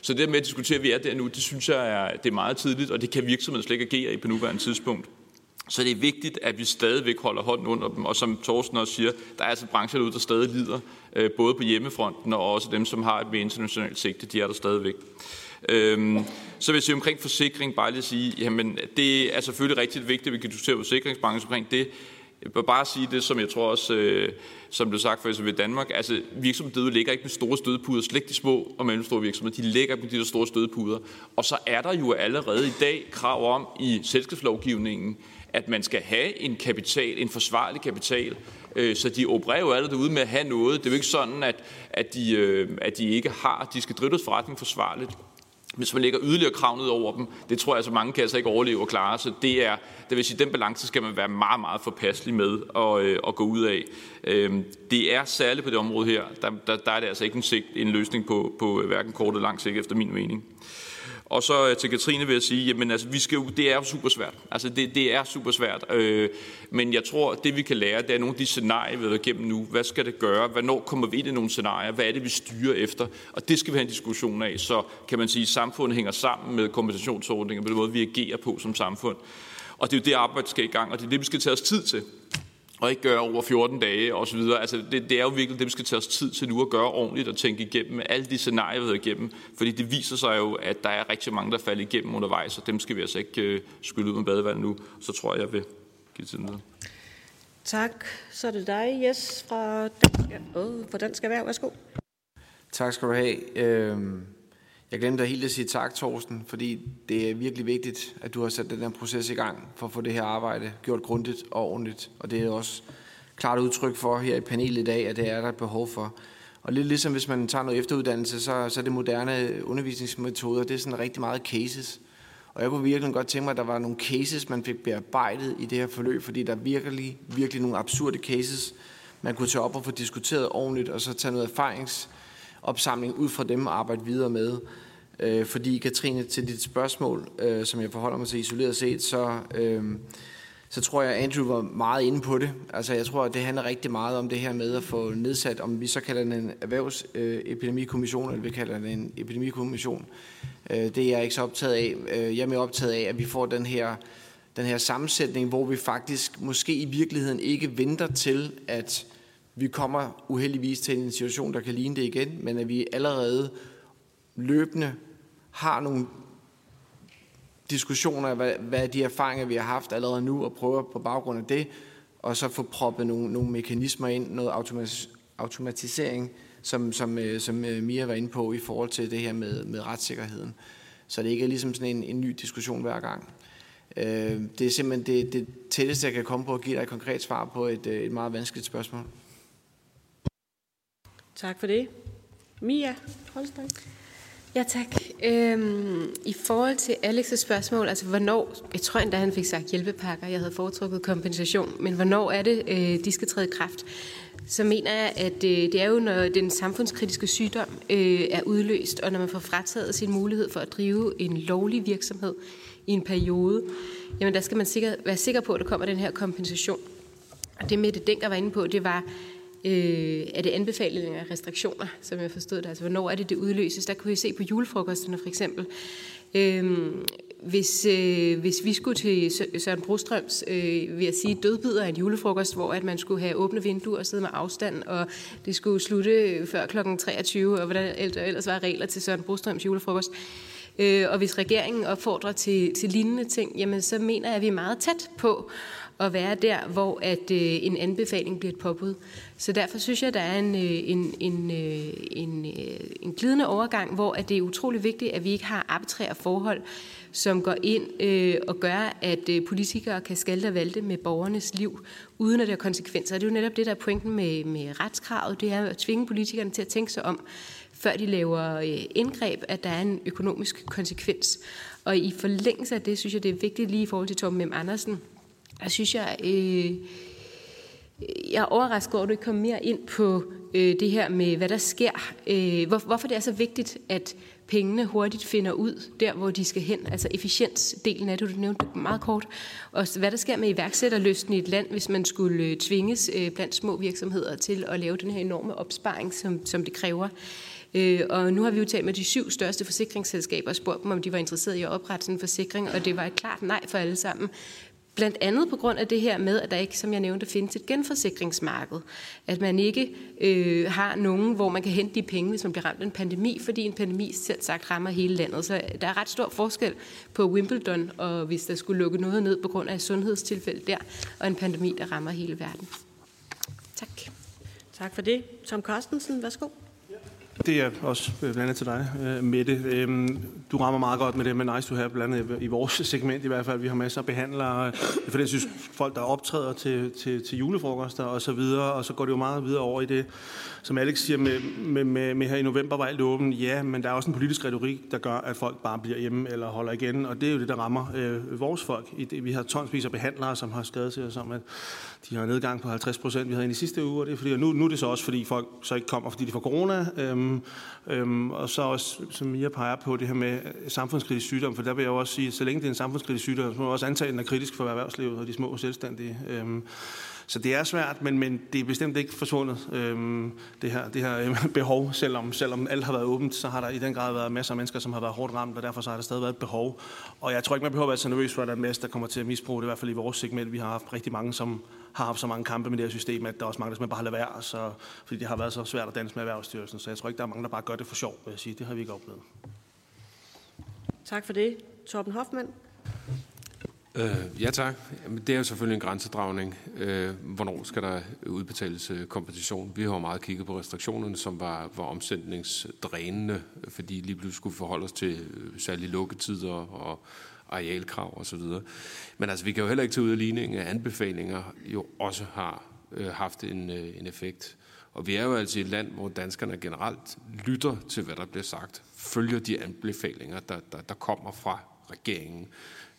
Så det med at diskutere, at vi er der nu, det synes jeg er, det er meget tidligt, og det kan virksomheden slet ikke agere i på nuværende tidspunkt. Så det er vigtigt, at vi stadigvæk holder hånden under dem. Og som Thorsten også siger, der er altså brancher derude, der stadig lider, øh, både på hjemmefronten og også dem, som har et mere internationalt sigte, de er der stadigvæk. Øhm, så vil jeg sige omkring forsikring, bare lige sige, jamen det er selvfølgelig rigtig vigtigt, at vi kan diskutere forsikringsbranchen omkring det. Jeg vil bare sige det, som jeg tror også, øh, som blev sagt for ved Danmark, altså virksomheder ligger ikke med store stødpuder, slet ikke de små og mellemstore virksomheder, de ligger med de der store stødpuder. Og så er der jo allerede i dag krav om i selskabslovgivningen, at man skal have en kapital, en forsvarlig kapital, øh, så de opererer jo alle derude med at have noget. Det er jo ikke sådan, at, at, de, øh, at de ikke har, de skal drive deres forretning forsvarligt. Hvis man lægger yderligere krav ned over dem, det tror jeg, så mange kan altså ikke overleve og klare. Så det er, det vil sige, den balance skal man være meget, meget forpasselig med at, øh, at gå ud af. Øh, det er særligt på det område her, der, der, der er det altså ikke en, sigt, en løsning på, på øh, hverken kort eller lang sigt, efter min mening. Og så øh, til Katrine vil jeg sige, jamen altså, vi skal jo, det er jo super svært. Altså, det, det er super svært. Øh, men jeg tror, det vi kan lære, det er nogle af de scenarier, vi har været igennem nu. Hvad skal det gøre? Hvornår kommer vi ind i nogle scenarier? Hvad er det, vi styrer efter? Og det skal vi have en diskussion af. Så kan man sige, at samfundet hænger sammen med kompensationsordninger på den måde, vi agerer på som samfund. Og det er jo det arbejde, der skal i gang, og det er det, vi skal tage os tid til og ikke gøre over 14 dage osv. Altså, det, det er jo virkelig det, vi skal tage os tid til nu at gøre ordentligt og tænke igennem alle de scenarier, vi har igennem. Fordi det viser sig jo, at der er rigtig mange, der falder igennem undervejs, og dem skal vi altså ikke øh, skylde ud med badevand nu. Så tror jeg, jeg vil give tiden videre. Tak. Så er det dig, Jes, fra Dansk, oh, fra Dansk Erhverv. Værsgo. Tak skal du have. Øhm jeg glemte helt at sige tak, Thorsten, fordi det er virkelig vigtigt, at du har sat den her proces i gang for at få det her arbejde gjort grundigt og ordentligt. Og det er også klart udtryk for her i panelet i dag, at det er der et behov for. Og lidt ligesom hvis man tager noget efteruddannelse, så, så er det moderne undervisningsmetoder, det er sådan rigtig meget cases. Og jeg kunne virkelig godt tænke mig, at der var nogle cases, man fik bearbejdet i det her forløb, fordi der er virkelig, virkelig nogle absurde cases, man kunne tage op og få diskuteret ordentligt, og så tage noget erfarings opsamling ud fra dem og arbejde videre med. Øh, fordi Katrine, til dit spørgsmål, øh, som jeg forholder mig til isoleret set, så, øh, så tror jeg, at Andrew var meget inde på det. Altså jeg tror, at det handler rigtig meget om det her med at få nedsat, om vi så kalder den en erhvervsepidemikommission, øh, eller vi kalder den en epidemikommission. Øh, det er jeg ikke så optaget af. Øh, jeg er mere optaget af, at vi får den her den her sammensætning, hvor vi faktisk måske i virkeligheden ikke venter til, at vi kommer uheldigvis til en situation, der kan ligne det igen, men at vi allerede løbende har nogle diskussioner af, hvad, hvad de erfaringer, vi har haft allerede nu, og prøver på baggrund af det, og så få proppet nogle, nogle mekanismer ind, noget automatis, automatisering, som, som, øh, som øh, Mia var inde på i forhold til det her med, med retssikkerheden. Så det ikke er ligesom sådan en, en ny diskussion hver gang. Øh, det er simpelthen det, det tætteste, jeg kan komme på at give dig et konkret svar på et, øh, et meget vanskeligt spørgsmål. Tak for det. Mia Holstein. Ja, tak. Øhm, I forhold til Alex' spørgsmål, altså hvornår, jeg tror endda, han fik sagt hjælpepakker, jeg havde foretrukket kompensation, men hvornår er det, øh, de skal træde i kraft? Så mener jeg, at øh, det er jo, når den samfundskritiske sygdom øh, er udløst, og når man får frataget sin mulighed for at drive en lovlig virksomhed i en periode, jamen der skal man sikker, være sikker på, at der kommer den her kompensation. Og det Mette Denker var inde på, det var, øh, er det anbefalinger og restriktioner, som jeg forstod det. Altså, hvornår er det, det udløses? Der kunne vi se på julefrokosterne for eksempel. Øh, hvis, øh, hvis vi skulle til Søren Brostrøms, øh, vil jeg sige, dødbider af en julefrokost, hvor at man skulle have åbne vinduer og sidde med afstand, og det skulle slutte før kl. 23, og hvordan ellers var regler til Søren Brostrøms julefrokost. Øh, og hvis regeringen opfordrer til, til lignende ting, jamen så mener jeg, at vi er meget tæt på at være der, hvor at øh, en anbefaling bliver et påbud. Så derfor synes jeg, at der er en, øh, en, en, øh, en, øh, en glidende overgang, hvor at det er utrolig vigtigt, at vi ikke har arbitrære forhold, som går ind øh, og gør, at øh, politikere kan skalte og valte med borgernes liv, uden at det har konsekvenser. Og det er jo netop det, der er pointen med, med retskravet, det er at tvinge politikerne til at tænke sig om, før de laver øh, indgreb, at der er en økonomisk konsekvens. Og i forlængelse af det, synes jeg, det er vigtigt lige i forhold til Torben M. Andersen, jeg synes jeg, øh, jeg er overrasket over, at du ikke kom mere ind på øh, det her med, hvad der sker. Øh, hvor, hvorfor det er så vigtigt, at pengene hurtigt finder ud der, hvor de skal hen. Altså efficiensdelen af det, du nævnte meget kort. Og hvad der sker med iværksætterlysten i et land, hvis man skulle øh, tvinges øh, blandt små virksomheder til at lave den her enorme opsparing, som, som det kræver. Øh, og nu har vi jo talt med de syv største forsikringsselskaber og spurgt dem, om de var interesserede i at oprette sådan en forsikring, og det var et klart nej for alle sammen. Blandt andet på grund af det her med, at der ikke, som jeg nævnte, findes et genforsikringsmarked. At man ikke øh, har nogen, hvor man kan hente de penge, hvis man bliver ramt af en pandemi, fordi en pandemi selv sagt rammer hele landet. Så der er ret stor forskel på Wimbledon, og hvis der skulle lukke noget ned på grund af et sundhedstilfælde der, og en pandemi, der rammer hele verden. Tak. Tak for det. Tom Carstensen, værsgo. Det er også øh, blandt andet til dig, øh, Mette. Øhm, du rammer meget godt med det med nice to have, blandt andet i vores segment i hvert fald. Vi har masser af behandlere, øh, for det synes folk, der optræder til, til, til julefrokoster og så videre, og så går det jo meget videre over i det, som Alex siger med, med, med, med her i november var alt åbent. Ja, men der er også en politisk retorik, der gør, at folk bare bliver hjemme eller holder igen, og det er jo det, der rammer øh, vores folk. I det, Vi har tonsvis af behandlere, som har skrevet til os om, at de har nedgang på 50 procent, vi havde i sidste uge, og det er fordi, og nu, nu er det så også, fordi folk så ikke kommer, fordi de får corona, øhm, øhm, øhm, og så også, som jeg peger på, det her med samfundskritisk sygdom, for der vil jeg jo også sige, at så længe det er en samfundskritisk sygdom, så må man også antage, at den er kritisk for erhvervslivet og de små og selvstændige. Øhm, så det er svært, men, men det er bestemt ikke forsvundet, øhm, det her, det her øh, behov. Selvom, selvom alt har været åbent, så har der i den grad været masser af mennesker, som har været hårdt ramt, og derfor så har der stadig været et behov. Og jeg tror ikke, man behøver at være så nervøs for, at der er en masse, der kommer til at misbruge det, i hvert fald i vores segment. Vi har haft rigtig mange, som har haft så mange kampe med det her system, at der er også mange, der simpelthen bare har lade være, så, fordi det har været så svært at danse med Erhvervsstyrelsen. Så jeg tror ikke, der er mange, der bare gør det for sjov, vil jeg sige. Det har vi ikke oplevet. Tak for det. Torben Hoffmann. Øh, ja tak. Jamen, det er jo selvfølgelig en grænsedragning. Øh, hvornår skal der udbetales øh, kompensation? Vi har jo meget kigget på restriktionerne, som var, var omsætningsdrænende, fordi lige pludselig skulle forholde os til øh, særlige lukketider og arealkrav osv. Men altså, vi kan jo heller ikke tage ud af ligningen, at anbefalinger jo også har øh, haft en, øh, en effekt. Og vi er jo altså et land, hvor danskerne generelt lytter til, hvad der bliver sagt, følger de anbefalinger, der, der, der kommer fra regeringen.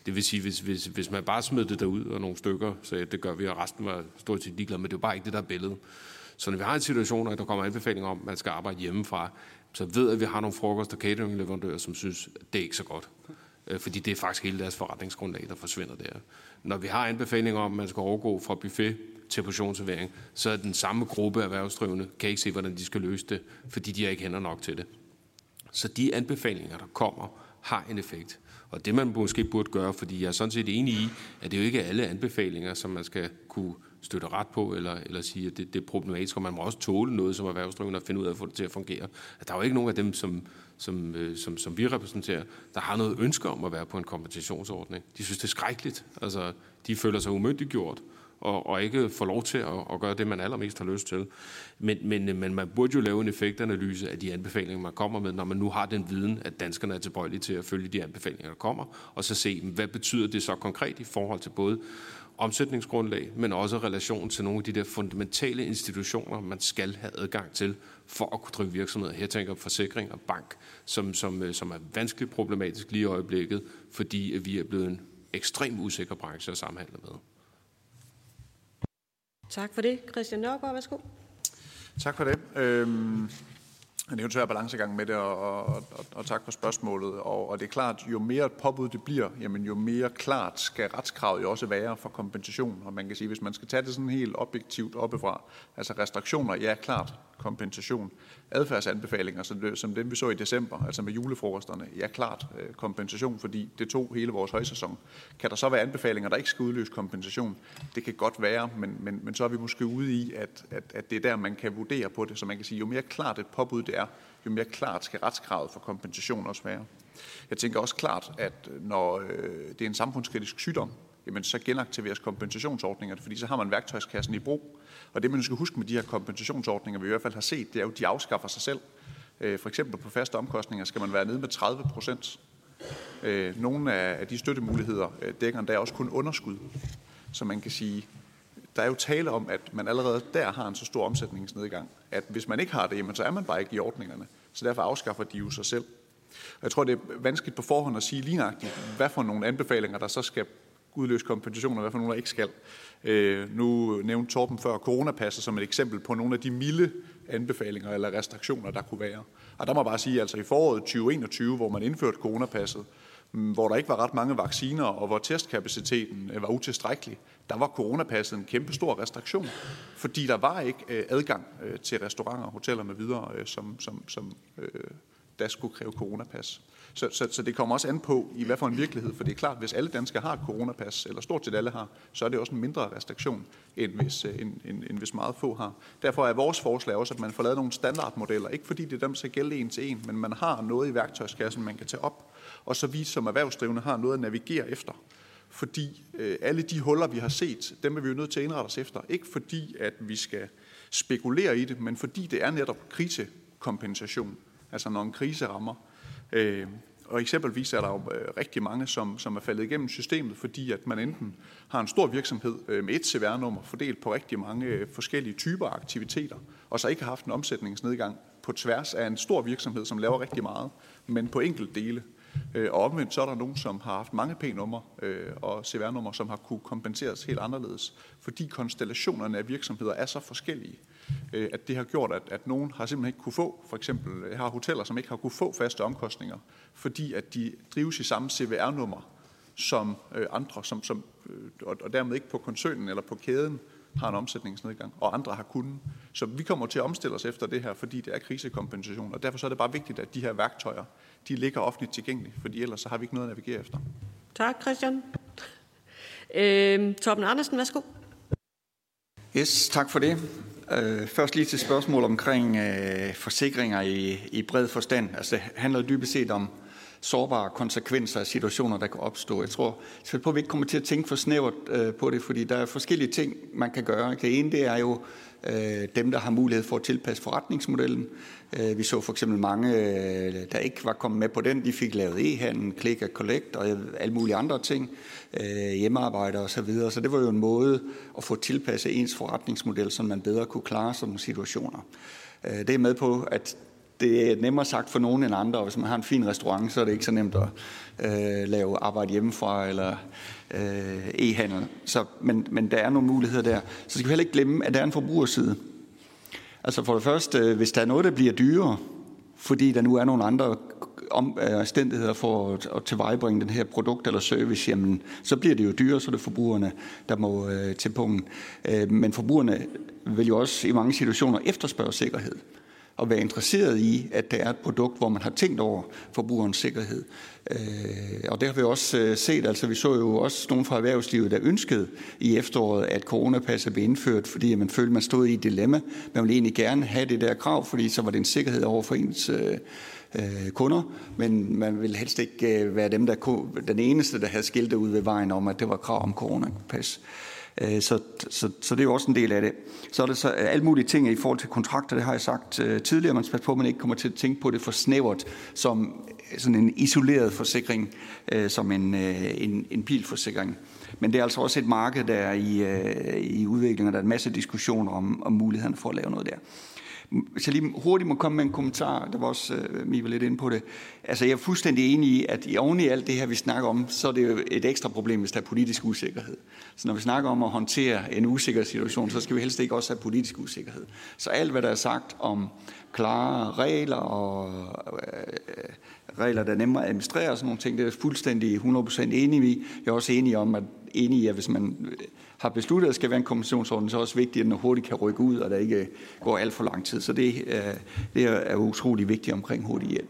Det vil sige, hvis, hvis, hvis man bare smed det derud og nogle stykker, så det gør vi, og resten var stort set ligeglade, men det er jo bare ikke det, der er billedet. Så når vi har en situation, at der kommer anbefalinger om, at man skal arbejde hjemmefra, så ved at vi har nogle frokost- og cateringleverandører, som synes, at det er ikke så godt. Øh, fordi det er faktisk hele deres forretningsgrundlag, der forsvinder der. Når vi har anbefalinger om, at man skal overgå fra buffet til portionsservering, så er den samme gruppe erhvervsdrivende, kan ikke se, hvordan de skal løse det, fordi de har ikke hænder nok til det. Så de anbefalinger, der kommer, har en effekt. Og det man måske burde gøre, fordi jeg er sådan set enig i, at det er jo ikke alle anbefalinger, som man skal kunne støtte ret på, eller, eller sige, at det, det er problematisk, og man må også tåle noget som erhvervsdrivende og finde ud af at få det til at fungere. At der er jo ikke nogen af dem, som, som, øh, som, som vi repræsenterer, der har noget ønske om at være på en kompensationsordning. De synes, det er skrækkeligt. Altså, de føler sig umyndiggjort og, og ikke får lov til at, at gøre det, man allermest har lyst til. Men, men, øh, men man burde jo lave en effektanalyse af de anbefalinger, man kommer med, når man nu har den viden, at danskerne er tilbøjelige til at følge de anbefalinger, der kommer, og så se, hvad betyder det så konkret i forhold til både omsætningsgrundlag, men også relation til nogle af de der fundamentale institutioner, man skal have adgang til for at kunne drive virksomheder. Her tænker jeg forsikring og bank, som, som, øh, som er vanskeligt problematisk lige i øjeblikket, fordi vi er blevet en ekstremt usikker branche at samhandle med. Tak for det. Christian Nørgaard, værsgo. Tak for det. Øhm, det er jo en svær balancegang med det, og, og, og, og tak for spørgsmålet. Og, og det er klart, jo mere et påbud det bliver, jamen jo mere klart skal retskravet jo også være for kompensation. Og man kan sige, hvis man skal tage det sådan helt objektivt oppefra, altså restriktioner, ja klart, kompensation. Adfærdsanbefalinger, som, det, som dem vi så i december, altså med julefrokosterne, ja klart øh, kompensation, fordi det tog hele vores højsæson. Kan der så være anbefalinger, der ikke skal udløse kompensation? Det kan godt være, men, men, men så er vi måske ude i, at, at, at det er der, man kan vurdere på det. Så man kan sige, jo mere klart et påbud det er, jo mere klart skal retskravet for kompensation også være. Jeg tænker også klart, at øh, når øh, det er en samfundskritisk sygdom, jamen så genaktiveres kompensationsordningerne, fordi så har man værktøjskassen i brug. Og det man skal huske med de her kompensationsordninger, vi i hvert fald har set, det er jo, at de afskaffer sig selv. Øh, for eksempel på faste omkostninger skal man være nede med 30 procent. Nogle af de støttemuligheder dækker endda også kun underskud. Så man kan sige, der er jo tale om, at man allerede der har en så stor omsætningsnedgang, at hvis man ikke har det, jamen, så er man bare ikke i ordningerne. Så derfor afskaffer de jo sig selv. Og jeg tror, det er vanskeligt på forhånd at sige lige nøjagtigt, hvad for nogle anbefalinger, der så skal udløse kompensation, og hvad for nogle, der ikke skal. Øh, nu nævnte Torben før coronapasset som et eksempel på nogle af de milde anbefalinger eller restriktioner, der kunne være. Og der må jeg bare sige, altså i foråret 2021, hvor man indførte coronapasset, Mm, hvor der ikke var ret mange vacciner, og hvor testkapaciteten øh, var utilstrækkelig, der var coronapasset en kæmpe stor restriktion, fordi der var ikke øh, adgang øh, til restauranter, hoteller med videre, som, som, som der skulle kræve coronapas. Så, så, så det kommer også an på, i hvad for en virkelighed, for det er klart, hvis alle danskere har et coronapas, eller stort set alle har, så er det også en mindre restriktion, end hvis, end, end, end hvis meget få har. Derfor er vores forslag også, at man får lavet nogle standardmodeller, ikke fordi det er dem, der skal gælde en til en, men man har noget i værktøjskassen, man kan tage op, og så vi som erhvervsdrivende har noget at navigere efter. Fordi øh, alle de huller, vi har set, dem er vi jo nødt til at indrette os efter. Ikke fordi, at vi skal spekulere i det, men fordi det er netop krisekompensation. Altså når en krise rammer. Øh, og eksempelvis er der jo øh, rigtig mange, som, som er faldet igennem systemet, fordi at man enten har en stor virksomhed øh, med et CVR-nummer fordelt på rigtig mange øh, forskellige typer aktiviteter, og så ikke har haft en omsætningsnedgang på tværs af en stor virksomhed, som laver rigtig meget, men på enkelt dele. Øh, og omvendt så er der nogen, som har haft mange P-numre øh, og CVR-numre, som har kunne kompenseres helt anderledes, fordi konstellationerne af virksomheder er så forskellige. Øh, at det har gjort, at, at nogen har simpelthen ikke kunne få, for eksempel jeg har hoteller, som ikke har kunne få faste omkostninger, fordi at de drives i samme CVR-nummer som øh, andre, som, som, øh, og, og dermed ikke på koncernen eller på kæden har en omsætningsnedgang, og andre har kunnet. Så vi kommer til at omstille os efter det her, fordi det er krisekompensation, og derfor så er det bare vigtigt, at de her værktøjer, de ligger offentligt tilgængelige, fordi ellers så har vi ikke noget at navigere efter. Tak, Christian. Øh, Torben Andersen, værsgo. Yes, tak for det. Øh, først lige til spørgsmål omkring øh, forsikringer i, i bred forstand. Altså det handler dybest set om sårbare konsekvenser af situationer, der kan opstå. Jeg tror selv på, at vi ikke kommer til at tænke for snævert øh, på det, fordi der er forskellige ting, man kan gøre. Det ene det er jo øh, dem, der har mulighed for at tilpasse forretningsmodellen. Øh, vi så for eksempel mange, øh, der ikke var kommet med på den, de fik lavet e-handel, click and collect og alle mulige andre ting, øh, hjemmearbejde og så videre. Så det var jo en måde at få tilpasset ens forretningsmodel, så man bedre kunne klare sådan nogle situationer. Øh, det er med på, at det er nemmere sagt for nogen end andre, og hvis man har en fin restaurant, så er det ikke så nemt at øh, lave arbejde hjemmefra eller øh, e-handel. Så, men, men der er nogle muligheder der. Så skal vi heller ikke glemme, at der er en forbrugerside. Altså for det første, øh, hvis der er noget, der bliver dyrere, fordi der nu er nogle andre øh, øh, omstændigheder for at, at tilvejebringe den her produkt eller service, jamen, så bliver det jo dyrere, så er det forbrugerne, der må øh, til punkten. Øh, men forbrugerne vil jo også i mange situationer efterspørge sikkerhed at være interesseret i, at der er et produkt, hvor man har tænkt over forbrugerens sikkerhed. Øh, og det har vi også øh, set, altså vi så jo også nogen fra erhvervslivet, der ønskede i efteråret, at coronapasset blev indført, fordi man følte, man stod i et dilemma. Man ville egentlig gerne have det der krav, fordi så var det en sikkerhed over for ens øh, øh kunder, men man ville helst ikke øh, være dem, der kunne, den eneste, der havde skiltet ud ved vejen om, at det var krav om coronapas. Øh, Øh, så, så, så det er jo også en del af det. Så er der så øh, alle mulige ting i forhold til kontrakter, det har jeg sagt øh, tidligere, man skal på, at man ikke kommer til at tænke på det for snævert som sådan en isoleret forsikring, som en, en, en bilforsikring. Men det er altså også et marked, der er i, i udvikling, og der er en masse diskussioner om, om mulighederne for at lave noget der. Hvis jeg lige hurtigt må komme med en kommentar, der var også uh, Mie var lidt inde på det. Altså jeg er fuldstændig enig i, at i oven i alt det her, vi snakker om, så er det jo et ekstra problem, hvis der er politisk usikkerhed. Så når vi snakker om at håndtere en usikker situation, så skal vi helst ikke også have politisk usikkerhed. Så alt, hvad der er sagt om klare regler og øh, regler, der er nemmere at administrere og sådan nogle ting, det er fuldstændig 100% enig i. Jeg er også enig om, at enig i, at hvis man har besluttet, at skal være en kompensationsordning, så er det også vigtigt, at den hurtigt kan rykke ud, og der ikke går alt for lang tid. Så det, øh, det er utrolig vigtigt omkring hurtig hjælp.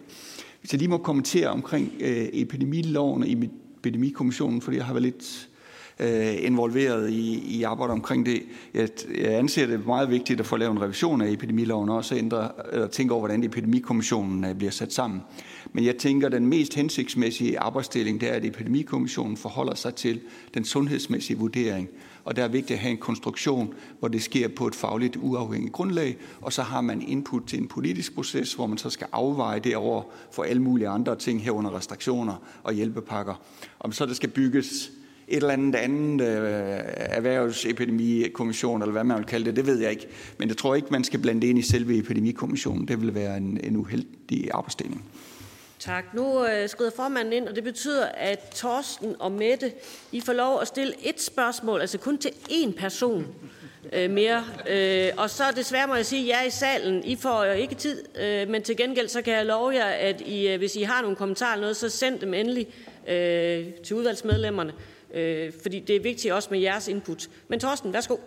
Hvis jeg lige må kommentere omkring øh, epidemiloven og epidemikommissionen, fordi jeg har været lidt øh, involveret i, i arbejde omkring det. Jeg, jeg anser det meget vigtigt at få lavet en revision af epidemiloven, og også ændre, eller tænke over, hvordan epidemikommissionen bliver sat sammen. Men jeg tænker, at den mest hensigtsmæssige arbejdsdeling, det er, at epidemikommissionen forholder sig til den sundhedsmæssige vurdering. Og der er vigtigt at have en konstruktion, hvor det sker på et fagligt uafhængigt grundlag, og så har man input til en politisk proces, hvor man så skal afveje det over for alle mulige andre ting herunder restriktioner og hjælpepakker. Om så det skal bygges et eller andet andet øh, erhvervsepidemikommission, eller hvad man vil kalde det, det ved jeg ikke. Men jeg tror ikke, man skal blande det ind i selve epidemikommissionen. Det vil være en, en uheldig arbejdsdeling. Tak. Nu øh, skrider formanden ind, og det betyder, at Torsten og Mette, I får lov at stille et spørgsmål, altså kun til én person øh, mere. Øh, og så desværre må jeg sige, at jeg er i salen. I får jo ikke tid, øh, men til gengæld så kan jeg love jer, at I, øh, hvis I har nogle kommentarer eller noget, så send dem endelig øh, til udvalgsmedlemmerne øh, fordi det er vigtigt også med jeres input. Men Torsten, værsgo.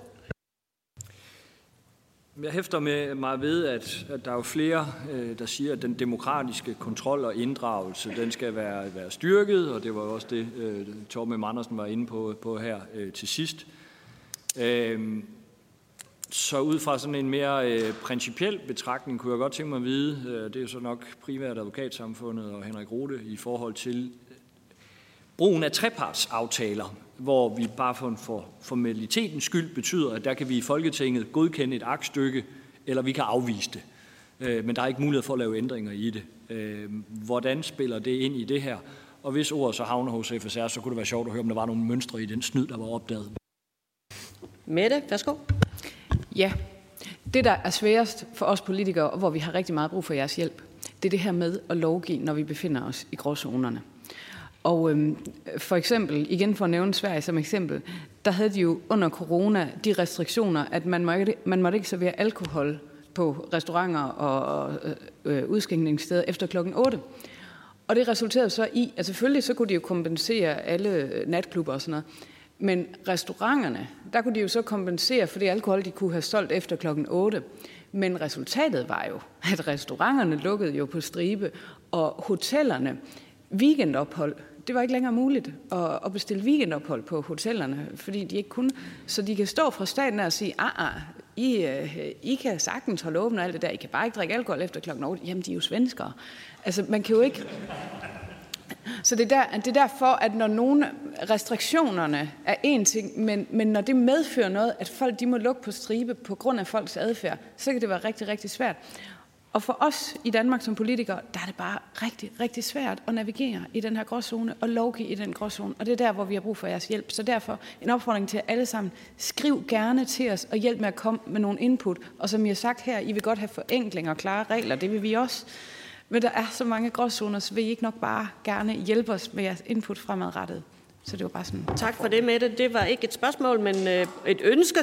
Jeg hæfter med mig ved, at, at der er jo flere, øh, der siger, at den demokratiske kontrol og inddragelse, den skal være, være styrket, og det var jo også det, øh, Torben Andersen var inde på, på her øh, til sidst. Øhm, så ud fra sådan en mere øh, principiel betragtning, kunne jeg godt tænke mig at vide, øh, det er jo så nok primært advokatsamfundet og Henrik Rode i forhold til brugen af trepartsaftaler, hvor vi bare for, for formalitetens skyld betyder, at der kan vi i Folketinget godkende et aktstykke, eller vi kan afvise det. Øh, men der er ikke mulighed for at lave ændringer i det. Øh, hvordan spiller det ind i det her? Og hvis ordet så havner hos FSR, så kunne det være sjovt at høre, om der var nogle mønstre i den snyd, der var opdaget. Mette, værsgo. Ja, det der er sværest for os politikere, og hvor vi har rigtig meget brug for jeres hjælp, det er det her med at lovgive, når vi befinder os i gråzonerne. Og øhm, for eksempel, igen for at nævne Sverige som eksempel, der havde de jo under corona de restriktioner, at man måtte, man måtte ikke servere alkohol på restauranter og øh, øh udskænkningssteder efter klokken 8. Og det resulterede så i, at selvfølgelig så kunne de jo kompensere alle natklubber og sådan noget, men restauranterne, der kunne de jo så kompensere for det alkohol, de kunne have solgt efter klokken 8. Men resultatet var jo, at restauranterne lukkede jo på stribe, og hotellerne, weekendophold, det var ikke længere muligt at, at bestille weekendophold på hotellerne, fordi de ikke kunne. Så de kan stå fra staten og sige, ah, ah, I, øh, I kan sagtens holde åbent og alt det der, I kan bare ikke drikke alkohol efter klokken 8. Jamen, de er jo svenskere. Altså, man kan jo ikke... Så det er, der, det er derfor, at når nogle restriktionerne er en ting, men, men når det medfører noget, at folk de må lukke på stribe på grund af folks adfærd, så kan det være rigtig, rigtig svært. Og for os i Danmark som politikere, der er det bare rigtig, rigtig svært at navigere i den her gråzone og lovgive i den gråzone. Og det er der, hvor vi har brug for jeres hjælp. Så derfor en opfordring til alle sammen. Skriv gerne til os og hjælp med at komme med nogle input. Og som jeg har sagt her, I vil godt have forenklinger og klare regler. Det vil vi også. Men der er så mange gråzoner, så vil I ikke nok bare gerne hjælpe os med jeres input fremadrettet. Så det var bare sådan. Tak for det, Mette. Det var ikke et spørgsmål, men øh, et ønske.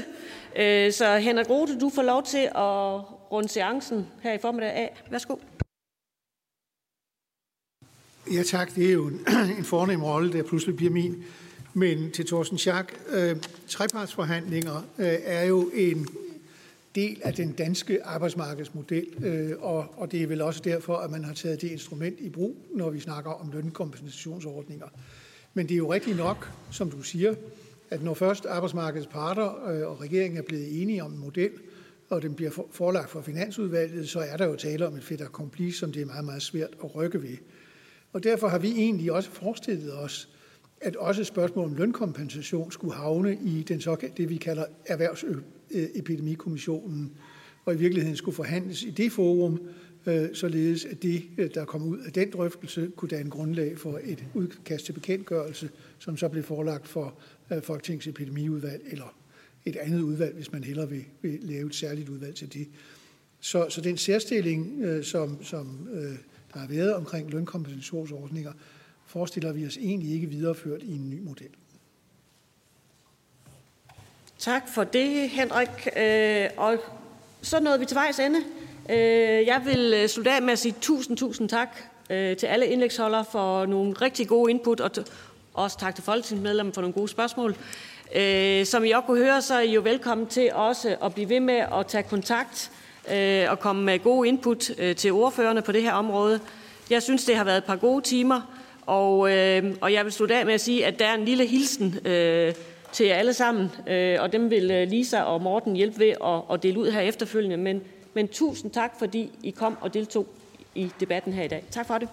Øh, så Henrik Rode, du får lov til at runde seancen her i formiddag af. Værsgo. Ja tak, det er jo en, en fornem rolle, der pludselig bliver min. Men til Thorsten Schack, øh, trepartsforhandlinger øh, er jo en del af den danske arbejdsmarkedsmodel, øh, og, og det er vel også derfor, at man har taget det instrument i brug, når vi snakker om lønkompensationsordninger. Men det er jo rigtigt nok, som du siger, at når først arbejdsmarkedets parter øh, og regeringen er blevet enige om en model, og den bliver forelagt for Finansudvalget, så er der jo tale om et fedt accompli, som det er meget, meget svært at rykke ved. Og derfor har vi egentlig også forestillet os, at også spørgsmål om lønkompensation skulle havne i den såkaldte, det vi kalder erhvervsepidemikommissionen, og i virkeligheden skulle forhandles i det forum, øh, således at det, øh, der kom ud af den drøftelse, kunne danne grundlag for et udkast til bekendtgørelse, som så blev forelagt for øh, Folketingets epidemiudvalg, eller et andet udvalg, hvis man hellere vil, vil lave et særligt udvalg til det. Så, så den særstilling, øh, som, som øh, der har været omkring lønkompensationsordninger, forestiller vi os egentlig ikke videreført i en ny model. Tak for det, Henrik. Øh, og så nåede vi til vejs ende. Øh, jeg vil øh, slutte af med at sige tusind, tusind tak til alle indlægsholdere for nogle rigtig gode input, og også tak til folketingsmedlemmer for nogle gode spørgsmål. Øh, Som I også kunne høre, så er I jo velkommen til også at blive ved med at tage kontakt øh, og komme med gode input øh, til ordførerne på det her område. Jeg synes, det har været et par gode timer, og, øh, og jeg vil slutte af med at sige, at der er en lille hilsen øh, til jer alle sammen, øh, og dem vil øh, Lisa og Morten hjælpe ved at, at dele ud her efterfølgende. Men, men tusind tak, fordi I kom og deltog i debatten her i dag. Tak for det.